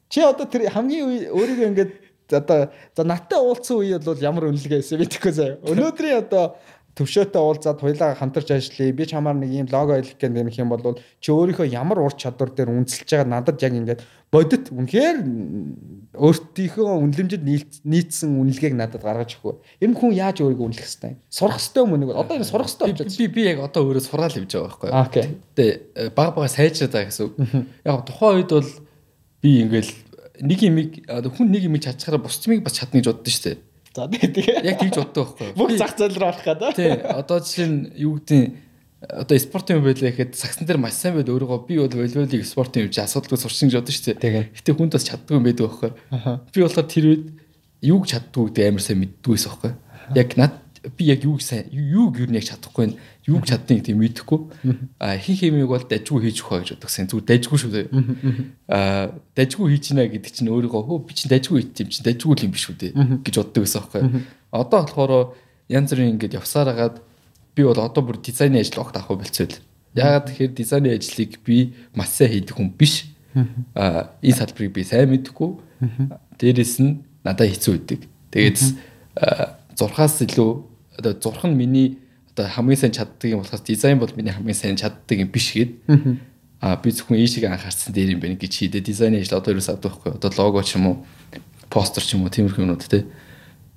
Чи одоо тэр хамгийн өөрийгөө ингээд одоо за наттай уулзсан үе бол ямар үнэлгээ байсан бидэхгүй заяа. Өнөөдрийн одоо төвшөөтэй уулзаад хоёлаа хамтарч ажиллая. Би чамаар нэг ийм лого хэлэх гэх юм юм бол чи өөрийнхөө ямар ур чадвар дээр үнэлж байгаа надад яг ингээд бодит үнэхээр өөртөөхөө үнэлэмжид нийцсэн үнэлгээг надад гаргаж өгөө. Нь хүн яаж өөрийгөө үнэлэх хэвтэй? Сурах хэвтэй юм уу? Одоо энэ сурах хэвтэй болчихсон. Би би яг одоо өөрөө сураал явж байгаа байхгүй юу? Тэгээ баг бага сайжраад байгаа гэсэн үг. Яг тухайн үед бол би ингээл нэг юм хүн нэг юм чадчихараа бусдмыг бас чадна гэж боддоо шүү дээ. За тэгээ. Яг тэгж боддог байхгүй юу? Бүх зах зээл рүү орох гэдэг. Тий. Одоо жишээ нь юу гэдэг одоо спортын юм байлаа гэхэд сагсан дээр маш сайн байд өөрийгөө би бол волейболыг спортын юм чи асуудалгүй сурчин гэж бодсон шүү дээ. Гэтэ хүнд бас чаддгүй юм байдаг байхгүй юу? Би болохоор тэр үед юуг чаддгүй гэдэг амар сайн мэддгүй байсан байхгүй юу? Яг над би яг юуг сайн юуг юу нэг чадахгүй юуг чаддгийг тийм мэдэхгүй. А хин хэмиг бол дажгүй хийж өгөх гэж бодогсэн зүгээр дажгүй шүү дээ. А дажгүй хийж гинэ гэдэг чинь өөрийгөө хөө би чинь дажгүй хийх юм чинь дажгүй юм биш үү гэж боддог байсан байхгүй одоо болохоор янз бүрийн ингэж явсаар хагаад би бол одоо бүр дизайны ажил огт авах болцсон л яагаад тэгэхээр дизайны ажлыг би маш сайн хийдэг хүн биш. А энэ салбарыг би сайн мэдхгүй дээрэс нь надад хэцүү үйдэг тэгээд зурхаас илүү одоо зурх нь миний одоо хамгийн сайн чаддаг юм болохоос дизайн бол миний хамгийн сайн чаддаг юм биш гээд а би зөвхөн ийшийг анхаарсан дээр юм байна гэж хийдэ. Дизайны ажил одоо ерөөс авдаг байхгүй одоо лого ч юм уу постэр ч юм уу тиймэрхүү юмнууд те.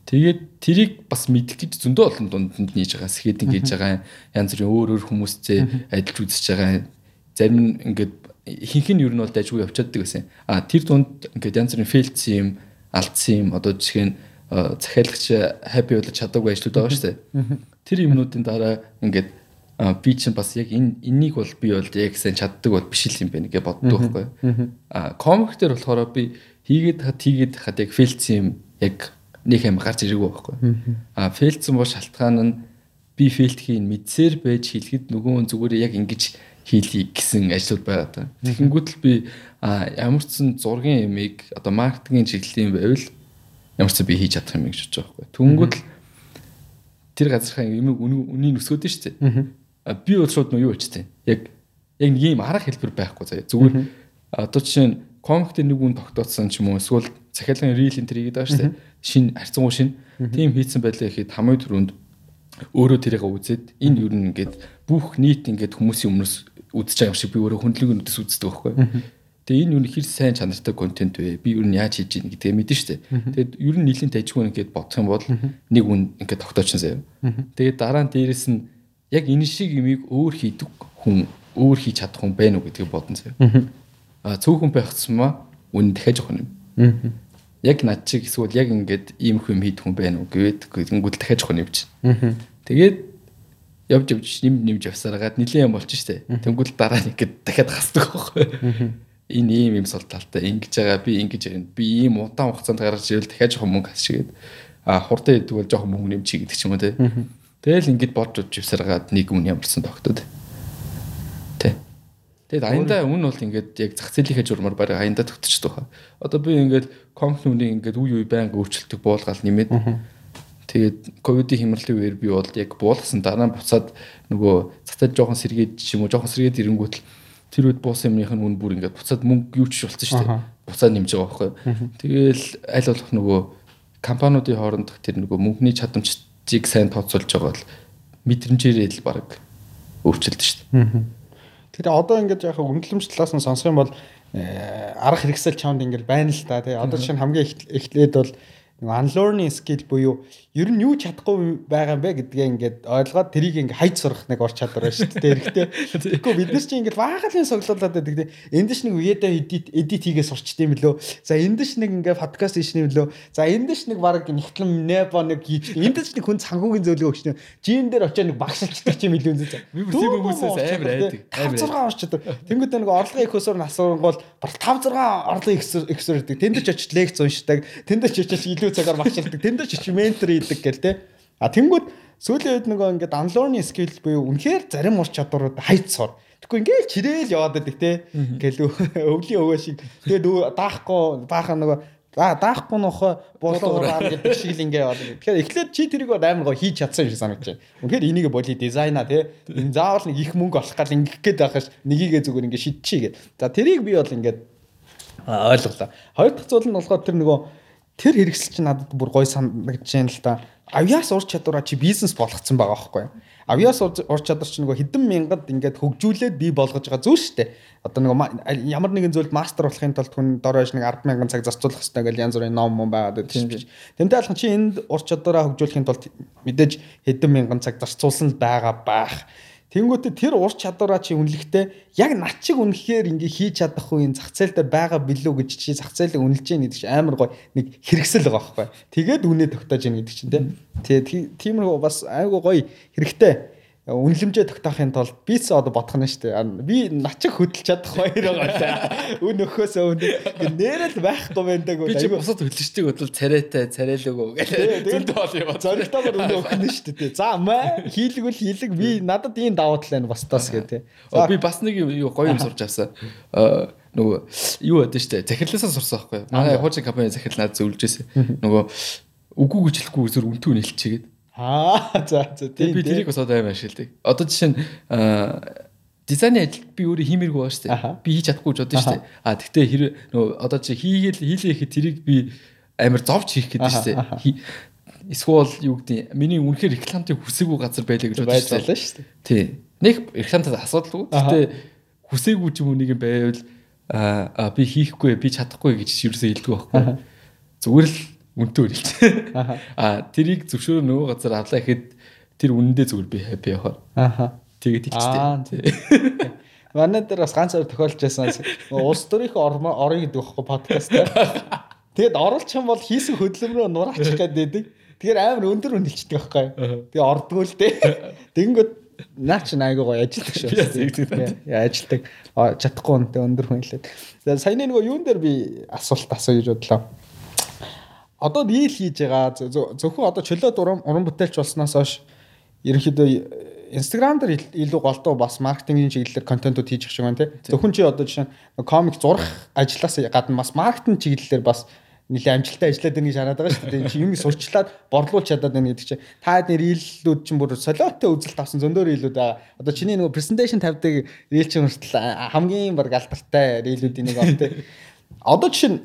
Тэгээд тэрийг бас мэдэх гэж зөндөө олон дунданд нийж байгаа сэхэдин хийж байгаа янз бүрийн өөр өөр хүмүүстэй адилж үзэж байгаа. Зарим нь ингээд хинх нь ер нь бол дайггүй явчихдаг гэсэн. А тэр дунд ингээд янз бүрийн фейлцсэн юм алдсан юм одоо жишээ нь захиалагч happy болж чадаагүй ажлууд байгаа шүү дээ. Тэр юмнуудын дараа ингээд би чинь бас яг энэ энийг бол би бол яг сайн чаддаг бол биш л юм байна гэж боддог байхгүй. А комик дээр болохоор би хийгээд хат хийгээд хат яг фейлцсэн юм яг нэг юм гарч ирээгүй байхгүй. А фейлцсэн бол шалтгаан нь би фейлт хийн мэдсээр байж хэлэхэд нөгөө зүгээр яг ингэж хийлий гэсэн ажлууд байгаа даа. Тэгэнгүүт л би ямар ч зургийн ямиг одоо маркетингийн чиглэлийн байвал ямар ч би хийж чадах юм гэж бодож байгаа байхгүй. Түнгүүд л тэр газархаа юм үнийг өсгөөд нь шүү дээ. Би бол шууд нөө юу болчихтэй. Яг яг нэг юм арга хэлбэр байхгүй заяа. Зүгээр одоо жишээ нь комикт нэг үн тогтооцсон ч юм уу эсвэл захиалгын reel энэ тэрийг байгаа шүү дээ. Шин харьцангуй шин. Тийм хийцэн байлаа гэхэд хамгийн түрүүнд өөрөө тэрийг үзээд энэ юу н ингээд бүх нийт ингээд хүмүүсийн өмнөөс үзэж байгаа юм шиг би өөрөө хөндлөгийн нүдэс үздэг байхгүй. Тэгээ энэ юу хэр сайн чанартай контент вэ? Би юу яаж хийж ийн гэдгээ мэдэн штэ. Тэгээд ер нь нийлэн тажгүй ингээд бодох юм бол нэг үн ингээд тогтоочин заяа. Тэгээд дараа нь дээрэс нь яг энэ шиг юмыг өөр хийдэг хүн өөр хийж чадах хүн байна уу гэдгийг бодон заяа. А цөөхөн байх тусмаа үн дахиад жоох юм. Яг над чиг эсвэл яг ингээд ийм хүм хийх хүн байна уу гэвэл гингүүд дахиад жоох юм чинь. Тэгээд явж явж нэм нэмж явсараад нилийн юм болчих штэ. Тэнгүүл дараа нь ингээд дахиад хасдаг байхгүй энэ ийм юм сул талтай ингэж байгаа би ингэж байна би ийм удаан хугацаанд гаргаж ирэл дахиад жоохон мөнгө хасчихгээд а хурдан идэг бол жоохон мөнгө нэмчих гэдэг ч юм уу те? Тэгэл ингэж бодж удж ивсаргаад нэг үн ямарсан тогтоод те Тэгэд аянда үн бол ингээд яг зах зээлийнхээ журмаар бараг аянда тогтчихдог хаа. Одоо би ингээд компани үнийг ингээд үе үе байнга өөрчлөлтөг буулгаал нэмээд тэгээд ковидын хямралын үеэр би бол яг буулгасан дараа нь буцаад нөгөө зээл жоохон сэргээд юм уу жоохон сэргээд ирэнгүүт л тэр үед буусан юмных нь үн бүр ингээд буцаад мөнгө юу ч болсон шүү дээ. Буцаад нэмж байгаа байхгүй. Тэгээл аль болох нөгөө компаниудын хооронд тэр нөгөө мөнгөний чадамжийг сайн тооцоолж байгаа бол мэдрэмжээрээ л баг өөрчлөлт шүү дээ. Тэгэхээр одоо ингээд яг үнэлэмж талаас нь сонсох юм бол э, арга хэрэгсэл чамд ингээд байна л та тий. Одоо чинь хамгийн эхлээд бол unlearning skill буюу ер нь юу чадахгүй байгаа юм бэ гэдгээ ингээд ойлгоод тэрийг ингээд хайж сурах нэг ур чадвар байна шүү дээ. Эрэхтэй. Тэгэхгүй бид нар чинь ингээд баагалын соглуулаад байдаг тийм. Энд дэш нэг үедээ эдит эдит хийгээ сурчт юм лөө. За энд дэш нэг ингээд подкаст хийшнэ юм лөө. За энд дэш нэг баг нэгтлэн небо нэг хийж. Энд дэш нэг хүн цангуугийн зөвлөгөө өгчнө. Жин дээр очиж нэг багшилчдаг юм илүү үзээ. Би бүр тийм хүмүүсээс амар айдаг. 5 6 орч чаддаг. Тэнгүүд нэг орлогын их өсөр насуунгол 5 6 орлогын их өсөр гэдэг. Тэнд ч очиж лекц уншдаг. Тэнд ч очиж илүү цагаар багшилдаг. Тэнд ч ментор хийдэг гэл те. А тэнгүүд сүүлийн үед нөгөө ингээд unlearning skill буюу үнэхээр зарим ур чадварууд хайц сур. Тэгэхгүй ингээд чирээл яваад байдаг те. Ингээл өвлийн өвөө шиг. Тэгээд даахгүй баахан нөгөө За даахгүй нөхө буулуураа гэдэг шиг л ингээ яваад. Тэгэхээр эхлээд чи тэрийг амар гоо хийж чадсан юм шиг санагдаж байна. Үнэхээр энийг боли дизайна тий. Энэ заавал нэг их мөнгө олох гал ингэх гээд байх ш. Нёгийгээ зүгээр ингээ шидчихье гэд. За тэрийг би бол ингээд ойлголоо. Хоёр дахь зүйл нь болохоор тэр нөгөө тэр хэрэгсэл чинь надад бүр гой санагдаж байна л да. Авьяас ур чадвараа чи бизнес болгоцсон байгаа байхгүй. Авьяас ур чадвар чинь нөгөө хэдэн мянгад ингээд хөгжүүлээд бий болгож байгаа зүйл шүү дээ. Одоо нөгөө ямар нэгэн зүйлд мастер болохын тулд хүн дор хойш нэг 10 мянган цаг зарцуулах хэрэгтэй гэж янз бүрийн ном мөн байгаад байдаг тийм биш. Тэмтэй алхан чи энд ур чадвараа хөгжүүлэхийн тулд мэдээж хэдэн мянган цаг зарцуулсан байгаа байх. Тэнгүүтээ тэр ур чадвараа чи үнэлэхдээ яг над чиг үнэхээр ингээ хийж чадах уу энэ зах зээл дээр байгаа билүү гэж чи зах зээлийг үнэлж яах гэдэг чинь амар гой нэг хэрэгсэл байгаа байхгүй. Тэгээд үнэ тогтоож яах гэдэг чинь тий. тиймэрхүү бас айгу гой хэрэгтэй үнэлэмжээ тогтоохын тулд бис одоо бодох нь шүү дээ. Би начиг хөдөлж чадах хоёр байгаа. [LAUGHS] Үн өхөөс өвн нэрэл байхгүй байдаг. Би чи бусад хөдөлжтийг бодвол царайтай царайлаг гэх зөнд бол юм. Зоригтойгоор үн өгнө шүү дээ. За маа хийлгэл хийлэг би надад ийм давуу тал байна бостоос гэх тээ. Би бас нэг юу гоё юм сурч авсан. нөгөө юу байдаг шүү дээ. Захирлаасаа сурсан байхгүй. Манай хуучин компани захирал надад зөвлөж байсан. Нөгөө үгүй гэж хэлэхгүй зөв үнтүү нэлчигээд Аа за за тийм би тэрийг бас одоо аим ашигладаг. Одоо жишээ нь дизайны ажил би өөрөө хиймээргүй байна шүү дээ. Би хийж чадахгүй ч бодсон шүү дээ. А тэгтээ хэрэг нөгөө одоо чи хийгээл хийлээ гэхэд тэрийг би амар зовж хийх гэдэг шүү дээ. Эсвэл юу гэдэг миний үнэхээр рекламтыг хүсээгүй газар байлаа гэж бодсон шүү дээ. Тий. Нэг рекламтад асуудалгүй. Гэтэ хүсээгүй ч юм уу нэг юм байвал а би хийхгүй би чадахгүй гэж юусоо хэлдэг байхгүй. Зүгээр л үнэтэй үрэлж. Аа тэрийг зөвшөөрөө нөгөө газар авлаа гэхэд тэр үнэндээ зүгээр би хаппи явахаар. Аха. Тэгээд хэлчихтэй. Манай дээр бас ганц хоёр тохиолж байсан. Улс төрийнх орно гэдэг байхгүй подкаст. Тэгээд оруулчих юм бол хийсэн хөдөлмөрөө нураачих гэдэг. Тэгэхээр амар өндөр үнэлждэг байхгүй. Тэгээ ордгоо л дээ. Тэгэнгүүт наа чи айгуу гоё ажилдаг шүү. Яа ажилдаг. Чадахгүй үнэтэй өндөр хүнлээд. За саяны нөгөө юун дээр би асуулт асуу гэж бодлоо одоо дийл хийж байгаа зөвхөн одоо чөлөөт уран уран бүтээлч болсноос хойш ерөнхийдөө Instagram дээр илүү голдуу бас маркетингийн чиглэлээр контентууд хийж шиг байна тий. Зөвхөн чи одоо жишээ нь комик зурах ажлаас гадна бас маркетинг чиглэлээр бас нэлээд амжилттай ажиллаад байгааг шанаад байгаа шүү дээ. Чи юм сурчлаад борлуулж чадаад байна гэдэг чинь та хэд рилүүд чинь бүр солиотой үзэлт авсан зөндөр рилүүд байгаа. Одоо чиний нөгөө презентацийн тавьдаг рил чинь хүртэл хамгийн баг алдартай рилүүдийн нэг он тий. [LAUGHS] Одоо жишээ нь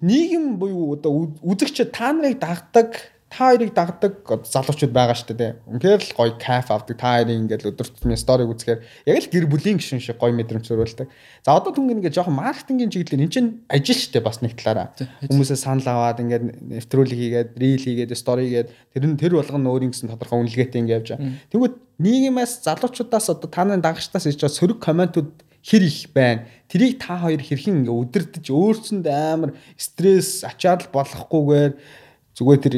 нийгэм буюу одоо үзэгчд та нарыг дагдаг та хоёрыг дагдаг залуучууд байгаа шүү дээ. Үнэхээр л гоё кайф авдаг. Та хоёрын ингээд өдөр тутмын сториг үзэхээр яг л гэр бүлийн гишүүн шиг гоё мэдрэмж төрүүлдэг. За одоо түнгийн ингээд жоохон маркетингийн чиглэлээр эн чинь ажил шүү дээ бас нэг талаараа. Хүмүүсээ санал аваад ингээд нэвтрүүлэг хийгээд, рил хийгээд, стори хийгээд тэр нь тэр болгоно өөрийн гэсэн тодорхой үнэлгээтэй ингээд явж байгаа. Тэгвэл нийгэмээс залуучуудаас одоо та нарын дагагчдаас ирж байгаа сөрөг комментууд хэр их байна. Тэрийг та хоёр хэрхэн ингээ өдөртөж өөрсөнд амар стресс ачаал болохгүйгээр зүгээр тэр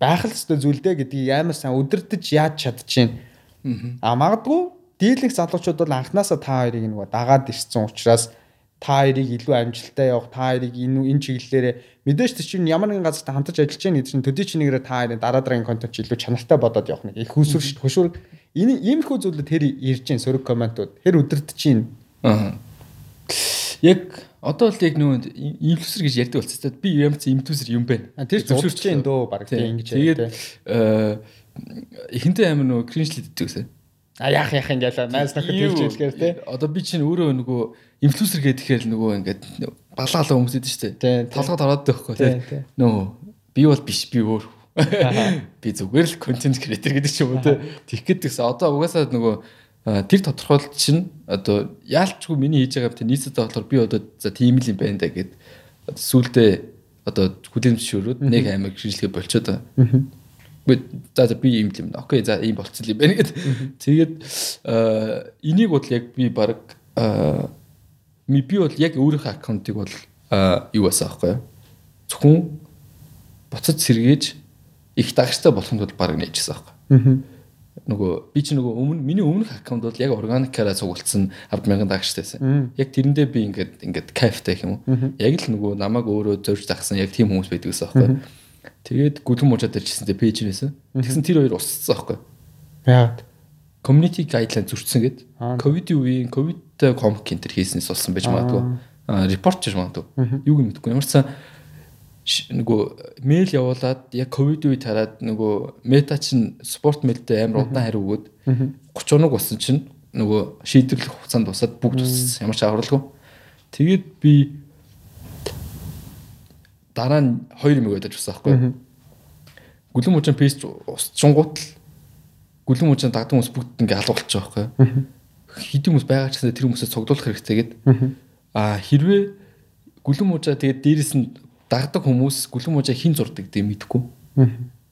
байх л ёстой зүйл дээ гэдгийг амар сайн өдөртөж яаж чадчихээн. А магадгүй дийлэнх залуучууд бол анханасаа та хоёрыг нэг дагаад ирсэн учраас та хоёрыг илүү амжилттай явах, та хоёрыг энэ энэ чиглэлээр мэдээж чинь ямар нэгэн газарт хамтарч ажиллаж байгаа гэдэг чинь төдий чинийгээр та хоёрын дараа дараагийн контент илүү чанартай бодоод явах нэг их хүсвэр шүү. Хөшүүр энэ иймэрхүү зүйлүүд тэр ирж гин сөрөг комментууд тэр өдөртөж чинь. Аа. Яг Одоо л яг нөгөө инфлюенсер гэж ярьдаг болчихсон. Би ямар ч инфлюенсер юм бэ. Тэр зөвшөөрч чинь дөө баг тийм ингэж тэгээд ихэнтэй амар нөгөө кринжлэддэг гэсэн. А яах яах ингээл найз нөхөд хэлж хэлгээр те. Одоо би чинь өөрөө нөгөө инфлюенсер гэхээр нөгөө ингээд балаалаа хүмүүс идэв шүү дээ. Толгойд ороод байхгүй те. Нөгөө би бол биш би өөр. [LAUGHS] Би зүгээр л контент креатор гэдэг ч юм уу те. Тэгэх гэдэгс одоо угаасаа нөгөө тэр тодорхойлт чинь одоо яалчгүй миний хийж байгаа юм те нийцэд болохоор би одоо за тийм л юм байна да гэд сүулдэ одоо хүлэмжшөөрөөд нэг аймаг шийдлэгээ болчиход байгаа. За за би ийм юм. Окей за ийм болцсон юм байна гэд. Тэгээд энийг бол яг би баг ми би бол яг өөрийнхөө аккаунтыг бол юу басаа байхгүй юу? Зөвхөн буцаж сэргээж их дагчтай болохын тулд баг нээжсэн байхгүй нөгөө би чи нөгөө өмнө миний өмнөх аккаунт бол яг органикаараа цугулсан 100000 дагчтайсэн. Яг тэрэндээ би ингээд ингээд кайфтай юм уу? Яг л нөгөө намайг өөрөө зорж загсан яг тийм хүмүүс байдаг гэсэн аахгүй. Тэгээд гүлэн мужаад ирчихсэнтэй пэйж нээсэн. Тэгсэн тэр хоёр устсан аахгүй. Яагаад? Community guideline зурцсан гэд. Ковидын үеийн ковидтэй комик энэ хийснээс болсон байж магадгүй. Репорт хийж магадгүй. Юу юм мэдгүй. Ямар ч сан нөгөө мэйл явуулаад яг ковид үед хараад нөгөө мета чин спорт мэйлдээ амар удаан хариу өгөөд 30 хоног болсон чинь нөгөө шийдвэрлэх хугацаанд тусаад бүгд туссан ямар ч авралгүй. Тэгээд би дараа нь 2 юм өгөөд ажилласан байхгүй. Гүлэн мужийн пейж усчингууд л гүлэн мужийн дагдан хүмүүс бүгд ингээ алга болчих жоох байхгүй. Хэдэн хүмүүс байгаа ч гэсэн тэр хүмүүсээ цуглуулах хэрэгтэй гээд. А хэрвээ гүлэн мужаа тэгээд дээрэс нь дагдаг хүмүүс гүлэн мужаа хин зурдаг гэдэг мэдэхгүй.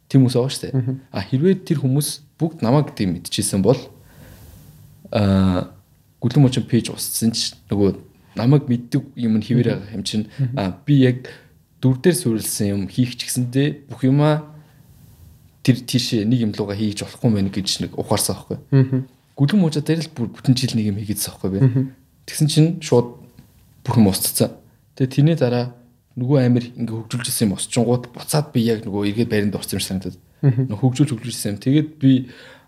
Тийм хүмүүс байгаа шүү дээ. А хэрвээ тэр хүмүүс бүгд намаа гэдэг мэдчихсэн бол а гүлэн мужийн пэйж устсан ч нөгөө намайг мэддэг юм нь хэвээр байгаа юм чинь а би яг дүр дээр суурилсан юм хийх ч гэсэндээ бүх юмаа тэр тийш нэг юм луга хийж болохгүй мэн гэж нэг ухаарсан байхгүй. Гүлэн мужаа дээр л бүтэн жил нэг юм хийгээдсэн байхгүй би. Тэгсэн чинь шууд бүх юм устцсан. Тэгээ тэрний дараа нөгөө амир ингээ хөгжүүлж ирсэн юм осчингууд буцаад би яг нөгөө эргээд байранд орсон юм санагдаад. Нөгөө хөгжүүлж хөгжүүлж ирсэн юм. Тэгээд би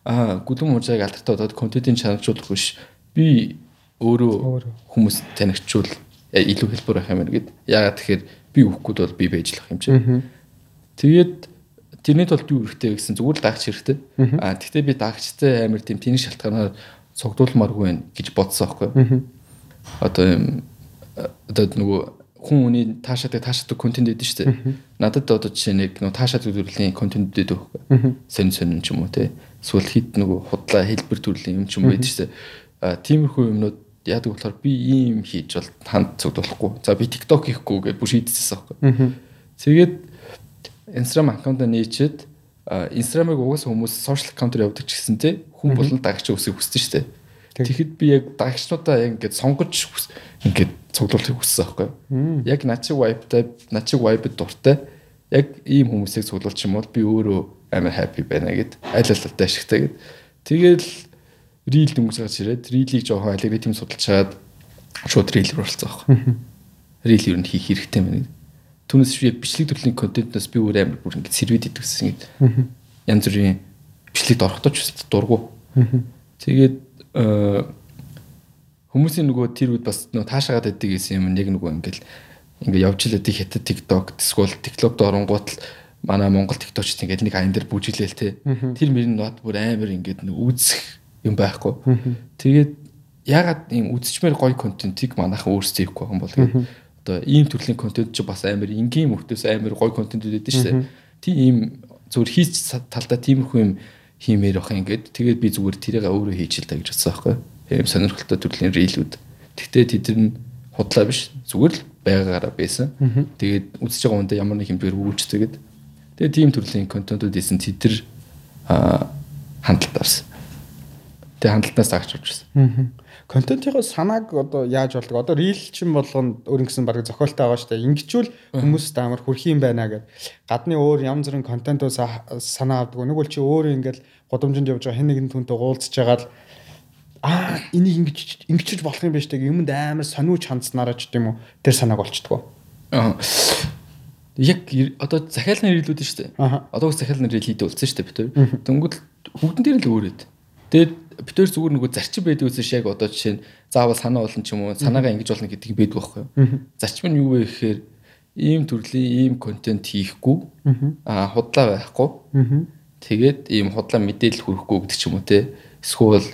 аа гүлэн мужааг алдартай удаад контентын чанарчлуулах биш. Би өөрөө хүмүүс танигчул илүү хэлбэр байх юм гээд. Яагаад тэгэхээр би өгөхгүй бол би байжлах юм чинь. Тэгээд тэрний тулд юу хэрэгтэй вэ гэсэн зүгээр л даагч хэрэгтэй. Аа тэгтээ би даагчтай амир тийм тэнэг шалтгаанаар цогдуулмааргүй байх гэж бодсон аахгүй. Одоо юм одоо нөгөө хүн үний таашаадаг таашаадаг контент өгдөө шүү дээ. Надад одоо жишээ нэг нөө таашаадаг төрлийн контент өгдөө байхгүй. Сонин сонин ч юм уу те. Эсвэл хит нөгөө худлаа хэлбэр төрлийн юм ч юм байдаг шүү дээ. А тиймэрхүү юмнууд яадаг болохоор би ийм хийж бол танд цогдуулахгүй. За би TikTok хийхгүй гэж бүр шийдчихсэн байхгүй. Тэгээд Instagram аккаунтаа нээчээд Instagram-ыг угаасаа хүмүүс social аккаунтаар явуулдаг ч гэсэн те хүн болон дагч өсөх хүсдэг шүү дээ. Тэгэхэд би яг дагчнуудаа яг ингээд сонгож ингээд цуглуулахыг хүссэн байхгүй юу. Яг начиг vibe-тай, начиг vibe-д дуртай яг ийм хүмүүсийг цуглуулчих юм бол би өөрөө амар happy байна гэд аль аль ашигтай гэд. Тэгэл reel дөнгөж гарч ирээд reel-ийг жоохон алгоритм судалж чаад шууд reel руу оролцсон байхгүй. Reel юу н хийх хэрэгтэй гэд. Түүнээс яг бичлэг төрлийн контентоос би өөр амар бүр ингэ сервэд идэгсэн гэд. Янз бүрийн бичлэгт орохдоо ч дургу. Тэгээд хүмүүсийн нөгөө тэр үед бас нөгөө таашаагаад байдаг гэсэн юм яг нөгөө ингээл ингээ явж л байдаг хятад TikTok эсвэл TikTok-д оронгууд л манай Монгол TikTok-ч ингээд нэг аян дээр бүжиглээл те. Тэр мөр нь бат бүр амар ингээд нэг үзэх юм байхгүй. Тэгээд ягаад ийм үзчмээр гоё контентийг манайхан өөрсдөө хийхгүй юм бол одоо ийм төрлийн контент ч бас амар энгийн мөртөөс амар гоё контент үүдээд шүү дээ. Тийм ийм зүгээр хийж талдаа тиймэрхүү юм хиймээр бах ингээд тэгээд би зүгээр тэрийг өөрөө хийж л та гэж бодсон байхгүй. Ийм сонирхолтой төрлийн рилүүд. Тэгтээ тэд нь худлаа биш зүгээр л байгаагаараа байсан. Тэгээд үзэж байгаа хүндээ ямар нэг хэмжээр өгүүлчихтэйгээд тэгээд тийм төрлийн контентууд ийсэн тэд нар хандлт авсан. Тэгээд хандлтнаас агч болж байсан. Контентынхоо санааг одоо яаж болдог? Одоо рил чин болгонд өөр ингэсэн баг зохиолтой байгаа шүү дээ. Ингэчүүл хүмүүст амар хүрх юм байна гэд. Гадны өөр янз бүрийн контентоос санаа авдаг. Нэг бол чи өөрөө ингээл годомжинд явж байгаа хэн нэгэн түнтэй уулзж байгаа л аа энийг ингэж ингэчж болох юм байна штэ юмд амар сониуч хандснараа ч гэдэм үү тэр санааг болчдгоо. Аа. Яг одоо захиалгын рилүүд нь штэ. Одоо захиалгын рил хийдэг болсон штэ бид хоёр. Дөнгөд бүгдэн дээр л өөрөөд. Тэгээд хоёр зүгээр нөгөө зарчим байдаг үсэж яг одоо жишээ нь заавал санаа болно ч юм уу санаагаа ингэж болно гэдэг байдаг байхгүй юу. Зарчим нь юу вэ гэхээр ийм төрлийн ийм контент хийхгүй аа худлаа байхгүй. Тэгээд ийм худлаа мэдээлэл хүргэхгүй гэдэг ч юм уу те. Эсвэл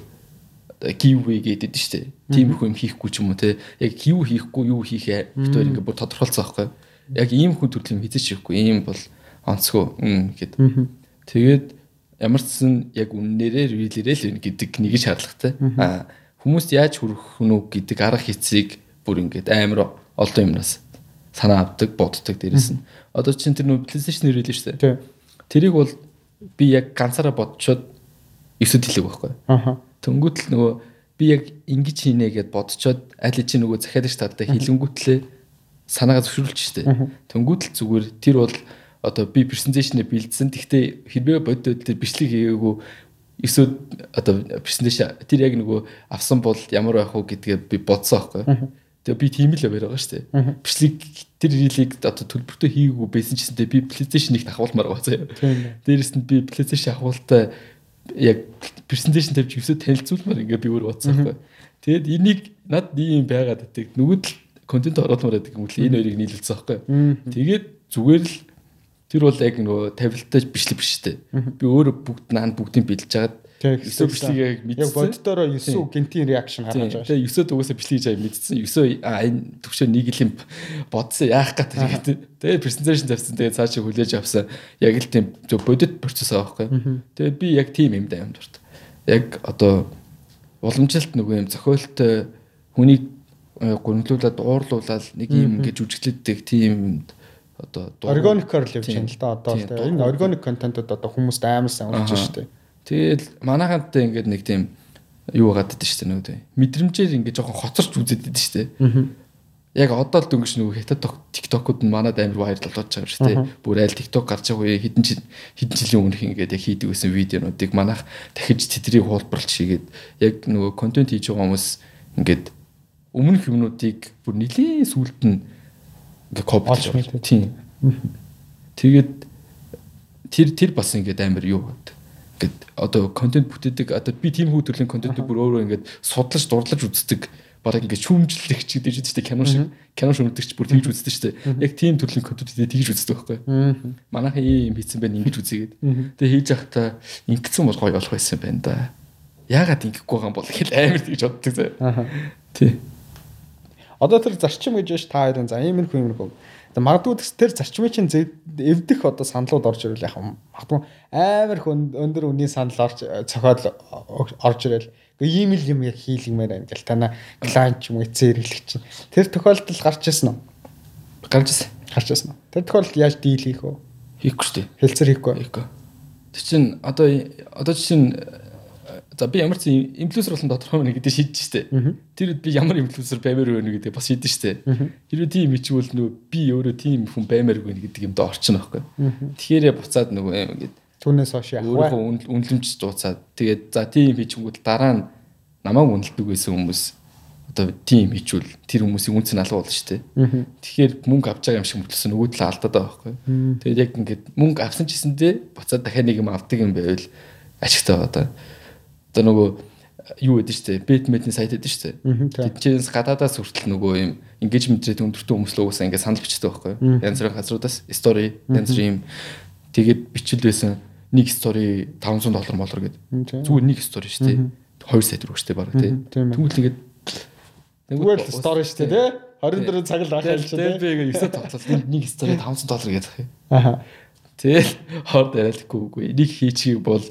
giveaway гэдэг шүү дээ. Тиймэрхүү юм хийхгүй ч юм уу те. Яг юу хийхгүй юу хийхээ бид хоёр ингээд бүр тодорхойлцсон байхгүй. Яг ийм хүн төрлийн хизэж хийхгүй. Ийм бол онцгой гэд. Тэгээд ямар ч сан яг үннээрээ рилэрээ л гэдэг нэг шаардлагатай. Аа хүмүүст яаж хүрэх нүг гэдэг арга хэцийг бүр ингээд амар олон юмнаас санаа авдаг, боддог дээрэс нь. Одоо чинь тэр PlayStation нэрэлээ шүү дээ. Тэрийг бол би яг ганцаараа бодцоод 9 дэлэг байхгүй. Аха Тэнгүүтэл нөгөө би яг ингэж хийнэ гэд бодцоод аль чи нөгөө захиалагч таартай хилэнгүүтлээ санаагаа зөвшөөрүүлж штэ. Тэнгүүтэл зүгээр тэр бол одоо би презентацийнээ бэлдсэн. Тэгтээ хэрвээ бодод тэр бичлэг хийгээгүй эсвэл одоо презентаци тэр яг нөгөө авсан бол ямар байх вэ гэдгээ би бодсон аахгүй. Тэгээ би тийм л яваар байгаа шүү дээ. Бичлэг тэр рилийг одоо төлбөртөө хийгээгүй байсан ч гэсэнтэй би PlayStation нэг ахуулмаар байгаа заяа. Дээрээс нь би PlayStation ахуултаа яг презентацийн тавьж өсөө танилцуулмаар ингээ би өөр бодсон байхгүй. Тэгээд энийг над ийм байгаад байдаг. Нүгэл контент оруулмаар байдаг юм л энэ хоёрыг нийлүүлсэн байхгүй. Тэгээд зүгээр л тэр бол яг нөгөө тавилттай бичлэг биш үү. Би өөрөө бүгд наанд бүгдийг бэлдэж хагаад Өсөө бичлэгийг мэдсэн. Яг боддороо 9 гинтийн реакшн гаргаж байгаа. Тэгээ 9-д угаасаа бичлэг хийж мэдсэн. 9 а энэ төвшөө нэг л юм бодсон яах гэж тэгээд тэгээ презентацийн тавьсан. Тэгээ цаашаа хүлээж авсан. Яг л тийм бодит процесс байхгүй. Тэгээ би яг тийм юм да юм дурт. Яг одоо уламжилт нөгөө юм зохиолтой хүнийг гүнлүүлээд уурлуулаад нэг юм ингэж үжиглэдэг тийм одоо органикаар л явж байна л да одоо энэ органик контентууд одоо хүмүүст амар сайн унаж шүү дээ. Тэгэл манайхантай ингээд нэг тийм юу гадаг шүү дээ нөгөө мэдрэмжээр ингээд жоохон хоцорч үзээд байдаг шүү дээ. Яг одоо л дөнгөж нөгөө хятад тиктокууд нь манад амар вайрал болж байгаа шүү дээ. Бүр айл тикток гарч байгаа үе хэдэн жил хэдэн жилийн өмнөх ингээд яг хийдэг байсан видеонуудыг манайх дахиж тэдрийг хуулбарлаж хийгээд яг нөгөө контент хийж байгаа хүмүүс ингээд өмнөх юмнуудыг бүр нэлийн сүулт нь ингээд копилж байгаа. Тийм. Тэгээд тэр тэр бас ингээд амар юу гэдэг гэд одоо контент бүтээдэг одоо би тийм хүү төрлийн контентыг бүр өөрөө ингээд судлаж дурлаж үздэг бараг ингээд шүүмжлэгч гэдэг чинь тийм кино шиг кино шүүмдэгч бүр тэгж үздэг шүү дээ. Яг тийм төрлийн контентыг тэгж үздэг байхгүй. Манайхан ийм хийсэн байх ингэж үзээгээд. Тэгээ хийж явахдаа ингэсэн бол гоё болох байсан байна да. Яагаад ингэхгүй байгаа юм бол хэл амар тэгж боддог заа. Тий. Одоо тэр зарчим гэж байна ш та хоёрын за иймэрхүү иймэрхүү Магадгүй тэр зарчмын чинь эвдэх одоо саналууд орж ирэл юм. Магадгүй амар өндөр үнийн санал орж цохоод орж ирэл. Гэхдээ ийм л юм яг хийлгмээр байна гэл танаа клиент ч юм уу эцээ хэрэглэгч чинь. Тэр тохиолдол гарч ирсэн үү? Гарч ирсэн. Гарч ирсэн үү? Тэр тохиолдолд яаж дийл хийх вэ? Хийхгүй шүү дээ. Хэлцэр хийхгүй. Хийхгүй. Тэр чинь одоо одоо чинь За би ямар ч инфлюенсер болсон тодорхой мөн гэдэг шийдэж штэ. Тэр үед би ямар инфлюенсер баймаар байна гэдэг бас шийдэж штэ. Хэрвээ тийм ичвэл нөө би өөрөө тийм хүн баймаар байна гэдэг юмд орчин байхгүй. Тэгэхээр буцаад нөгөө юм ингээд түүнээс хойш яах вэ? Өөрөө үнэлэмж дууцаад тэгээд за тийм хийчихэнгүүт дараа нь намайг үнэлдэг байсан хүмүүс одоо тийм хийчүүл тэр хүмүүсийн үнц нь алга болно шүү дээ. Тэгэхээр мөнгө авч байгаа юм шиг мөтлсөн нөгөө талаа алдаад байгаа байхгүй. Тэгээд яг ингээд мөнгө авсан ч гэсэндээ буцаад дахиад нэг юм авдаг юм байвал ашигтай байгаа даа. Одоо нөгөө юу гэдэг штэ бэтмэтний сайт гэдэг штэ. Тэдчээс гадаадаас хүртэл нөгөө юм engagement rate өндөртэй хүмүүс л уусаа ингээд санал бичдэг байхгүй юу? Янз бүрийн газруудаас story янз бүрийн тэгээд бичил байсан нэг story 500 доллар молор гэдэг. Зүгээр нэг story штэ. 2 сая төгрөг штэ баг тий. Тэгвэл ингээд Тэгвэл story штэ тий. 24 цаг л ахаал чи тий. Би ингээ 9 тоглолт нэг стори 500 доллар гэдэг. Аа. Тэгэл хор дараалгүй үгүй. Энийг хийчихийг бол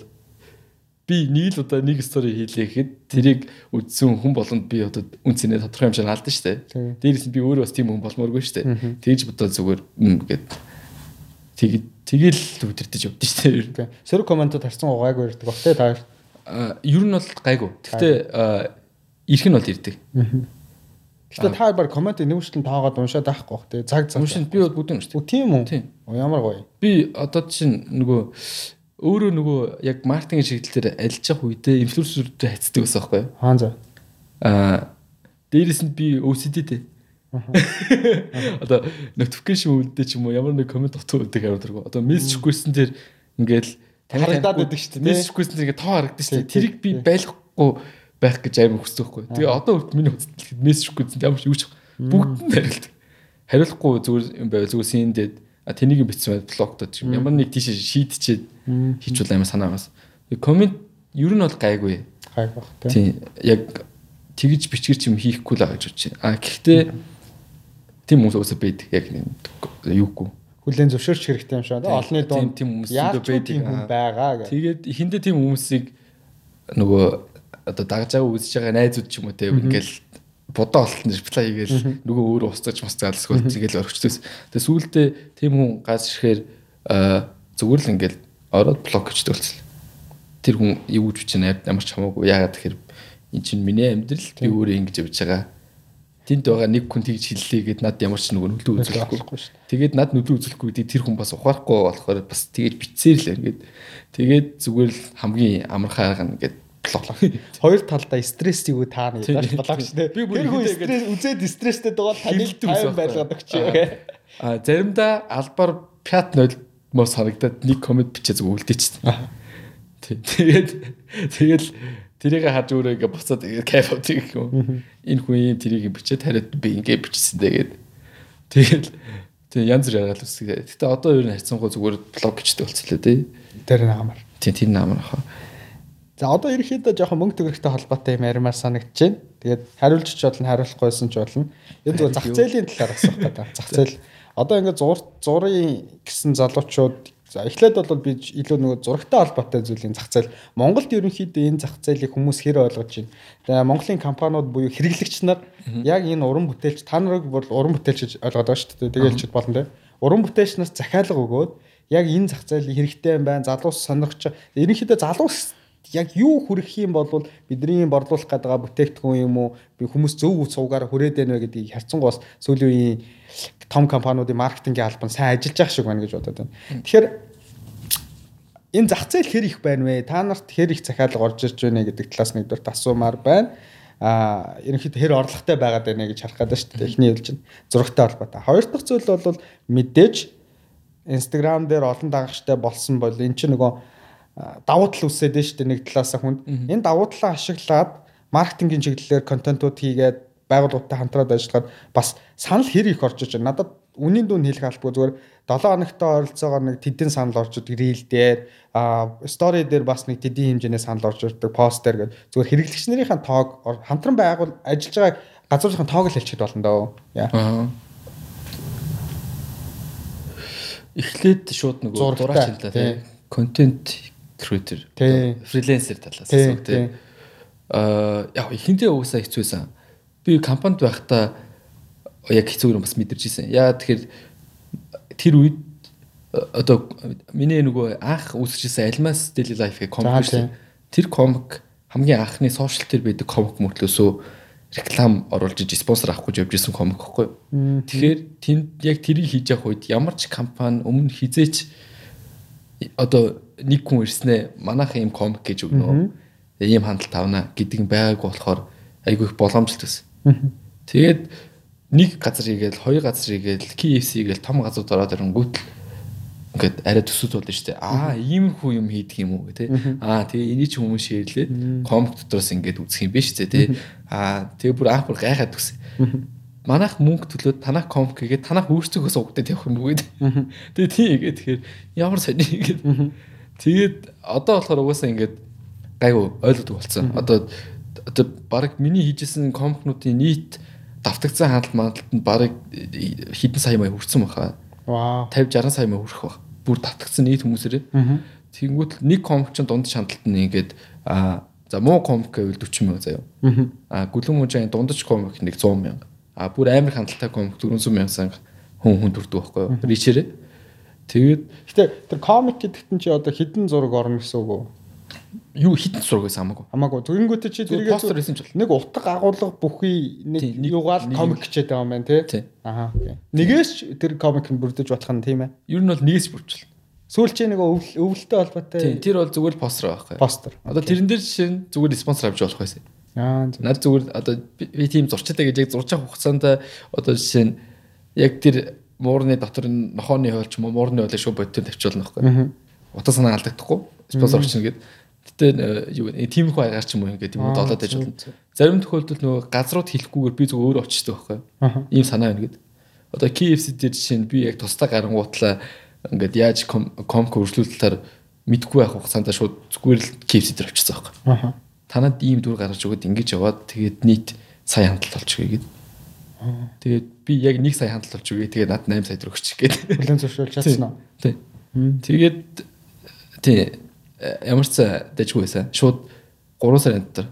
би нэг л удаа нэг стори хийлээ гэхэд тэрийг үдсэн хүн болгонд би одоо үнцэнэ тодорхой хэмжээнд алдсан шүү дээ. Дээрээс нь би өөрөө бас тийм хүн болмооргүй шүү дээ. Тэгж бодоод зүгээр гэд тэгээд тэгэл үдирдэж явдсан шүү дээ. Сөрөг комментод харсан угаагүй ирдэг. Окей та а ер нь бол гайгүй. Гэхдээ ирэх нь бол ирдэг. Гэхдээ та баг коммент нүүшлэн таагаад уншаад байхгүй бах. Тэгээ цаг цаг. Уншин би бол бүгд уншдаг. Тийм үү? Ямар гоё. Би одоо чинь нөгөө өөрөө нөгөө яг маркетинг чиглэлээр ажиллаж явах үедээ инфлюенсертэй хайцдаг байсан байхгүй юу? Хаан за. Аа дээрэс нь би OCD-тэй. Одоо notification үлдээ ч юм уу ямар нэг комент утга үлдэх авдаг. Одоо мессеж request-н дээр ингээл харагдаад байдаг шүү дээ. Мессеж request-н дээр ингээ тоо харагддаг шүү дээ. Тэрийг би байлгахгүй байх гэж амар хүсдэг байхгүй. Тэгээ одоо үрд миний үзэлд мессеж request-н ямар ч юу ч бүгд нь хариулдаг. Хариулахгүй зүгээр юм байв зүгээр синдээд а тэнийг бичсэн байл блоктод ямар нэг тийш шийдчихэд хийчихвэл амар санаагаас. Коммент ер нь бол гайгүй. Гайгүй. Тийм яг тэгж бичгэр чим хийхгүй л байгаа гэж бодчих. А гэхдээ тийм хүмүүс өсө байдаг яг юугүй. Хүлэн зөвшөөрч хэрэгтэй юм шиг. Олны дунд тийм хүмүүс байдаг байгаа гэх. Тэгээд эхэндээ тийм хүмүүсийг нөгөө одоо дагж байгаа үзэж байгаа найзууд ч юм уу те ингээл бодоо олтон реплай хийгээл нөгөө өөрөө устгаж мастаа алсгүй тэгэл орчихдөөс. Тэгээ сүүлдээ тийм хүн газ ирэхээр зүгээр л ингээл ороод блок гэжтэй болчихлоо. Тэр хүн юу гэж бичнэ ямар ч хамаагүй яагаад тэгэхээр эн чинь миний амьдрал би өөрөө ингэж явж байгаа. Тэнд байгаа нэг хүн тэгж хэллээ гэд над ямар ч нөгөө нөлөө үзүүлэхгүй шүү. Тэгээд над нөлөө үзүүлэхгүй гэдэг тэр хүн бас ухаарахгүй болохоор бас тэгэж бицээр л ингээд тэгээд зүгээр л хамгийн амархан арга нэгэд блоклоо. Хоёр талдаа стресс юу таа нэг блок шүү дээ. Би бүр стресс үзээд стресстэй байгаа таны тайван байлгаад өгч. А заримдаа албаар пят 0 мос харагдаад нэг комент бичээ зүг үлдээч. Тэгээд тэгэл тэрийг харж өөрөө ингээ буцаад кайф авдаг юм. Энэ хүн юм тэрийг бичээд хариуд би ингээ бичсэн тэгээд тэгэл тэг янз бүр яагаад үсдэг. Гэтэ одоо ер нь хайцсангуу зүгээр блог гэжтэй болцлоо тий. Тэр наамар. Тийм тэр наамар хаа. За одоо ерөөхдөө жоохон мөнгө төгрөгтэй холбоотой юм ярмаар санагдаж байна. Тэгээд хариулж ч болно, хариулахгүйсэн ч болно. Энэ зүгээр зах зээлийн талаар асуух гэдэг. Зах зээл одоо ингээд зур зургийн гэсэн залуучууд за эхлээд бол би илүү нөгөө зурагтай холбоотой зүйлийн зах зээл Монголд ерөнхийдөө энэ зах зээлийг хүмүүс хэр ойлгож байна. Тэгээ Монголын компаниуд буюу хэрэглэгч нар яг энэ уран бүтээлч та нарыг бол уран бүтээлч гэж ойлгоод байгаа шүү дээ. Тэгээд хэлчихэд болно те. Уран бүтээлч нараас захиалга өгөөд яг энэ зах зээл хэрэгтэй юм байна. Залуус сонирхч ерөнхийдөө залуус яг юу хүрэх юм бол бидний борлуулах гэдэг бүтээгдэхүүн юм уу би хүмүүс зөв суугаар хүрээд байна вэ гэдгийг харцсангуус сүүлийн үеийн том компаниудын маркетингийн албан сайн ажиллаж байгаа шиг байна гэж бодод байна. Тэгэхээр энэ зах зээл хэр их байна вэ? Та нарт хэр их захиалга орж ирж байна гэдэг талаас нэгдүгээр асуумаар байна. А ерөнхийдөө хэр орлоготой байгаад байна гэж харах гэдэг шүү дээ. Эхний хэлж чинь зурагтай холбоотой. Хоёр дахь зүйл бол мэдээж Instagram дээр олон дагагчтай болсон бол эн чинь нөгөө давуу тал үсээд нь шүү дээ нэг талаас хүнд. Энэ давуу талаа ашиглаад маркетингийн чиглэлээр контентууд хийгээд байгууллагатай хамтраад ажиллахад бас санал хэр их орж иж байна. Надад үнийн дүн хэлэх албагүй зүгээр 7 хоногтой ойролцоогоор нэг тэдэн санал орж идэг рил дээр а стори дээр бас нэг тэдэн хэмжээний санал орж ирдэг пост дээр гэдэг зүгээр хэрэглэгч нарынхаа тоог хамтран байгуул ажиллаж байгаа газрынхаа тоог л хэлчихэд болно доо. Аа. Эхлээд шууд нөгөө дураач хэллээ тийм контент creator фрилансер талаас асуух тийм аа яг ихэндээ уусаа хэцүүсэн би компанид байхдаа яг хэцүү юм бас мэдэрч ирсэн. Яа тэгэхээр тэр үед одоо миний нөгөө анх үүсчихсэн Almas Daily Life гэх комик шүү. Тэр комик хамгийн анхны сошиал дээр байдаг комик мөртлөөсөө реклам оруулж иж спонсор авах гэж явж исэн комик байхгүй. Тэгэхээр тэнд яг тэрийг хийж явах үед ямар ч компани өмнө хизээч одоо нэг хүн ирснээр манайх ийм комик гэж өгнө. Ийм хандлт тавна гэдэг нь байгаагүй болохоор айгүй их боломжтой байсан. Тэгээд нэг газар игээл хоёр газар игээл KFC игээл том газар ороод ирэнгүүт ингээд арай төсөд болно шүү дээ. Аа иймэрхүү юм хийдэг юм уу гэх тээ. Аа тэгээ энийг ч хүмүүс шеэрлээд комп дотроос ингээд үзэх юм биш үү тээ. Аа тэгээ бүр аах бүр гайхаад төс. Манайх мөнгө төлөөд танах комп гэгээд танах өөрсдөөс угдаад явах юм уу гэдэг. Тэгээ тийм игээд тэгэхээр ямар сони игээд. Тэгээд одоо болохоор угаасаа ингээд гайгүй ойлгодог болсон. Одоо одоо баг миний хийжсэн компаниудын нийт давтагцсан хандлт маадалтанд барыг хэдэн сая мая хүрсэн баха. Вау. 50 60 сая мая хүрэх баг. Бүр давтагцсан нийт хүмүүсээрээ. Тэнгүүт нэг комик чинь дундаж хандлт нь ингээд а за муу комик гэвэл 40 мянга заяа. А гүлэн мужийн дундаж комик нэг 100 мянга. А бүр амар хандлттай комик 400 мянга сан хүн хүн төрдөг байхгүй юу? Ричээрээ. Тэгээд Гэтэ тэр комик гэдэгт нь чи одоо хідэн зураг орно гэсэн үг үү? юу хитэн зураг байсан хамаагүй. Хамаагүй. Тэгэнгүүтээ чи тэргээ постэр хийсэн ч бол. нэг утга агуулга бүхий нэг нэг- комик хичээд байгаа юм байна тий. Аха. Нэгээс тэр комик нь бүрдэж болох нь тийм ээ. Ер нь бол нэгээс бүрчил. Сүүл чи нэг өвл- өвөлтэй холбоотой Тийм тэр бол зүгээр постэр байхгүй. постэр. Одоо тэрэн дээр жишээ нь зүгээр спонсор авч болох байсан. Аа. Над зүгээр одоо би би тийм зурчтай гэж яг зурж авах хугацаанд одоо жишээ нь яг тэр муурны дотор нь нохооны хойл ч юм уу муурны хойлоо шууд бодтон тавьчихвол нөхгүй. Утас санаа алдагдахгүй спонсор орчин гээд. Гэтэ э, юу э, тийм их байгаар ч юм уу ингээд юм долоод байж зөв, болно. зөв. Зарим тохиолдолд нөгөө газрууд хэлэхгүйгээр би зүгээр өөрөө очиждаг байхгүй. Ийм санаа байна гээд. Одоо KFC дээр жишээ нь би яг тусдаа гарангуутлаа ингээд яаж ком комк өршлүүлэлтээр мэдгүй байх хугацаанд шууд зүгээр л KFC дээр очицсан байхгүй. Танад ийм дүр гаргаж өгöd ингэж яваад тэгээд нийт сая хандлт болчихъя гээд. Тэгээд би яг 1 сая хандлт болчихъя. Тэгээд над 8 сая төгрөг өччих гээд. Хүлэн зөвшөөрч чадсан уу? Тий. Тэгээд тий ямар ч дэжгүй байсан. Шууд 3 сарын дотор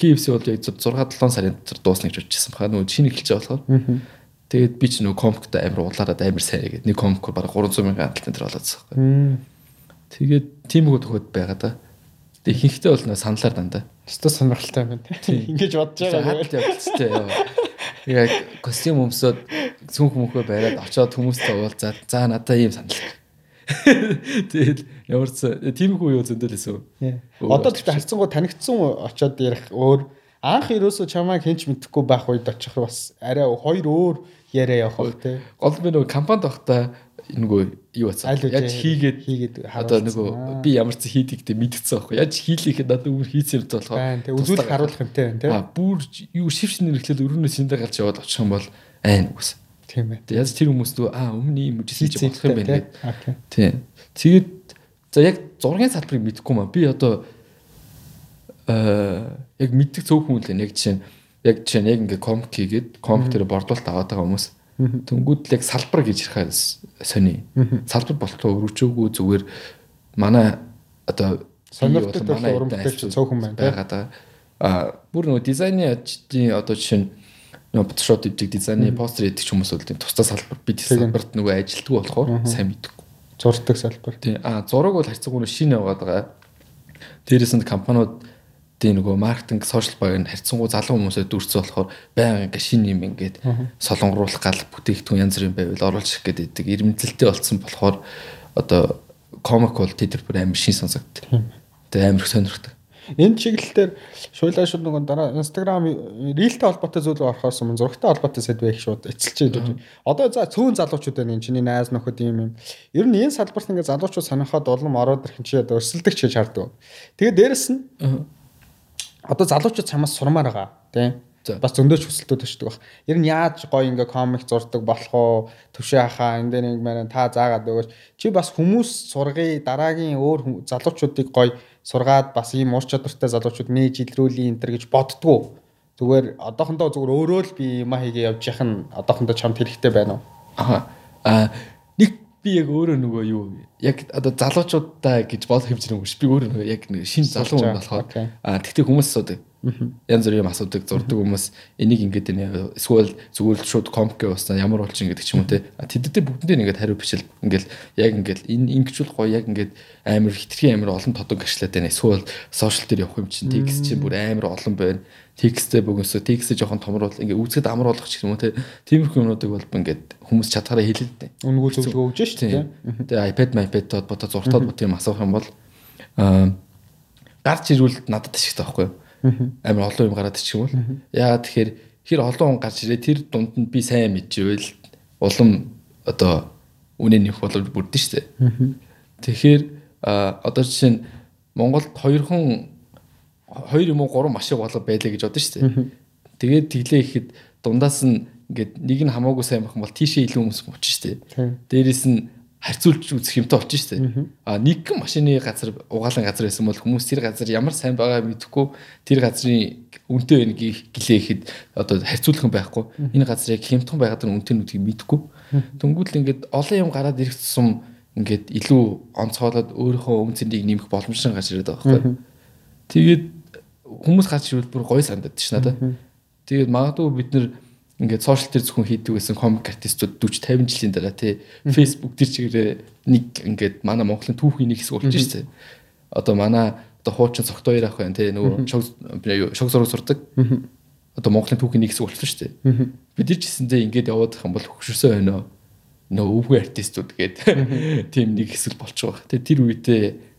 KFC бол яг 6 7 сарын дотор дуусна гэж бодчихсон баха. Нөгөө шинэ эхэлж байгаа болохоор. Тэгээд би ч нөгөө комиктэй амар улаарад амар сайн гэдэг. Нэг комик бараг 300 мянган хандлтын тэр болоодсан байхгүй. Тэгээд тиймгүй төхөд байгаа да. Тэгээд ихэнхдээ бол саналаар дандаа. Өстө сонирхолтой байна тий. Ингэж бодож байгаа. Хаад явчихжээ яа. Яг костюм өмсөд цүнх мөнхөө бариад очиод хүмүүстэй уулзаад за надаа ийм санал. Тэгэл ямар ч тиймгүй юу зөндөлөөсөө. Одоо тэгтээ харцсангуу танигдсан очоод ярих өөр анх ерөөсө чамайг хинч мэдхгүй байх үед очих бас арай хоёр өөр яриа явах тий. Гол би нөгөө компанид байхдаа нөгөө юу бацаа. Яаж хийгээд хийгээд одоо нөгөө би ямар ч хийдик гэдэг мэдгэцэн байхгүй. Яаж хийлэхэд надад өөр хийцэн юм болохоор. Байна тий. Үзүүлэх харуулах байна тий. Аа бүр юу шив шинээр эхлээд өрөөнөөс эндээ гарч яваад очих юм бол айн үгүйс. Тийм ээ. Яаж тэр хүмүүс нөгөө аа өмнө үжсэн чи болох юм байна гэдэг. Тийм. Тэгээд за яг зургийн салбарыг мэдэхгүй маа. Би одоо аа яг мэддэг цөөхөн хүн л яг жишээ яг жишээ яг ингээ комик хийгээд комик дээр бордуулалт аваад байгаа хүмүүс. Тэнгүүд л яг салбар гэж ярихаа сони. Салбар болтоо өрөвчөөгүй зүгээр манай одоо бол манай альчууд цөөхөн байна, байгаад байгаа. Аа бүр нөгөө дизайны ажлын одоо жишээ нь нөгөө фотошоп хийдэг дизайны постэр хийдэг хүмүүс бол тийм тусдаа салбар бид салбарт нөгөө ажилтдаг болохоор сайн мэддэг. Зурдаг салбар. Тийм. А зураг бол харьцангуй шинэ яваад байгаа. Дээрээс нь компаниуд тийм нөгөө маркетинг, сошиал баг нь харьцангуй залуу хүмүүсээ дүрцээ болохоор байнга ингээ шинэ юм ингээд солонгоруулах гал бүтээгдэхүүн янз бүрийн байвал оруулах гэдэг ирмэлзэлтэй болцсон болохоор одоо комик бол тэд бүр амар шин сонсогддог. Тэгээ амар их сонирхдаг. Энэ чиглэлээр шуулаа шууд нөгөө дараа Instagram рилтэй холбоотой зүйл орохоос өмнө зурагтай холбоотой сэдвээ их шууд эцэлж байж. Одоо за цөөн залуучууд байна энэ чиний найз нөхөд юм юм. Ер нь энэ салбарт ингээ залуучууд сонирхоод улам ороод ирэх юм чи одоо өрсөлдөг ч гэж харддаг. Тэгээ дээрэс нь одоо залуучууд чамаас сурмаар байгаа тийм бас зөндөөч хүсэлтүүд өчтдөг баг. Ер нь яаж гоё ингээ комик зурдаг болох уу? Төвшөө хаа энэ дээр нэг мань та заагаад өгөөч. Чи бас хүмүүс сургая дараагийн өөр залуучуудыг гоё сургаад бас ийм ур чадвартай залуучууд нээж илрүүлээ энэ төр гэж боддгоо. Зүгээр одоохондоо зүгээр өөрөө л би юм хийгээ явж яхах нь одоохондоо чамд хэрэгтэй байна уу? Аха. А нэг би яг өөрөө нөгөө юу яг одоо залуучуудаа гэж болох хэмжээ нөгөө. Би өөрөө нөгөө яг нэг шинэ залуу хүн болохоор а тэгтээ хүмүүс асуудаг. Янз бүрийн асуудаг зурдаг хүмүүс энийг ингэж энэ эсвэл зүгээр л шууд комик явуулсан ямар болчих ингэдэг ч юм уу те. Тэддээ бүгдээ ингээд хариу бичил ингээл яг ингээд энэ ингэчүүл гоё яг ингээд амар хитрхи амар олон тодог ашлаад байна. Эсвэл сошиал дээр явах юм чинь текст чинь бүр амар олон байна. Текстээ бөгөөсө текстээ жоохон томруулал ингээд үзэхэд амар болгох ч юм уу те. Тиймэрхүү юмнуудыг бол ингээд хүмүүс чадхаараа хэлэлтэй. Үнгүү зөвлөгөө өгж шүү дээ. Тэгээ iPad, iPad-д бодо зуртаад бот юм асуух юм бол аа гарч ирвэл надад ашигтай байхгүй юу? Амар олон юм гараад ирчих юм бол. Яагаад тэгэхээр хэр олон хүн гарч ирээ тэр дунд нь би сайн мэдчихвэл улам одоо үнэ нэх бол бүрдэн шүү дээ. Тэгэхээр одоо жишээ нь Монголд хоёр хүн хоёр юм уу гурван машин болоо байлаа гэж бодсон шүү дээ. Тэгээд тэглээ ихэд дундаас нь ингээд нэг нь хамаагүй сайн байх юм бол тийшээ илүү хүмүүс мөч шүү дээ. Дээрээс нь харьцуулж үзэх юмтай болчих шүү дээ. А нэг машины газар угаалan газар байсан бол хүмүүс тэр газар ямар сайн байгаа мэдэхгүй тэр газрын үнэтэй байныг гэлээхэд одоо харьцуулах юм байхгүй. Энэ газар яг хямдхан байгаад нь үнэтэй нүдгийг мэдэхгүй. Дөнгөөл ингээд олон юм гараад ирэх тусам ингээд илүү онцгойлоод өөрийнхөө өнгө цэнийг нэмэх боломжтой гарч ирээд байгаа байхгүй. Тэгээд хүмүүс гарч ирвэл бүр гоё сандаад ш надад. Тэгээд магадгүй бид нэр ингээд сошиал төр зөвхөн хийдэг гэсэн комик артистууд 40 50 жилийн дараа тий Facebook төр чигээрээ нэг ингээд манай Монголын түүхийн нэг хэсэг болж ирсэн. Одоо манай одоо хуучин цогт хоёр ах байна тий нөгөө шог шог зураг сурдаг. Одоо Монголын түүхийн нэг хэсэг болсон шүү дээ. Бид ирж хэсэндээ ингээд яваад их юм бол хөшөрсөн байна нөө өвгөө артистууд гээд [LAUGHS] тийм нэг хэсэг болчих واخ. Тэр үедээ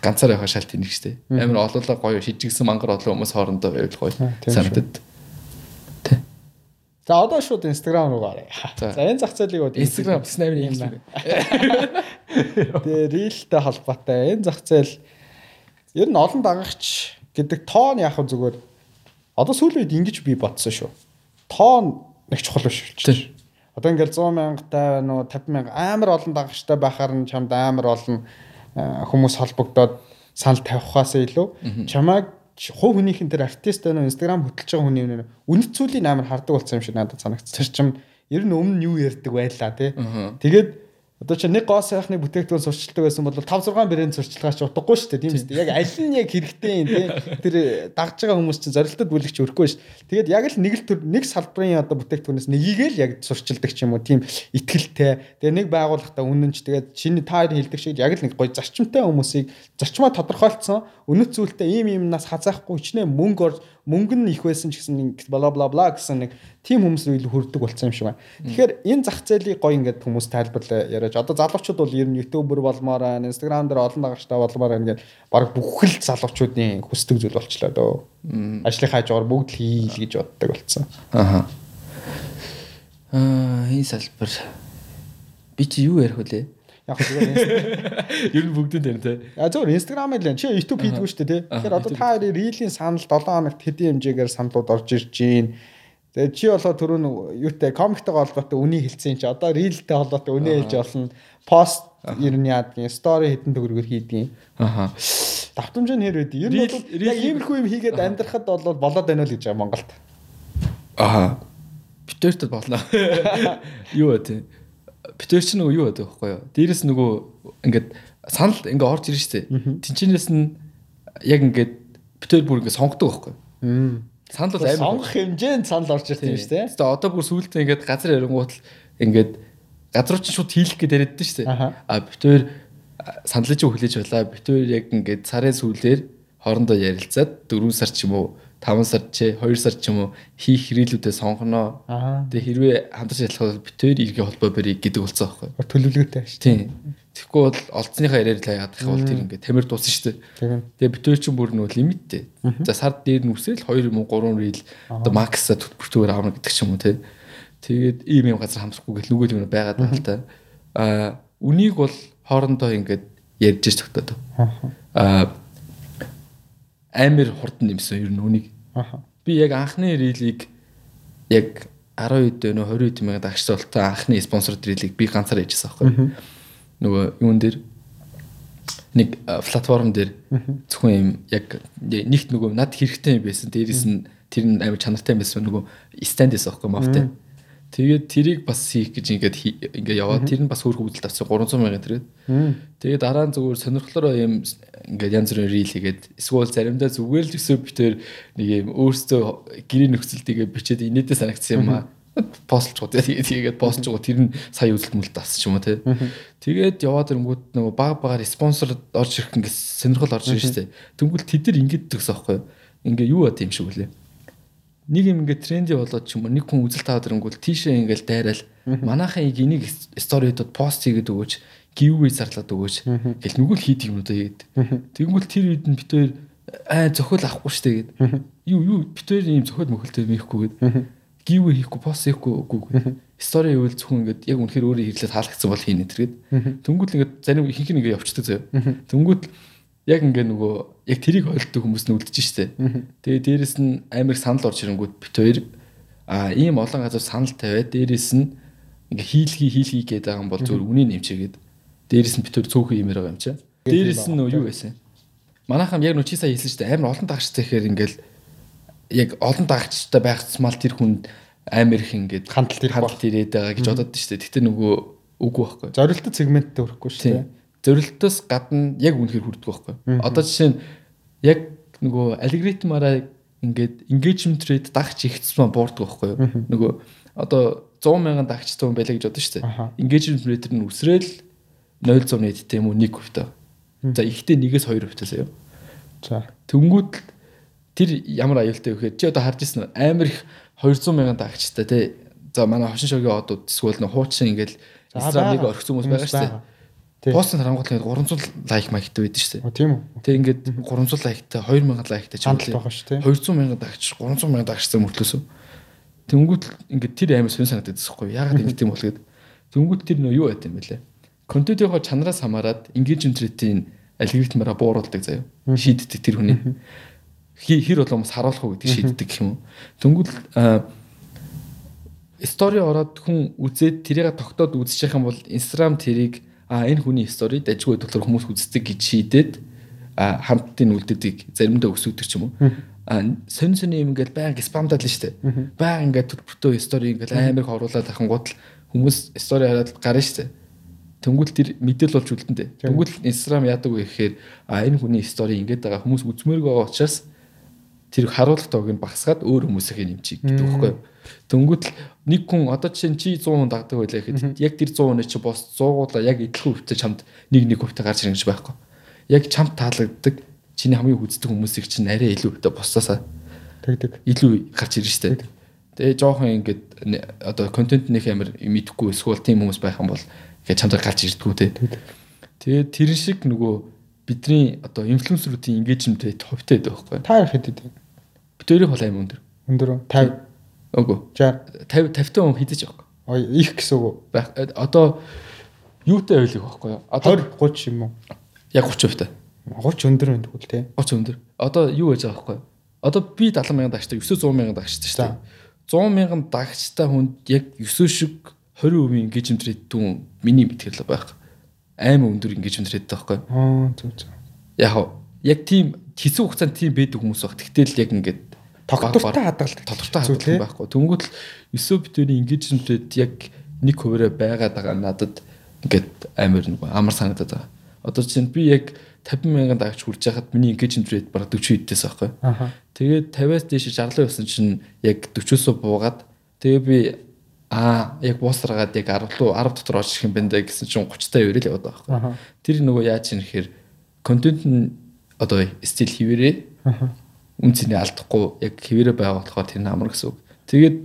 ганцаар явах шалт нэг штэ. Амар олоолаа гоё шижигсэн мангар олон хүмүүс хоорондоо байвал гоё санагдаад За одоо шууд Instagram руу гараа. За энэ зах зээлийг одоо Instagram Snap юм байна. [LAUGHS] Тэгээ Reel-тэй холбоотой энэ зах зээл ер нь олон дагагч гэдэг тоон яг зүгээр одоо сүүлийн үед ингэж би бодсон шүү. Тоон нэг чухал биш болчих. Одоо ингээл 100 мянгатай байна уу 50 мянга амар олон дагагчтай байхаар нь чамд амар олон хүмүүс холбогдоод санал тавихаас илүү чамайг хувь хүнийхэн тэр артист байна уу инстаграм хөтлөж байгаа хүний үнэт зүйлийг амар хардаг болсон юм шиг надад санагдсан. Тэр чим ер нь өмнө нь юу ярьдаг байлаа тий. Тэгээд Одоо чи нэг гоо сайхны бүтээгдэхүүн сурчилдаг байсан бол 5 6 брэнд сурчилгаа ч утгагүй шүү дээ тийм үстэй. Яг аль нь яг хэрэгтэй юм тий. Тэр дагж байгаа хүмүүс чинь зорилтод бүлэгч өрөхгүй шүү. Тэгээд яг л нэг л төр нэг салбарын одоо бүтээгдэхүүнээс нэгийг л яг сурчилдаг ч юм уу тийм итгэлтэй. Тэгээ нэг байгууллагата үнэнч тэгээд чиний та хоёр хэлдэг шиг яг л нэг гоё зарчимтай хүмүүсийг зарчмаа тодорхойлцсон өнөц зүйлтэй ийм юмнаас хазаахгүй хичнээн мөнгө орж мөнгө нь их байсан ч гэсэн нэг бла бла бла гэсэн нэг тийм хүмүүс рүү илүү хүрдэг болсон юм шиг байна. Тэгэхээр энэ зах зээлийг гоё ингээд хүмүүс тайлбарлаа яриаж. Одоо залуучууд бол ер нь YouTube-ээр болмоор байна, Instagram дээр олон дагагчтай болмоор байна гэдэг баг бүх л залуучуудын хүсдэг зүйл болчлаа дөө. Ажлын хажуугаар бүгд л хийл гэж боддог болсон. Аа. Аа, энэ салбар би чи юу ярих вүлээ? Яг зүгээр [LAUGHS] ер нь бүгдэнд байна те. А зөвөр Instagram л чи YouTube хийдгүү шүү дээ те. Тэгэхээр одоо та хоёрын Reel-ийн санал 7 хоногт хэдийн хэмжээгээр саналууд орж ирж гин. Тэгээ чи болоо түрүүн юутай комиктэй холбоотой үнийг хэлсэн чи одоо Reel-тэй холбоотой үнэ хэлж болно. Пост ер нь яадгийн story хэдэн төгрөгөөр хийдгийн. Аха. Давтамж нь хэр байдیں۔ Ер нь бол яг иймэрхүү юм хийгээд амьдрахад бол болоод байна л гэж байгаа Монголд. Аха. Битэрт болно. [LAUGHS] Юу вэ те? Битэр чинь нөгөө юу байдаг вэ хөөе. Дээрээс нөгөө ингээд санал ингээд орж ирж штэ. Тинчнээс нь яг ингээд битэр бүр ингээд сонгодог байхгүй. Санал бол амар сонгох хэмжээнд санал орж ирсэн юм штэ. Тэгээ одоо бүр сүүлдээ ингээд газар ярингуут л ингээд газар чинь шууд хийлэх гэдэг яриад штэ. А битэр чинь хүлээж байлаа. Битэр яг ингээд сарын сүүлээр хоорондоо ярилцаад 4 сар ч юм уу 5 сар ч 2 сар ч юм уу хийх хэрэглүүдээ сонгоно. Тэгээ хэрвээ хамтарч ажиллах бол битээр иргэн холбоо барья гэдэг болсон байхгүй. Төлөвлөгөөтэй шүү. Тийм. Тэгэхгүй бол олцсныхаа яриад л яадаг бол тэр ингээд тамир дуусна шүү дээ. Тэгээ битээр чинь бүр нөө лимиттэй. За сард дээр нь үсэл 2 юм уу 3 рил одоо макса төлбөртөөр авна гэдэг ч юм уу тий. Тэгээд ийм юм газар хамрахгүй гэл нүгэл юм байгаад байна л та. Аа үнийг бол хоорондоо ингээд ярьж ш тогтоод. Аа амар хурдан нэмсэн ер нь үнийг. Би яг анхны рилийг яг 10 хэд вэ 20 хэд мянга дагч болтой анхны спонсор рилийг би ганцаар хийжсэн аахгүй. Нөгөө юун дээр нэг платформ дээр зөвхөн юм яг нэгт нөгөө над хэрэгтэй юм байсан. Дээрээс нь тэр нь амар чанартай юм байсан нөгөө стенд байсан аахгүй мавтай. Тэгээд тэрийг бас хийх гэж ингээд ингээд яваад тэр нь бас хөөх хөвдөлт авсан 300 сая тэргээд. Тэгээд дараа нь зүгээр сонирхлоор юм ингээд янз бүрийн рил хийгээд эсвэл заримдаа зүгээр л өсөө битээр нэг юм өөрсдөө гэрээ нөхцөлдөө бичээд инээдээ санагдсан юм аа. Постлж гоо тэгээд постлж гоо тэр нь сая үзэлт мүлт авсан юм уу тий. Тэгээд яваад ирэнгүүт нөгөө баг багаар спонсор орж ирэх ингээд сонирхол орж ирж штэ. Тэнгүүл тэд нар ингээд төгс аахгүй. Ингээ юу бат юм шиг үлээ нэг юм ингээд тренди болоод ч юм уу нэг хүн үзэл таад ирэнгүүт тийшээ ингээд дайраал. Манайхаа энийг сториудад пост хийгээд өгөөч гівгүй зарлаад өгөөч. Гэл нүгэл хийдэг юм уу тэгээд тэгвэл тэр үед нь битээр аа зохиол авахгүй штэ гээд юу юу битээр ийм зохиол мөхөлтэй михгүй гээд гівгүй хийхгүй пост хийхгүй үгүй стори ивэл зөвхөн ингээд яг үнэхээр өөрөө хэрлээд хаалгацсан бол хийнэ тэргээд тэнгуүл ингээд зарим ихэнх нь ингээд явчихдаг заяа. Тэнгуүл яг ингээ нөгөө яг тэрийг ойлдог хүмүүс нь үлдэж штэ. Тэгээ дээрэс нь амар санал орж ирэнгүүт бит хоёр а ийм олон газар санал тавиад дээрэс нь ингээ хийлхий хийлхий гэдэг юм бол зөвөр үнийг нэмчээгээд Дээрээс нь битүүр цөөхөн имэр байгаа юм чи. Дээрээс нь юу байсан? Манайхам яг нөө чи сая хэлсэн дээ. Амар олон дагагчтай гэхээр ингээл яг олон дагагчтай байх тусмал тэр хүн амар их ингээд хандлт ирэх хандлт ирээд байгаа гэж бодод дээ. Гэтэ нөгөө үгүй байхгүй. Зорилттой сегменттэй хүрэхгүй шүү дээ. Зорилтоос гадна яг үнэхээр хүрдэг байхгүй. Одоо жишээ нь яг нөгөө алгоритмаараа ингээд engagement rate дагч ихцсэн буурдаг байхгүй юу? Нөгөө одоо 100 мянган дагчтай хүн байлаа гэж бодсон шүү дээ. Engagement rate нь өсрөөл 0.1 нийттэй юм уу 1%. За ихтэй 1-ээс 2% заяа. За. Тэнгүүд тэр ямар аюултай вэ гэхээр чи одоо харж ирсэн амар их 200 мянган дагчтай тий. За манай хошин шогийн одууд эсвэл нөх хуучин ингээл Инстаграмыг орхисон хүмүүс байгаа шүү дээ. Пост харангуут 300 лайк маягтай байдаг шүү дээ. Тийм үү. Тэг ингээд 300 лайктай 2000 лайктай ч юм уу. 200 мянган дагч 300 мянган дагчтай мөртлөөсөн. Тэнгүүд л ингээд тэр амар сонь санагдаад байхгүй. Ягаад ингэж тийм бол гээд. Тэнгүүд тэр нөө юу байт юм бэлээ. Контентийнхоо чанараас хамаарат engagement rate-ийн алгоритмаараа бууруулдаг заяа. Шийддэг тэр хүний. Хэр боломж харуулах уу гэдэг шийддэг юм уу. Тэнгүүд стори ороод хүн үзээд тэрийг тогтоод үзчих юм бол Instagram тэрийг а энэ хүний стори дажгүй болохоор хүмүүс үздэг гэж шийдээд хамтдын үлдэдэг заримдаа өсөдөг ч юм уу. Сонь сонь юм ингээл баян спамдаад л штэ. Баян ингээд төлбөртөө стори ингээл амар их оруулаад ахангууд л хүмүүс стори хараад гарна штэ. Тэнгүүл тэр мэдээл болж үлдэнтэй. Тэнгүүл Instagram яадаг вэ гэхээр а энэ хүний стори ингээд байгаа. Хүмүүс үзмээрг байгаа учраас тэр харуулт тоог нь багсгаад өөр хүмүүсийн нэмчих гэдэг байхгүй юу. Тэнгүүл нэг хүн одоо чинь чи 100 хүн дагдаг байлаа гэхэд яг тэр 100 хүн чи бос 100-уудаа яг идэлхэн хөвтэй чамд нэг нэг хөвтэй гарч ирэх гэж байхгүй. Яг чамд таалагддаг чиний хамгийн хүздэг хүмүүсийг чинь арай илүү хөтө босоосаа тэгдэг. Илүү гарч ирж штэ. Тэгээ жоохон ингээд одоо контент нэг амар мэдэхгүй эсвэл тийм хүмүүс байх юм бол ингээд чамд гарч ирдгүү те. Тэгээ тэр шиг нөгөө бидний одоо инфлюенсеруудын rate ховтой байдаг байхгүй. Та хэд хэд? Бид хоёрын хол аим өндөр. Өндөр үү? 50. Үгүй. 60. 50 50 хүн хизэж байхгүй. Ой их гэсэн үг. Байх одоо юутай ойлох байхгүй юу? Одоо 20 30 юм уу? Яг 30% та. 30 өндөр байдаг үл тээ. 30 өндөр. Одоо юу байж байгаа байхгүй юу? Одоо би 70 мянган дагчтай 900 мянган дагчтай шүү дээ. 100 мянган дагчтай хүнд яг 9 шиг 20% engagement rate дүүн миний мэтгэл байх. Аим өндөр rate байхгүй юу? Аа зөв зөв. Яг яг тийм хэсэг хугацаанд тийм байдаг хүмүүс баг. Тэгтэл яг ингээд тогтвортой хадгалдаг. Тодорхой хадгалдаг байхгүй. Тэнгүүд л 9 битүүний rate яг 1%-аар байгаад байгаа надад ингээд амар нэг амар санагдаад байгаа. Одоо чинь би яг 50 мянган дагч хүрч яхад миний engagement rate бараг 40 хэдээс байхгүй. Тэгээд 50-аас дээш 60 явсан чинь яг 40-оос буугаад тэгээ би аа яг буусаргаад яг 10 руу 10 дотор очих юм байна гэсэн чинь 30 та өрөөл яваад байгаа байхгүй. Тэр нөгөө яаж юм нэхэр контент нь одоо стил хിവэрээ үнцний алдахгүй яг хിവэрээ байгаа болохоор тэр нь амар гэсэн үг. Тэгээд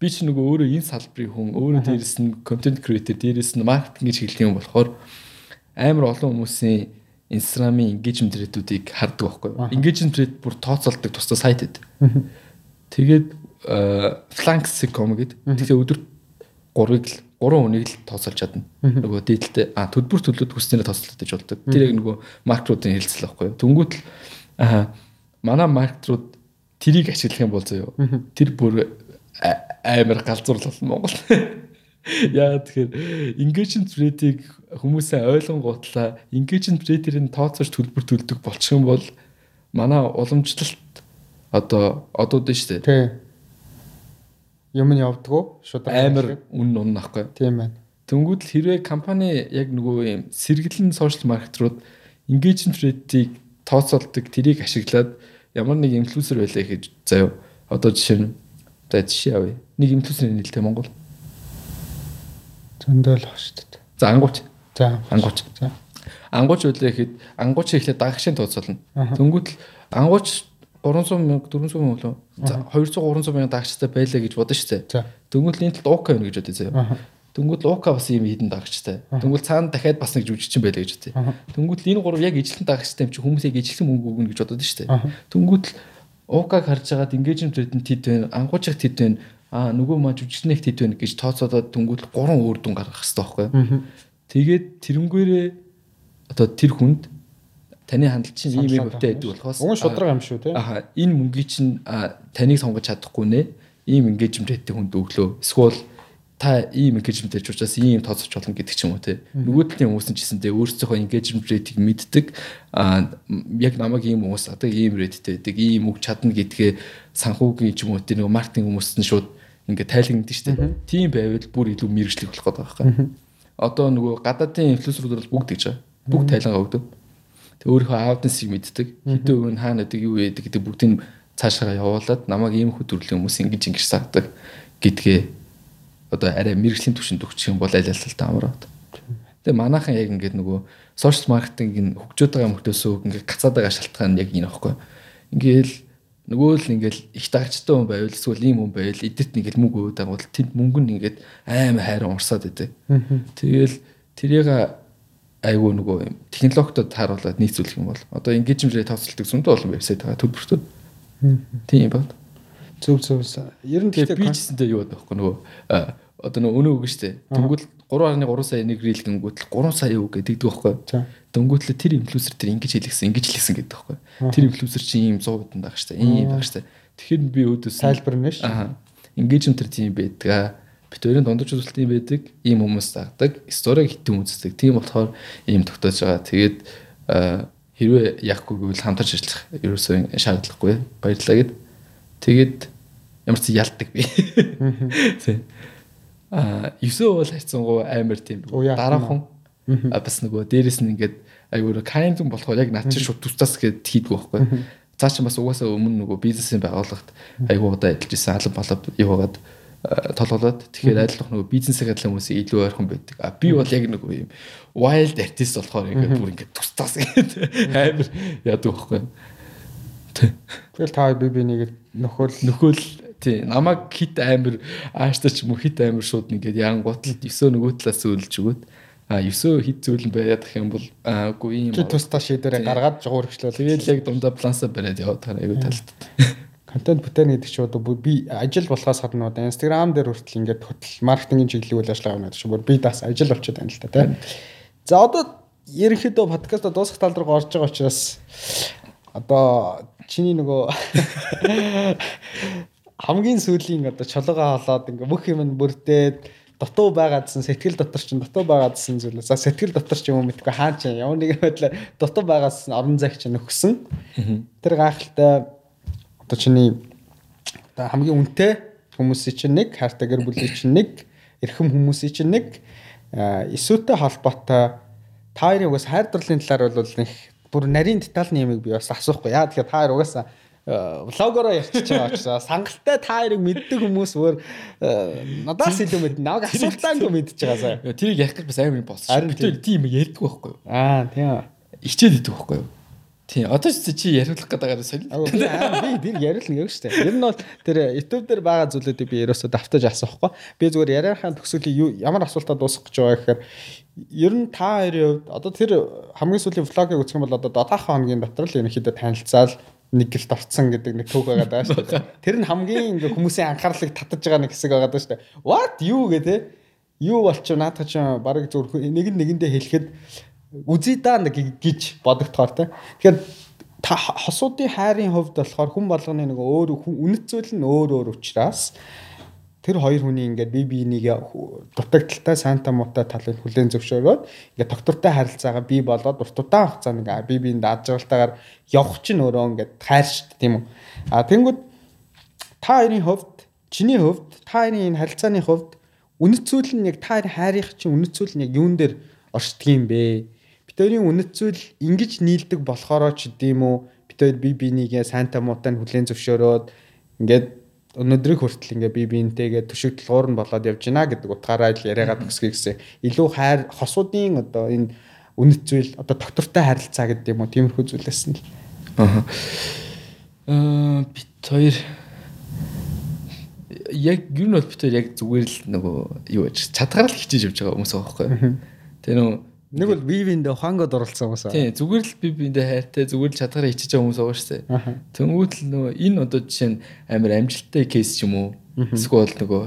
би ч нөгөө өөрөө энэ салбарын хүн өөрөө дээрэс нь контент креатор дээрэс нь маркетинг хэлдэг юм болохоор амар олон хүмүүсийн Instagram-ийн engagement rate-үүдийг хардаг байхгүй юу. Engagement rate бүр тооцоолдог тусдаа сайт эд. Тэгээд flanks.com гэдэг. Тэгэхээр өдөр 3-ыг л 3 хүнийг л тооцоолж чадна. Нөгөө дээдэлтэй а төлбөр төлөд хүснээр тооцоолдог гэж болдог. Тэр яг нөгөө маркетуудын хэлцэл байхгүй юу. Тэнгүүт л манай маркетрууд тэрийг ашиглах юм бол заяо. Тэр бүр амар галзуур болно Монгол. [LAUGHS] Яа тэгэхээр engagement rate-ийг хүмүүсээ ойлгонгуутлаа engagement rate-ийг тооцоож төлбөр төлдөг болчих юм бол манай уламжлалт одоо одууд нь шүү дээ. Тий. Юм нь явдггүй шууд амар үн унна ахгүй. Тийм байна. Тэнгүүд л хэрвээ компани яг нөгөө юм сэргэлэн сошиал маркетрууд engagement rate-ийг тооцоолдог тэрийг ашиглаад ямар нэг инфлюенсер байлаа гэж заяа. Одоо жишээ нь за жишээ авъя. Нэг инфлюенсерийн нэлтэй Монгол зөндөл дээ. За ангууч. За ангууч. За. Ангууч үлээ гэхэд ангууч ихлэ дагагшийн тооцоолно. Тэнгүүт л ангууч 300 мянга 400 мянга болов. За 200 300 мянга дагагчтай байлаа гэж бодсон шүү дээ. Тэнгүүт л энэ талд уука байна гэж бодъё заяа. Тэнгүүд л уука бас юм хідэн дагагчтай. Тэнгүүд цаана дахиад бас нэг жүжигчин байлаа гэж. Тэнгүүд л энэ гурав яг ижилхэн дагагчтай юм чи хүмүүс яг ижилхэн мөнгө өгнө гэж бодод шүү дээ. Тэнгүүд л уукаг харж engagement rate нь тэд байна. Ангуучиг тэд байна аа нөгөө маа жүжигчнэг тэт байна гэж тооцоодод дүнгүүл гурван өөр дүн гаргах хэрэгтэй байхгүй. Тэгээд тэрнгээрээ одоо тэр хүнд таны хандлт чинь ийм юм өвтэй байдаг болохоос уун шудраг юм шүү те. Аа энэ мөнгийг чинь таныг сонгож чадахгүй нэ. Ийм хийдэг хүнд өглөө. Эсвэл та ийм engagement хийж учраас ийм тооцож болно гэдэг ч юм уу те. Нөгөө талын хүмүүс нь ч гэсэндээ өөрсдийнхөө engagement rate-ийг мэддэг. Аа яг намайг ийм хүмүүс одоо ийм rate-тэй байдаг, ийм үг чадна гэдгээ санхүүгийн ч юм уу те нөгөө маркетинг хүмүүс нь шууд ингээд тайлгнагдаж штэ. Тийм байвал бүр илүү мэрэгчлэг болох гэдэг байхгүй. Одоо нөгөө гадаадын инфлюенсерүүд бол бүгд гэж байгаа. Бүгд тайлгаа өгдөг. Тэг өөрийнхөө аудиенсыг мэддэг. Хэдэн үн хаана байдаг юу байдаг гэдэг бүгдийг цаашаа явуулаад намайг ийм хөтөрлөн хүмүүс ингэж ингэж саадаг гэдгээ одоо арай мэрэгжлийн түвшинд өгчих юм бол аль аль амраад. Тэгээ манайхан яг ингээд нөгөө сошиал маркетинг хөгжөөд байгаа мөртөөсөө ингээд гацаад байгаа шалтгаан нь яг энэ аахгүй. Ингээл нөгөө л ингээл их дагчтай хүн байвал эсвэл ийм хүн байвал эдэт нэгэл мөнгө өгөөд байгаа бол тэнд мөнгө нь ингээд аймаа хайран урсаад идэв. Тэгэл тэрийг айгүй нөгөө технологитой тааруулаад нийцүүлэх юм бол одоо engagement тооцолдог зөндөө олон вебсайт байгаа төлбөртөө. Тийм байна. Зөв зөв. Ер нь тэгэхээр би ч гэсэнтэй юу байдаг вэ нөгөө одоо нөгөө өнөө үг штэ. Тэнгүүл 3.3 сая нэг рил гингүүтэл 3 сая үг гэдэг байхгүй. Дөнгөтлөө тэр инфлюенсер тэр ингэж хэлгсэн, ингэж хэлгсэн гэдэг байхгүй. Тэр инфлюенсер чинь ийм 100 удаа байгаа штэ. Ийм байгаа штэ. Тэгэхээр би өөдөөс тайлбарна ш. Аа. Ингэж энэ тэр тийм байдаг. Бит хоёрын дундаж юм байдаг. Ийм хүмүүс тагдаг. Сториг хитэн үздэг. Тийм болохоор ийм тогтоож байгаа. Тэгээд хэрвээ яахгүй гэвэл хамтарч ажиллах ерөөсөө шаардлагагүй. Баярлалаа гэд. Тэгээд ямар ч ялдаг би. Тийм 9 бол хайцсангуу амар тийм дараахан бас нөгөө дээрэс нь ингээд айгуур кайнзон болохоор яг над чинь шууд тустаас гээд хийдгүү байхгүй. Цаа чи бас угаасаа өмнө нөгөө бизнесийн байгууллагт айгуудаа ажиллаж исэн алан балав яваад толголоод тэгэхээр айлах нөгөө бизнесийн адилхан хүмүүсийн илүү ойрхон байдаг. А би бол яг нөгөө юм wild artist болохоор ингээд бүр ингээд тустаас гээд амар яадаг байхгүй. Тэгэл та би би нэг нөхөл нөхөл Тий, намайг хит амир ааштай ч юм уу хит амир шууд ингээд янгуутал 9 нөгөө талаас өөлж өгөөд а 9 хит зүйл байгаад их юм бол үгүй юм. Чи тусдаа шийдвэрээ гаргаад жугуур хөшлөө. Тэгээд яг дундаа планса бариад яваад байгаа айгу талт. Контент бүтээн гэдэг чинь одоо би ажил болохоос гадна одоо Instagram дээр хүртэл ингээд хөтөл маркетингийн чиглэл үйл ажиллагаа гэдэг чинь бүр би дас ажил болчиход байна л та тийм. За одоо ерөнхийдөө подкаст дуусах тал руу орж байгаа учраас одоо чиний нөгөө [LAUGHS] хамгийн сүүлийн одоо чулууга холоод ингээ бүх юм нь бүрдээд дутуу байгаадсан сэтгэл дотор чинь дутуу байгаадсан зүйл. За сэтгэл дотор ч юм уу мэдгүй хаа ч ямар нэгэн байдлаар дутуу байгаадсан орон зайг чинь нөхсөн. Тэр гайхалтай одоо чиний одоо хамгийн үнэтэй хүмүүсийн чинь нэг, хайртай гэр бүлийн чинь нэг, эрхэм хүмүүсийн чинь нэг, эсүүтэй холбоотой та хоёрын угаас хайр дурлалын талаар бол нэг бүр нарийн детальны юмыг би бас асуухгүй. Яа тэгэхээр та хоёр угаасаа влогороо ярьчихж байгаа учраас сангалтай та хоёрыг мэддэг хүмүүс өөр надаас илүү мэднэ. Намайг асуултаангүй мэдчихэж байгаа сая. Тэрийг ярих гэж бас амар болсон. Бид тэр тийм ярьдаг байхгүй юу? Аа тийм. Ичээд идэг байхгүй юу? Тийм. Одоо ч чи яриулах гэдэг байгаа сони. Би би яриулна гэж штэ. Ер нь бол тэр YouTube дээр байгаа зүйлүүдийг би ерөөсөө давтаж асуухгүй. Би зүгээр яриахын төгсгөлийн ямар асуултаа дуусгах гэж байгаа гэхээр ер нь та хоёрын хувьд одоо тэр хамгийн сүүлийн влогийг үзэх юм бол одоо дотоохоо хоногийн дотор л ерөнхийдөө танилцаал нэг гэлд орцсон гэдэг нэг түүх байгаа даа шүү дээ. [LAUGHS] Тэр нь хамгийн ингээ хүмүүсийн анхаарлыг татаж байгаа нэг хэсэг байгаа даа шүү дээ. What юу гэдэг юу болчих наадах чи барыг зөв нэг нь нэгэндээ хэлэхэд үзий даа гэж бодогдохоор те. Тэгэхээр та хосуудын хайрын хувьд болохоор хүн болгоны нэг өөр үнэт зүйл нь өөр өөр учраас тэр хоёр хүний ингээд бие биенийг дутагдaltaй сайнта муутай талыг хүлээн зөвшөөрөөд ингээд доктортой харилцаагаа бий болоод уртудаан хугацаанд ингээд бие биеинд дааж байгальтайгаар явах чинь өөрөө ингээд хайр шүү дээ тийм үү. А тэнгууд та хоёрын хувьд чиний хувьд та хоёрын энэ харилцааны хувьд үнэт зүйл нь яг та хоёрын хайрын чинь үнэт зүйл нь яг юун дээр оршдог юм бэ? Бид хоёрын үнэт зүйл ингэж нийлдэг болохоороо ч гэдэм үү бид хоёр бие биенийгээ сайнта муутай хүлээн зөвшөөрөөд ингээд өнөөдрийг хүртэл ингээ би биентэйгээ төшиг толгуур нь болоод явж байна гэдэг утгаараа л яриагаад төгсгий гэсэн. Илүү хайр хосуудын одоо энэ үнэт зүйл одоо доктортой харилцаа гэдэг юм уу тиймэрхүү зүйлээс нь л. Аа. Аа бит хоёр яг юу нь бол бит хоёр яг зүгээр л нөгөө юу аж чадгаар л хичээж явж байгаа хүмүүс байхгүй. Тэр нөгөө Нэг бол бие биендээ хангад оролцсон хүмүүс аа. Тийм, зүгээр л бие биендээ хайртай, зүгээр л чадгараа хичээж байгаа хүмүүс байгаа шүү дээ. Тэнгүүд л нөгөө энэ одоо жишээ нь амар амжилттай кейс ч юм уу. Эсвэл нөгөө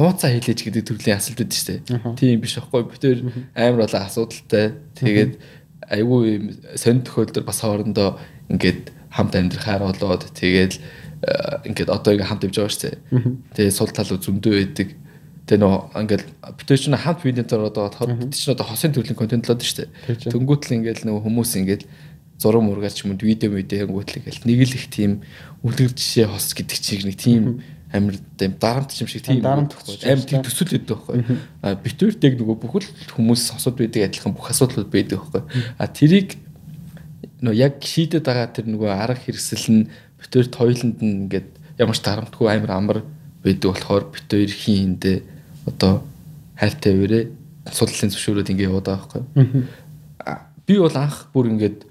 нууцаа хэлээж гэдэг төрлийн үүдэж шүү дээ. Тийм биш аахгүй. Бид тээр амар болоо асуудалтай. Тэгээд айгүй юм сонь төхөөлдөр бас хоорондоо ингээд хамт амьдрах хайр болоод тэгээд ингээд одоо ингээд хамт явж байгаа шүү дээ. Тэгээд сул талуу зөндөө байдаг. Тэгээ нөө ингээл битүү чинь хамт видеотоор одоо чинь одоо хосын төрлийн контент л одоо шүү дээ. Тэнгүүтэл ингээл нөгөө хүмүүс ингээл зураг мургаар ч юм уу видео мэдээ хэнгүүтэл ингээл нэг л их тийм үлгэр жишээ хос гэдэг чиг нэг тийм амир тийм дарамт юм шиг тийм амир тийм төсөл өгдөг байхгүй. А битүүртэйг нөгөө бүхэл хүмүүс асуудал байдаг адилхан бүх асуудлууд байдаг байхгүй. А тэрийг нөгөө яг шийдэд байгаа тэр нөгөө арга хэрэгсэл нь битүүрт хоёуланд нь ингээд ямар ч дарамтгүй амир амар байдаг болохоор битүүр хийндээ одоо хайртай өрөө судлалын зөвшөөрөөд ингэ яваад байгаа байхгүй. Би бол анх бүр ингээд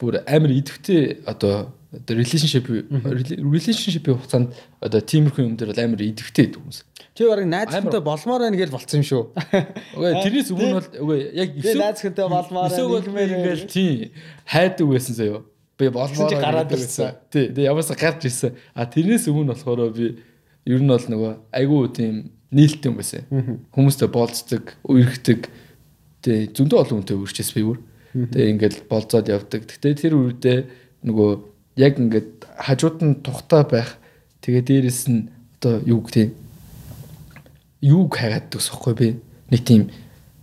бүр амар идэвхтэй одоо relationship relationship хугацаанд одоо тиймэрхүү юм дээр бол амар идэвхтэй гэдэг хүмүүс. Чи барыг найзтай болмоор байна гэж болцсон юм шүү. [LAUGHS] Үгүй тэрнээс өмнө бол үгүй яг эсвэл найзтай болмоор байна ингээл тийм хайдаг байсан заяо. Би болмоор гараад ирсэн. Тий. Тэгээ ямаасаа гарч ирсэн. А тэрнээс өмнө болохоор би ер нь бол нөгөө айгүй тийм нээлттэй юм байсан. Хүмүүстэй болцдог, үерхдэг. Тэгээ зөндөө олон хүнтэй үрчээс би бүр. Тэгээ ингээд болцоод явдаг. Гэтэ тэр үедээ нөгөө яг ингээд хажууд нь тухтай байх. Тэгээ дээрэс нь одоо юу гэх юуг хайгаад төгсөхгүй би. Нэг тийм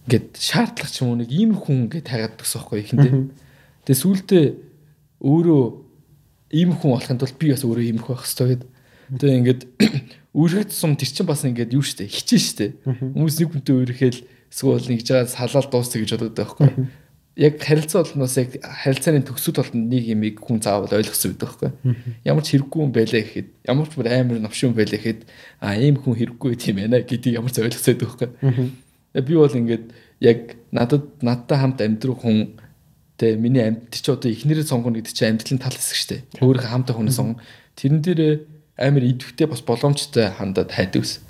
ингээд шаардлага ч юм уу нэг ийм хүн ингээд хайгаад төгсөхгүй ихэндээ. Тэгээ сүултээ өөрөө ийм хүн болохын тулд би бас өөрөө ийм хүн байх хэрэгтэй гэдэг. Тэгээ ингээд [CLEARS THROAT] үргэлж сум тэр чинь бас ингээд юу штэ хичээ штэ. Хүмүүс нэг хүнтэй үргэлжэл эсвэл нэгж байгаа салаал дуусах гэж боддог байхгүй. Яг харилцаа болноос яг харилцааны төгсөд болтон нэг юмыг хүн заавал ойлгосон байдаг байхгүй. Ямар ч хэрэггүй юм байлаа гэхэд ямар ч бүр амар новшин байлаа гэхэд а ийм хүн хэрэггүй тийм ээ гэдгийг ямар ч ойлгосон байдаг байхгүй. Би бол ингээд яг надад надтай хамт амьдрах хүн тэ миний амьд чи одоо эхнэрээ сонгоно гэдэг чи амьдралын тал хэсэг штэ. Өөрөө хамтаа хүнээ сонгон. Тэрэн дээрээ амар идэвхтэй бас боломжтой хандаад хайдаг ус.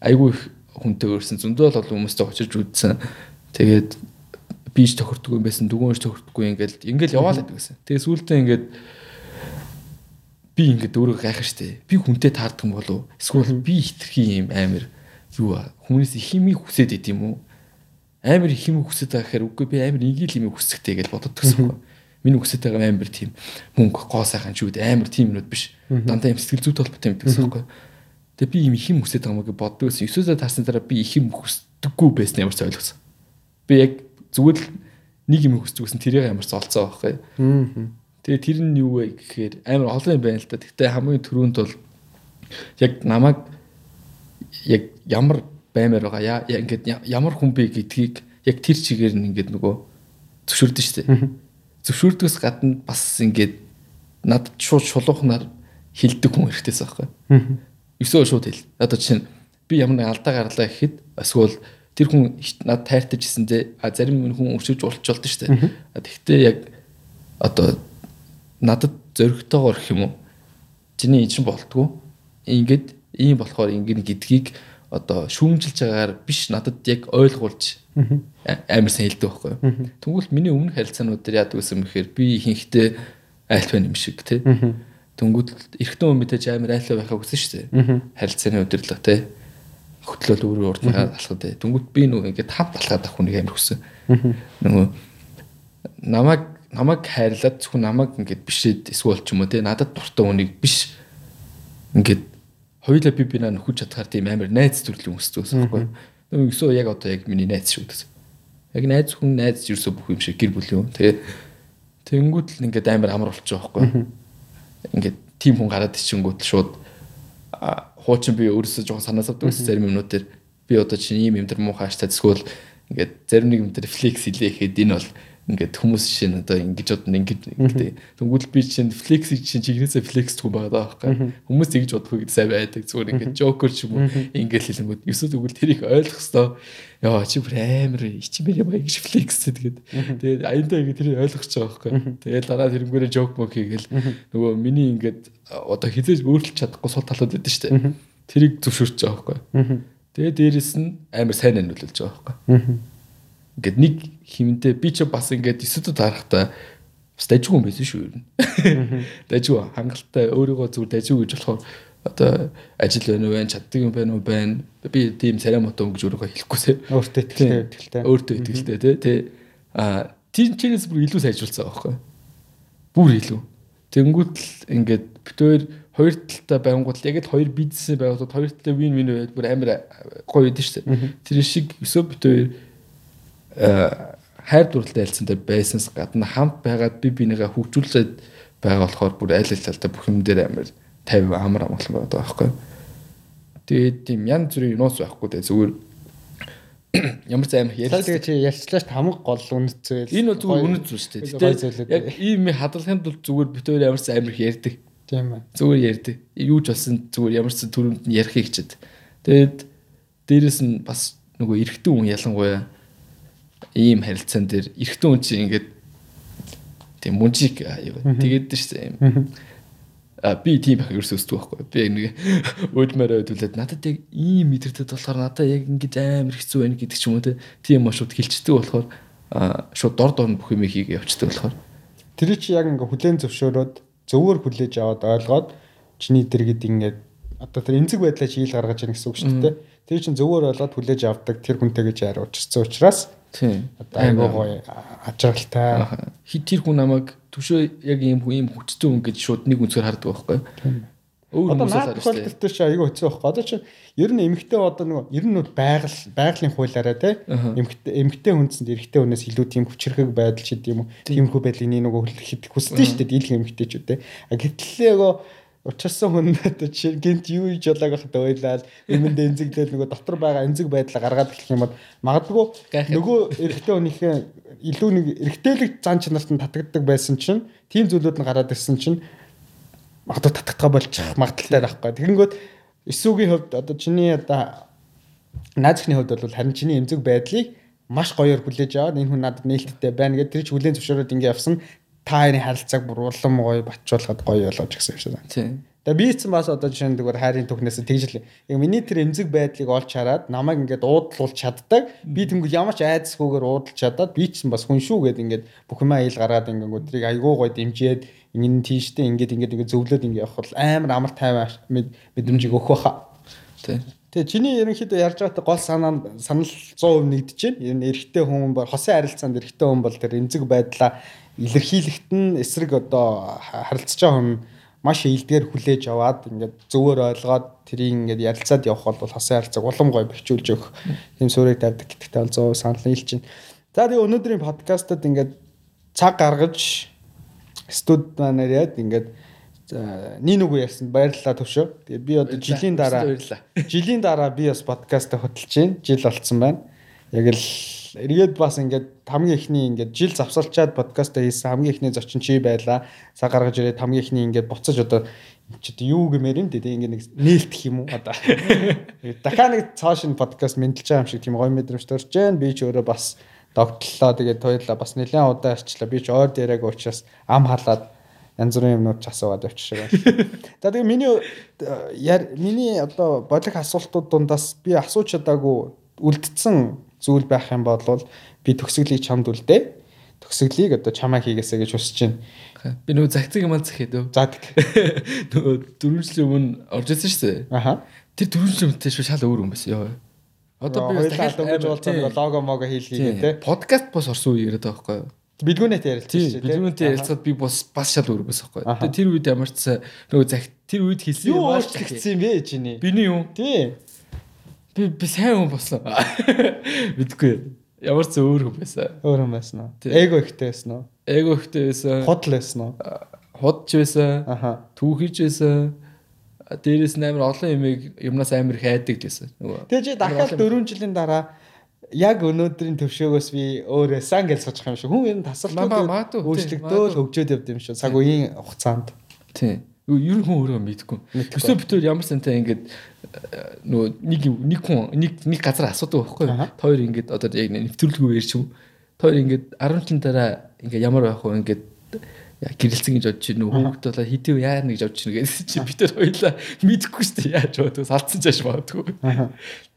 Айгүй их хүнтэй өрсөн зөндөө л хүмүүстэй очиж үзсэн. Тэгээд бийж тохирдгүй юм байсан, дүгөөнж тохирдгүй ингээл ингээл яваал байдаг гэсэн. Тэгээд сүүлдээ ингээд би ингээд өөрөө гайхах штэ. Би хүнтэй таардаг юм болов эсвэл би хитрхи юм амар юу хүмүүс их юм хүсээд идэм юм уу? Амар их юм хүсээд байгаа гэхээр үгүй би амар ингээл юм хүсэхтэй гэж бодод гэсэн юм. Миний байгаа амар тийм мөнгө гоо сайхан ч үүд амар тийм юмуд биш. Дандаа юм сэтгэл зүйтэй холбоотой юм гэсэн юм. Тэгээ би юм их юм хүсэж байгаа мөг боддог гэсэн. 9 сар таарсан дараа би их юм хүсдэггүй байсан ямар ч ойлгосон. Би яг зүгээр л нэг юм хүсэж байсан тэрийг ямар ч олцоо байхгүй. Тэгээ тэр нь юу вэ гэхээр амар олон юм байна л да. Гэхдээ хамгийн түрүүнд бол яг намайг яг ямар баймаар байгаа яа ингээд ямар хүн бэ гэдгийг яг тэр чигээр нь ингээд нөгөө зөвшөөрдөн шүү дээ зөвшөөрдгөөс гадна бас ингээд надад шууд шулуухнаар хилдэг хүн хэрэгтэйс байхгүй. Өсөө шууд хэл. Одоо жишээ нь би ямар нэг алдаа гарлаа гэхэд эсвэл тэр хүн над тайртаж ирсэндээ а зарим хүн өршөж уулч болдсон шүү дээ. Тэгэхдээ яг одоо надад зөрөгтэйгоор гэх юм уу? Чиний энэ чинь болтгоо. Ингээд ийм болохоор ингэн гэдгийг одоо шүүмжилж байгаагаар биш надад яг ойлгуулж амар сайн хэлдэг байхгүй. Тэгвэл миний өмнөх харилцаанууд дээр яадаг гэсэн мэхээр би ихэнхдээ айлт байна юм шиг тий. Тэнгүүд эрэгтэн хүн мэдээж амар айлтаа байхаа хүсэн шүү дээ. Харилцааны удирдлага тий. Хөтлөл өөрөө урд байгаад алхах тий. Тэнгүүд би нөгөө ингээд хав алхаад авах хүнийг амар хүсэн. Нөгөө намайг намайг хайрлаад зөвхөн намайг ингээд бишээд эсвэл ч юм уу тий надад дуртай хүнийг биш ингээд хоёулаа би бинаа нөхөж чадхаар тийм амар найз төрлийн хүсдэг байсан байхгүй. Өсөө яг одоо яг миний найз шүү гэсэн. Яг найз хүн найз ерөөсөө бүх юм шиг гэр бүл юм. Тэгээ тэнгууд л ингээд амар амар болчих жоохгүй. Ингээд тим хүн гараад ичингүүт шууд хуучин би өөрөөсөө жоохон санаа савдаг ус зарим юмнууд дээр би одоо чинь ийм юм дээр муухай хаштаа эсвэл ингээд зарим нэг юм дээр флекс хийлээхэд энэ бол ингээд хүмүүс чинь одоо ингэж бодно ингэж гэдэг. Тэнгүүд би чинь флекс чинь чигнээсээ флекс түн байгаа байхгүй. Хүмүүс ингэж бодохгүй гэдэг сайн байдаг. Зүгээр ингээд жокер ч юм уу ингээд хэлэнгүүд ерөөсөө тэгвэл тэрийг ойлгох хэвээр яа чи бүр амар чи мэр юм гэж флекс тэгээд тэгээд аяндаа ингэ тэрийг ойлгох ч байгаа байхгүй. Тэгээд дараа тэрнгүүрээ жок мок хийгээл. Нөгөө миний ингээд одоо хизээж өөрчлөж чадахгүй сул талууд шүү дээ. Тэрийг зөвшөөрч байгаа байхгүй. Тэгээд дээрэс нь амар сайн нөлөөлж байгаа байхгүй ингээд нэг химэнтэй би ч бас ингээд эсэдд дарахтаа бас дажгүй юм байсан шүү ер нь. Дажгүй хангалттай өөрийгөө зүгээр дажгүй гэж болохоор одоо ажил байна уу, чаддаг юм байна уу байна. Би тийм царай мотон гэж өөрийгөө хэлэхгүйсээ. Өөртөө итгэлтэй. Өөртөө итгэлтэй тий. Тэ а тийм чинээс бүр илүү сайжруулсан байхгүй. Бүр илүү. Тэнгүүт л ингээд битээр хоёр талтай байнгут яг л хоёр бизнес байгууллагад хоёр талтай вин вин байгаад бүр амар гоё идэв шүү дээ. Тэр шиг өсөө бит хоёр хайр дурлалтай ялцсан дээр байсанс гадна хамт байгаад би бинийгээ хөгжүүлээд байгаа болохоор бүр аль аль талтай бүх юм дээр амар 50 амар амгалан байгаа байхгүй. Тэгээд тийм янз бүрийн юунаас байхгүй дээ зүгээр [CLEARS THROAT] ямар ч амар тэгээ чи ярьчлаач хамаг гол үнэт зүйл. Энэ бол зүгээр үнэт зүйл шүү дээ. Яг ийм хадгалахын тулд зүгээр бит өөр ямар ч амар их ярьдаг. Тийм ээ. Зүгээр ярьдаг. Юу ч болсон зүгээр ямар ч төрөнд нь ярихыг хичээд. Тэгээд дээрэс нь бас нөгөө эрэгтэй хүн ялангуяа ийм харилцаан дээр эрэгтэй хүн чинь ингээд тийм мужик аюу тэгээд шүү дээ а би тийм байх ерөөсөө өсдөг байхгүй би нэг [LAUGHS] уйлмаар өдөлээд надад яг ийм мэдэрдэг болохоор надад яг ингэж амар хэцүү байна гэдэг ч юм уу тийм шууд хилчдэг болохоор шууд дор дор бүх юм хийгээ явцдаг болохоор. Тэр чи яг ингээ хүлэн зөвшөөрөөд зөвөр хүлээж аваад ойлгоод чиний дэргэд ингээд одоо тэр эмзэг байдлаа чи ил гаргаж яах гэсэн үг шүү дээ тэр чин зөвөр ойлгоод хүлээж авдаг тэр хүнтэй гэж яар учирсан учраас Тийм. Айгуу гоё ажиглалтай. Хит тэр хүн намайг төвшөө яг ийм ийм хүчтэй хүн гэж шууд нэг үнсээр хардаг байхгүй. Өөр хүмүүс харж байна. Одоо чи айгуу хэцүү байхгүй. Одоо чи ер нь эмгтэй одоо нэг ер нь байгаль байгалийн хуулиараа те эмгтэй эмгтэй хүнсэнд эрэгтэй хүнээс илүү тийм хүчрхэг байдал ч гэдэм юм. Тиймэрхүү байдлыг нэг нэг хүсдэг шүү дээ дийлхэн эмгтэйчүүд те. А гэтэл нөгөө Учирсан хүн одоо жишээ гинт юу хийж болоог хахад ойлаад юмд энзэглэл нөгөө дотор байгаа энзэг байдлаа гаргаад эхлэх юм бол магадгүй нөгөө эрэгтэй хүнийхээ илүү нэг эрэгтэйлэг зан чанарт нь татагддаг байсан чинь тийм зүйлүүд нь гараад ирсэн чинь магадгүй татагдгаа болчих магадaltaй байхгүй. Тэгэнгүүт эсүүгийн хувьд одоо чиний одоо наазхны хувьд бол харин чиний эмзэг байдлыг маш гоёор хүлээж аваад энэ хүн надад нээлттэй байна гэдэг тэр ч хүлэн зөвшөөрөөд ингэ явсан та хоёрын харилцааг бүр улам гоё батжуулахад гоё болоод гэсэн юм шиг байна. Тийм. Тэгээ би ч бас одоо жишээ нь зүгээр хайрын түүхнээс тэгж л яг миний тэр эмзэг байдлыг олж хараад намайг ингээд уудлуулж чаддаг. Би тэнгуү ямар ч айдсгүйгээр уудлж чадаад би ч бас хүн шүү гэд ингээд бүх юм айл гараад ингээд тэрийг айгуу гоё дэмжиэд ингээд тийштэй ингээд ингээд ингээд зөвлөд ингээд явах бол амар амар тайван мэдрэмжийг өгөх баха. Тийм. Тэгээ чиний ерөнхийдөө ярьж байгаатай гол санаа санал 100% нэгдэж байна. Ер нь эрэгтэй хүн бол хосын харилцаанд эрэгтэй хүн бол тэр эмзэг байдлаа илэрхийлэхт нь эсрэг одоо харилцаж байгаа хүн маш ийдгээр хүлээж аваад ингээд зөвөр ойлгоод тэрийг ингээд ярилцаад явах бол хосын харилцааг улам гоё бэхжүүлж өгөх тийм суурийг тавьдаг гэдэгт бол 100 санал нийлж байна. За тэгээ өнөөдрийн подкастад ингээд цаг гаргаж студ маань яриад ингээд нэг нүгүү ярьсан баярлалаа төвшөө. Тэгээ би одоо жилийн дараа жилийн дараа би бас подкаст хөтлөж байна. Жил болцсон байна. Яг л эргээд бас ингээд хамгийн ихний ингээд жил завсалчаад подкаст хийсэн хамгийн ихний зочин чи байла. Цаг гаргаж ирээд хамгийн ихний ингээд буцаж одоо чи юу гэмээр юм дээ ингээд нэг нээлтэх юм уу одоо. Дахиад нэг цаашин подкаст мэдлж байгаа юм шиг тийм гоё мэдрэмж төрж जैन. Би ч өөрөө бас догтлоо тэгээд тойлоо бас нэлээд удаа арчлаа. Би ч ойр дээрэг уучраас ам халаад янз бүрийн юмнууд ч асууад явчих шиг байна. За тэгээ миний миний одоо бодлого асуултууд дундаас би асууж чадаагүй үлдсэн зүйл байх юм бол би төгсгөлийг чамд үлдээ. Төгсгөлийг одоо чамаа хийгээсэ гэж хүсэж байна. Би нөгөө загцыг юм захиад. Заадаг. [LAUGHS] Нөгөө дөрвөн жилийн өмнө орж ирсэн шүү дээ. Аха. Тэр дөрвөн жилийн өмнө шал өөр юм байсан ёо. Одоо би дахиад өнгөж уулзсан лого мого хийлгээ те. Подкаст бос орсон үе яриад байгаа байхгүй юу? Билгүүнэт ярилцсан шүү дээ. Билгүүнэт ярилцаад би бас бас шал өөр байсан байхгүй юу? Тэр үед ямар ч нөгөө зах тэр үед хэлсэн юм маш тэгсэн юм бэ чиний. Биний юу? Тий. Би би сайн хүн болсон. [LAUGHS] Мэдгүй. Ямар ч өөр хүн байсан. Өөр хүн байсан уу? Эго ихтэй байсан уу? Эго ихтэй байсан. Худал байсан уу? Худж байсан. Аха. Түүхийж байсан. Дээрээс нь амар олон юмыг юмнаас амар их айдаг гэсэн. Тэгээ чи дахиад 4 жилийн дараа яг өнөөдрийн төвшөөгөөс би өөрөө сан гэж суучих юм шиг хүн ер нь тасралтууд өөрчлөгдөөл хөгжөөд явд юм шиг цаг үеийн хугацаанд. Тийм. Ер нь хүн өөрөө мэдгүй. Өсөө битүүр ямар сантай ингээд нөгөө нэг нэг хүн нэг нэг газар асуудаг байхгүй юу? Тоор ингээд одоо яг нэвтрүүлгүй ярьч юм. Тоор ингээд 10 жилийн дараа ингээд ямар байх вэ ингээд гэрэлцэн гэж бодож байна уу хүүхд болоо хэдий яар нэг жавж чинь гэсэн чи бид нар хоёлаа мэдэхгүй шүү дээ яаж бодож салцсан ч яаш магадгүй.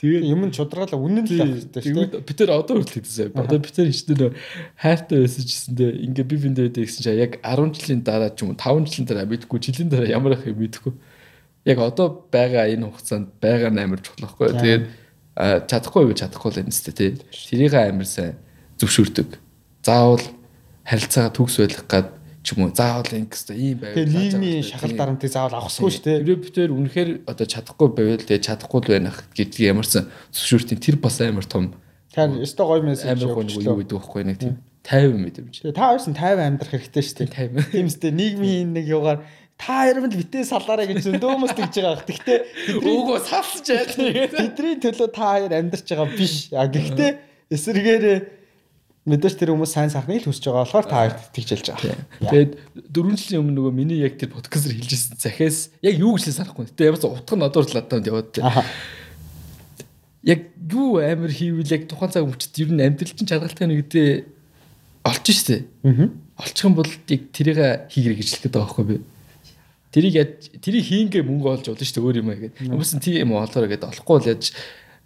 Тэгээд юм нь чудралаа үнэн л хэрэгтэй шүү дээ. Бид нар одоо хүртэл хэдсэн. Одоо бид нар ихтэй нөө хайртай байсан ч гэсэндээ ингээ би биндээ байдаг гэсэн чи яг 10 жилийн дараа ч юм уу 5 жилийн дараа мэдэхгүй жилийн дараа ямар их мэдэхгүй. Яг одоо байгаа энэ хугацаанд байгаа амар чухал байхгүй. Тэгээд чадахгүй юу чадахгүй л юм сте тий. Тэрийг амар сайн зөвшөөрдөг. Заавал харилцаагаа төгс байлгах гад ч юм уу заавал ингэс ийм байв. Тэгээ нийгмийн шахал дарамтыг заавал авахгүй шүү дээ. Битээр үнэхээр одоо чадахгүй байвал тэгээ чадахгүй л байх гэдгийг ямарсан зөвшөөртийн тэр бас амар том Тэгэхээр өстой гоё мессеж амар нэг юу гэдэг вэ нэг тийм 50 мэдрэмж. Тэгээ та хоёрс нь 50 амьдрах хэрэгтэй шүү дээ. 50. Тийм үстэй нийгмийн нэг югаар та хоёр л битээ салаарай гэж зөндөөмөс тэгж байгаа. Гэхдээ Өөгөө салсаж яа. [LAUGHS] бидний төлөө та хоёр амьдарч байгаа биш. Гэхдээ эсэргээрээ мэдээж тэр хүмүүс сайн сайхныг л хүсэж байгаа болохоор та хоёрт тэгжэлж байгаа. Тэгээд 4 жилийн өмнө нөгөө миний яг тэр подкастер хэлжсэн захиас яг юу гэж санахгүй. Гэтэ ямар ч утга нь одоор л адаад яваад. Аха. Яг юу амар хийвэл яг тухайн цаг өмчт ер нь амьдрал чинь чаргалтай нэгдээ олж штэ. Аа. Олчих юм бол яг тэрийг хийгэрэй гэж хэлэх гэдэг байгаа байхгүй би. Тэрийг тэрийг хийнгээ мөнгө олж болно штэ өөр юм аа гэдэг. Хүмүүс нь тийм юм олоорой гэдэг олохгүй л яаж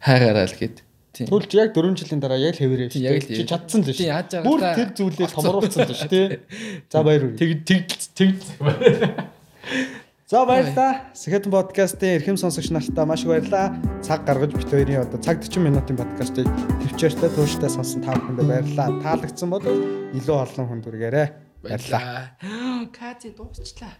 хайгаараа л гэдэг. Түлж яг 4 жилийн дараа яг л хэвээрээ чи чадсан л шүү. Бүр тэр зүйлээ томруулсан л шүү тий. [LAUGHS] За баяр уу. Тэг тэг тэг За баярлалаа. Сэхэтэн подкастын эрхэм сонсогч нартаа маш их баярлалаа. Цаг гаргаж бит хоёрын одоо цаг 40 минутын подкастыг төвчээртэй тууштай сонсон та бүхэндээ баярлалаа. Таалагдсан бол илүү олон хүнд үргээрэй. Баярлалаа. Кати дуусчлаа.